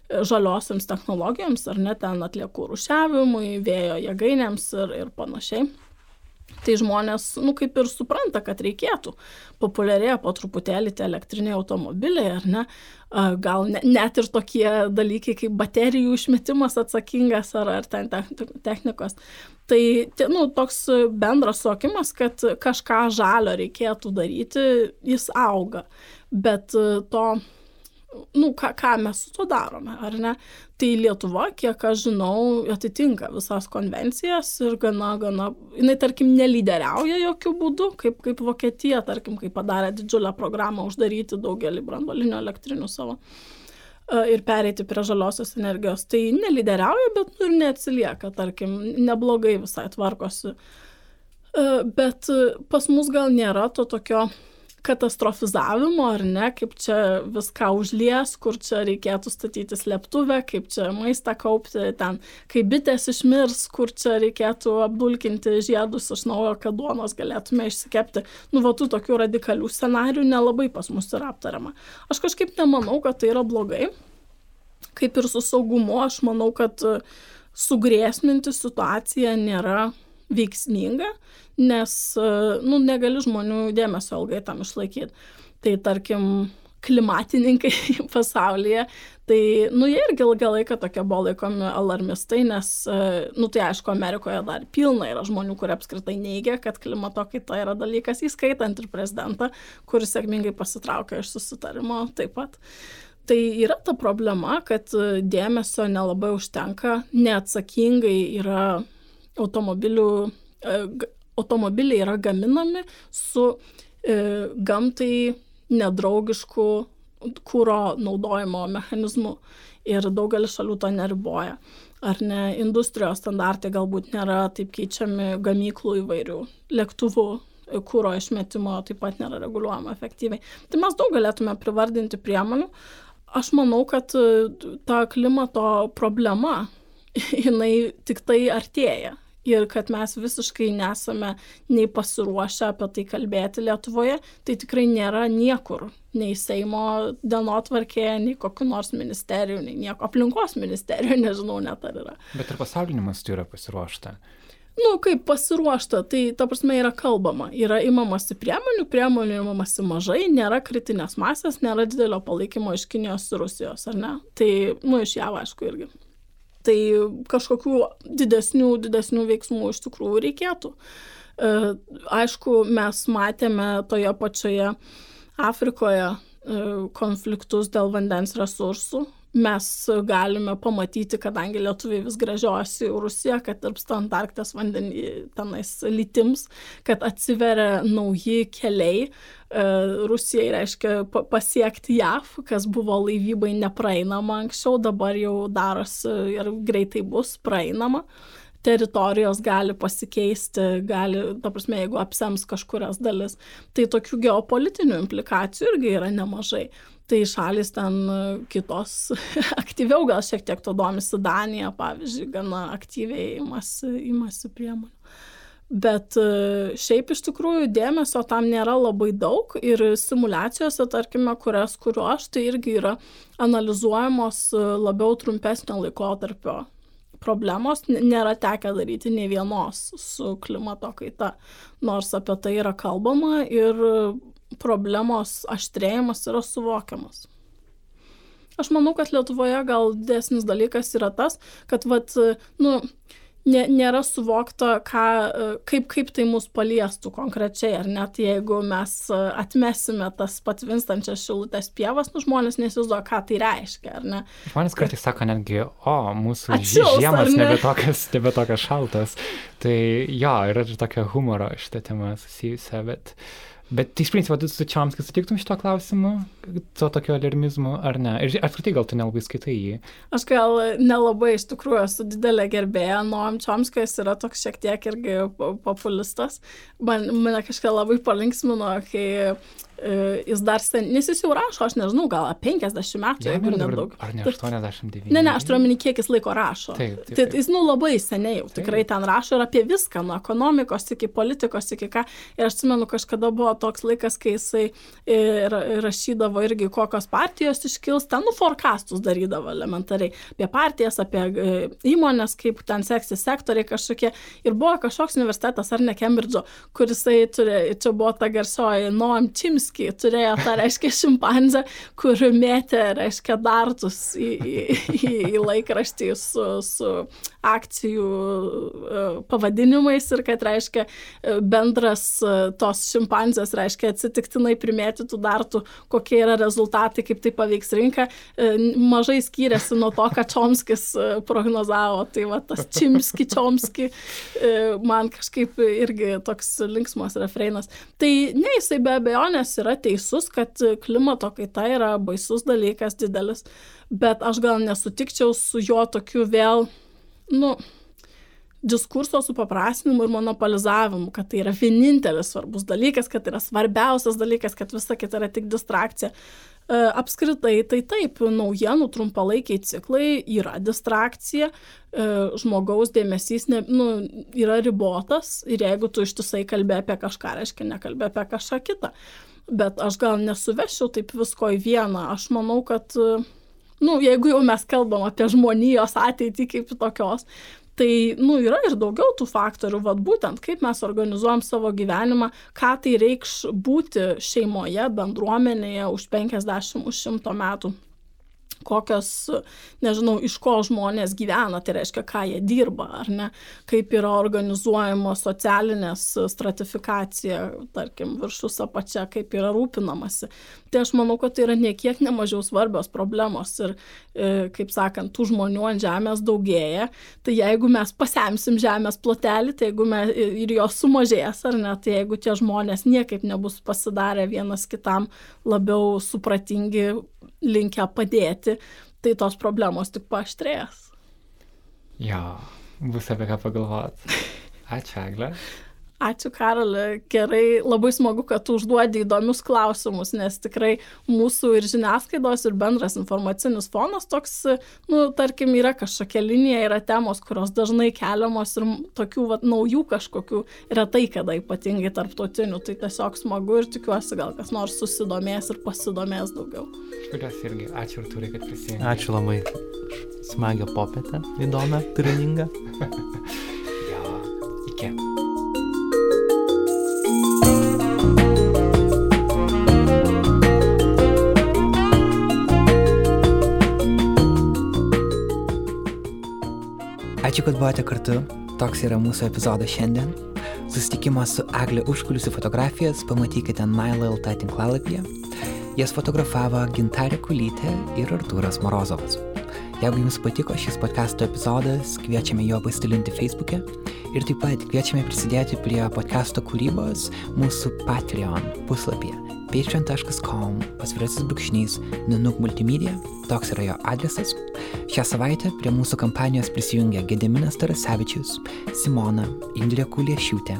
žaliosiams technologijoms, ar net ten atliekų rušiavimui, vėjo jėgainėms ir, ir panašiai tai žmonės, nu, kaip ir supranta, kad reikėtų. Populiarėja po truputėlį tie elektriniai automobiliai, ar ne? Gal ne, net ir tokie dalykai kaip baterijų išmetimas atsakingas ar, ar ten technikos. Tai, nu, toks bendras suokimas, kad kažką žalio reikėtų daryti, jis auga. Bet to nu, ką, ką mes su tuo darome, ar ne? Tai Lietuva, kiek aš žinau, atitinka visas konvencijas ir gana, gana, jinai, tarkim, nelyderiauja jokių būdų, kaip, kaip Vokietija, tarkim, kai padarė didžiulę programą uždaryti daugelį brandolinių elektrinių savo. ir pereiti prie žaliosios energijos. Tai nelyderiauja, bet nu, ir neatsilieka, tarkim, neblogai visai tvarkosi. Bet pas mus gal nėra to tokio katastrofizavimo, ar ne, kaip čia viską užlies, kur čia reikėtų statyti slėptuvę, kaip čia maistą kaupti, ten, kai bitės išmirs, kur čia reikėtų apdulkinti žiedus iš naujo, kad duonos galėtume išsikepti. Nu, va, tų tokių radikalių scenarių nelabai pas mus yra aptariama. Aš kažkaip nemanau, kad tai yra blogai. Kaip ir su saugumu, aš manau, kad sugrėsminti situaciją nėra veiksminga, nes, nu, negali žmonių dėmesio ilgai tam išlaikyti. Tai tarkim, klimatininkai <laughs> pasaulyje, tai, nu, jie irgi ilgą laiką tokie buvo laikomi alarmistai, nes, nu, tai aišku, Amerikoje dar pilna yra žmonių, kurie apskritai neigia, kad klimato kaita yra dalykas, įskaitant ir prezidentą, kuris sėkmingai pasitraukė iš susitarimo taip pat. Tai yra ta problema, kad dėmesio nelabai užtenka, neatsakingai yra automobilių, e, automobiliai yra gaminami su e, gamtai nedraugišku kūro naudojimo mechanizmu ir daugelis šalių to neriboja. Ar ne, industrijos standartai galbūt nėra taip keičiami gamyklų įvairių, lėktuvų e, kūro išmetimo taip pat nėra reguliuojama efektyviai. Tai mes daug galėtume privardinti priemonių. Aš manau, kad ta klimato problema, <laughs> jinai tik tai artėja ir kad mes visiškai nesame nei pasiruošę apie tai kalbėti Lietuvoje, tai tikrai nėra niekur, nei Seimo dienotvarkėje, nei kokiu nors ministerijų, nei nieko aplinkos ministerijų, <laughs> nežinau net ar yra. Bet ir pasauliniu mastu yra pasiruošta. Nu, kaip pasiruošta, tai ta prasme yra kalbama, yra imamasi priemonių, priemonių imamasi mažai, nėra kritinės masės, nėra didelio palaikymo iš Kinijos ir Rusijos, ar ne? Tai, nu, iš jav, aišku, irgi tai kažkokių didesnių, didesnių veiksmų iš tikrųjų reikėtų. E, aišku, mes matėme toje pačioje Afrikoje e, konfliktus dėl vandens resursų, mes galime pamatyti, kadangi lietuviai vis gražiuosi į Rusiją, kad tarpsta Antarktės vandenį tenais lytims, kad atsiveria nauji keliai. E, Rusijai reiškia pasiekti JAV, kas buvo laivybai nepraeinama anksčiau, dabar jau darosi ir greitai bus praeinama teritorijos gali pasikeisti, gali, ta prasme, jeigu apsems kažkurias dalis. Tai tokių geopolitinių implikacijų irgi yra nemažai tai šalis ten kitos <laughs> aktyviau gal šiek tiek to domisi Danija, pavyzdžiui, gana aktyviai imasi, imasi priemonių. Bet e, šiaip iš tikrųjų dėmesio tam nėra labai daug ir simulacijose, tarkime, kurias kuriuo aš, tai irgi yra analizuojamos e, labiau trumpesnio laikotarpio problemos. Nėra tekę daryti nei vienos su klimato kaita, nors apie tai yra kalbama ir problemos aštrėjimas yra suvokiamas. Aš manau, kad Lietuvoje gal didesnis dalykas yra tas, kad, vat, nu, nė, nėra suvokta, ką, kaip, kaip tai mus paliestų konkrečiai, ar net jeigu mes atmesime tas patvinstančias šilutės pievas, nu žmonės nesizduoja, ką tai reiškia, ar ne. Žmonės kartais sako netgi, o, mūsų Atšils, žiemas ne? nebe tokias, nebe tokias šaltas. Tai jo, yra ir tokia humoro šitą temą susijusią, bet... Uh, Bet iš principo, tu su Čiomskiu sutiktum šito klausimu, to tokio alermizmo, ar ne? Ir apskritai gal tu nelabai skaitai jį? Aš gal nelabai iš tikrųjų esu didelė gerbėja, Noam Čiomskis yra toks šiek tiek irgi populistas. Man, mane kažką labai palinksmino, kai jis dar sen, nes jis jau rašo, aš nežinau, gal 50 metų, jeigu nedaug. Ar ne 89? Ne, ne, aš turiu omeny, kiek jis laiko rašo. Taip, taip, taip. Tai jis, nu, labai seniai jau tikrai taip. ten rašo ir apie viską, nuo ekonomikos iki politikos, iki ką. Ir aš atsimenu, kažkada buvo toks laikas, kai jisai ir, ir rašydavo irgi, kokios partijos iškils, ten, nu, forecastus darydavo elementariai. Apie partijas, apie e, įmonės, kaip ten seksis sektoriai kažkokie. Ir buvo kažkoks universitetas, ar ne Kembridžo, kuris turi, čia buvo ta garsioji Noam Chims Kaminski turėjo tą, reiškia, šimpanzę, kur mėtė, reiškia, dartus į, į, į, į laikraštį su, su akcijų e, pavadinimais ir kad, reiškia, e, bendras e, tos šimpanzės, reiškia, atsitiktinai primėtytų dartų, kokie yra rezultatai, kaip tai paveiks rinką, mažai skyrėsi nuo to, ką Čomskis prognozavo. Tai va tas Čimski, Čomski, man kažkaip irgi toks linksmas refreinas. Tai ne, jisai be abejonės yra teisus, kad klimato kaita yra baisus dalykas didelis, bet aš gal nesutikčiau su jo tokiu vėl, nu, diskurso supaprastinimu ir monopolizavimu, kad tai yra vienintelis svarbus dalykas, kad tai yra svarbiausias dalykas, kad visa kita yra tik distrakcija. E, apskritai, tai taip, naujienų trumpalaikiai ciklai yra distrakcija, e, žmogaus dėmesys ne, nu, yra ribotas ir jeigu tu ištisai kalbė apie kažką, reiškia nekalbė apie kažką kitą. Bet aš gal nesuvešiu taip visko į vieną. Aš manau, kad, nu, jeigu jau mes kalbam apie žmonijos ateitį kaip tokios, tai nu yra ir daugiau tų faktorių vat būtent kaip mes organizuojam savo gyvenimą ką tai reikš būti šeimoje bendruomenėje už penkiasdešim už šimto metų kokios, nežinau, iš ko žmonės gyvena, tai reiškia, ką jie dirba, ar ne, kaip yra organizuojama socialinės stratifikacija, tarkim, viršus apačia, kaip yra rūpinamasi. Tai aš manau, kad tai yra niekiek nemažiau svarbios problemos ir, e, kaip sakant, tų žmonių ant žemės daugėja, tai jeigu mes pasemsim žemės plotelį, tai jeigu mes ir jos sumažės, ar ne, tai jeigu tie žmonės niekaip nebus pasidarę vienas kitam labiau supratingi, linkę padėti, tai tos problemos tik paaštrės. Jo, bus apie ką pagalvoti. Ačiū, Eglė. Ačiū, Karoli. Gerai, labai smagu, kad tu užduodi įdomius klausimus, nes tikrai mūsų ir žiniasklaidos, ir bendras informacinis fonas toks, nu, tarkim, yra kažkokia linija, yra temos, kurios dažnai keliamos ir tokių vat, naujų kažkokių retai kada ypatingai tarptautinių. Tai tiesiog smagu ir tikiuosi, gal kas nors susidomės ir pasidomės daugiau. Kurios irgi. Ačiū ir turi, kad prisijungė. Ačiū labai. Smagią popietę, įdomią, turiningą. <laughs> jo, iki. Ačiū, kad buvote kartu. Toks yra mūsų epizodas šiandien. Susitikimą su Eglė užkulisių fotografijas pamatykite Naila.lt tinklalapyje. Jas fotografavo Gintarė Kulytė ir Artūras Morozovas. Jeigu jums patiko šis podcasto epizodas, kviečiame jo pasidalinti Facebook'e ir taip pat kviečiame prisidėti prie podcasto kūrybos mūsų Patreon puslapyje patreon.com pasvirasis brūkšnys Nanuk Multimedia, toks yra jo adresas. Šią savaitę prie mūsų kampanijos prisijungia Gediminas Tarasevičius, Simona, Indrė Kuliešiūtė,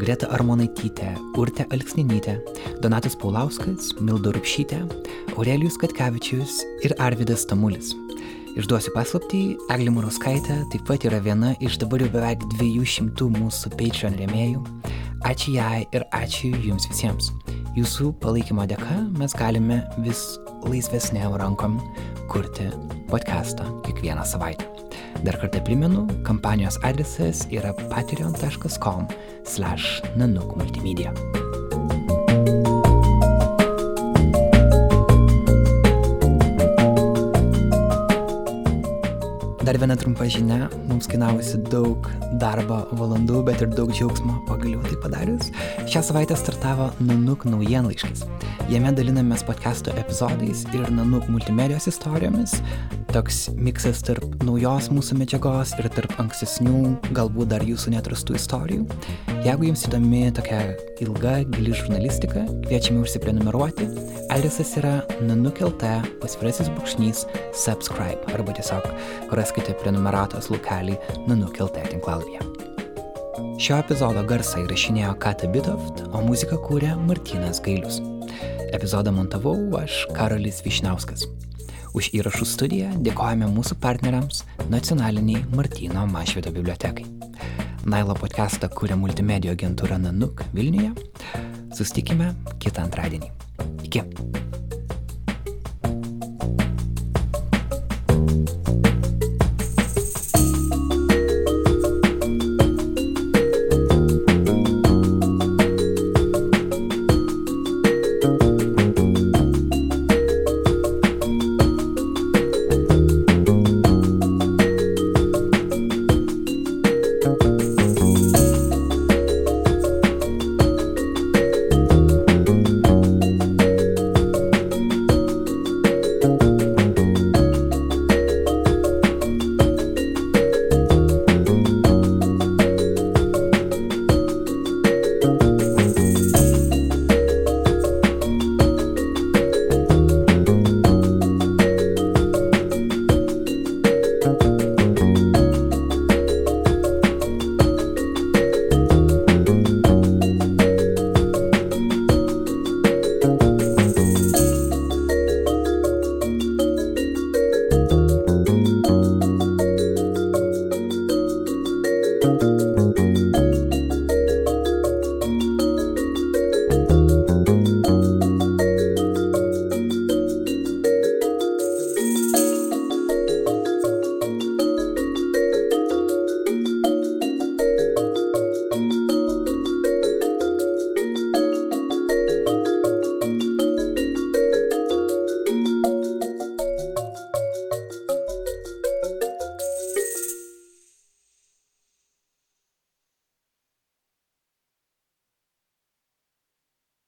Greta Armonaitytė, Urte Alksninytė, Donatas Paulauskas, Mildo Rupšytė, Aurelijus Katkevičius ir Arvidas Tamulis. Išduosiu paslaptį, Eglė Murauskaitė taip pat yra viena iš dabar jau beveik 200 mūsų Patreon rėmėjų. Ačiū jai ir ačiū jums visiems. Jūsų palaikymo dėka mes galime vis laisvesnėm rankom kurti podcastą kiekvieną savaitę. Dar kartą primenu, kampanijos adresas yra patreon.com slash nanuk multimedia. Viena trumpa žinia, mums kainavusi daug darbo valandų, bet ir daug džiaugsmo pagaliau tai padarius. Šią savaitę startavo Nanuk naujienlaiškis. Jame dalinamės podcast'o epizodais ir Nanuk multimedijos istorijomis. Toks miksas tarp naujos mūsų medžiagos ir tarp ankstesnių, galbūt dar jūsų netrastų istorijų. Jeigu jums įdomi tokia ilga, gili žurnalistika, kviečiame užsiprenumeruoti. Adresas yra nanukelte pasvirasis brūkšnys subscribe arba tiesiog raskite prenumeratos lukelį nanukelte tinklalapyje. Šio epizodo garsą įrašinėjo Kata Bitoft, o muziką kūrė Martinas Gailius. Epizodą montavau aš Karolis Višniauskas. Už įrašų studiją dėkojame mūsų partneriams nacionaliniai Martino Mašvido bibliotekai. Nailo podcastą kūrė multimedijų agentūra Nanuk Vilniuje. Sustikime kitą antradienį. Iki.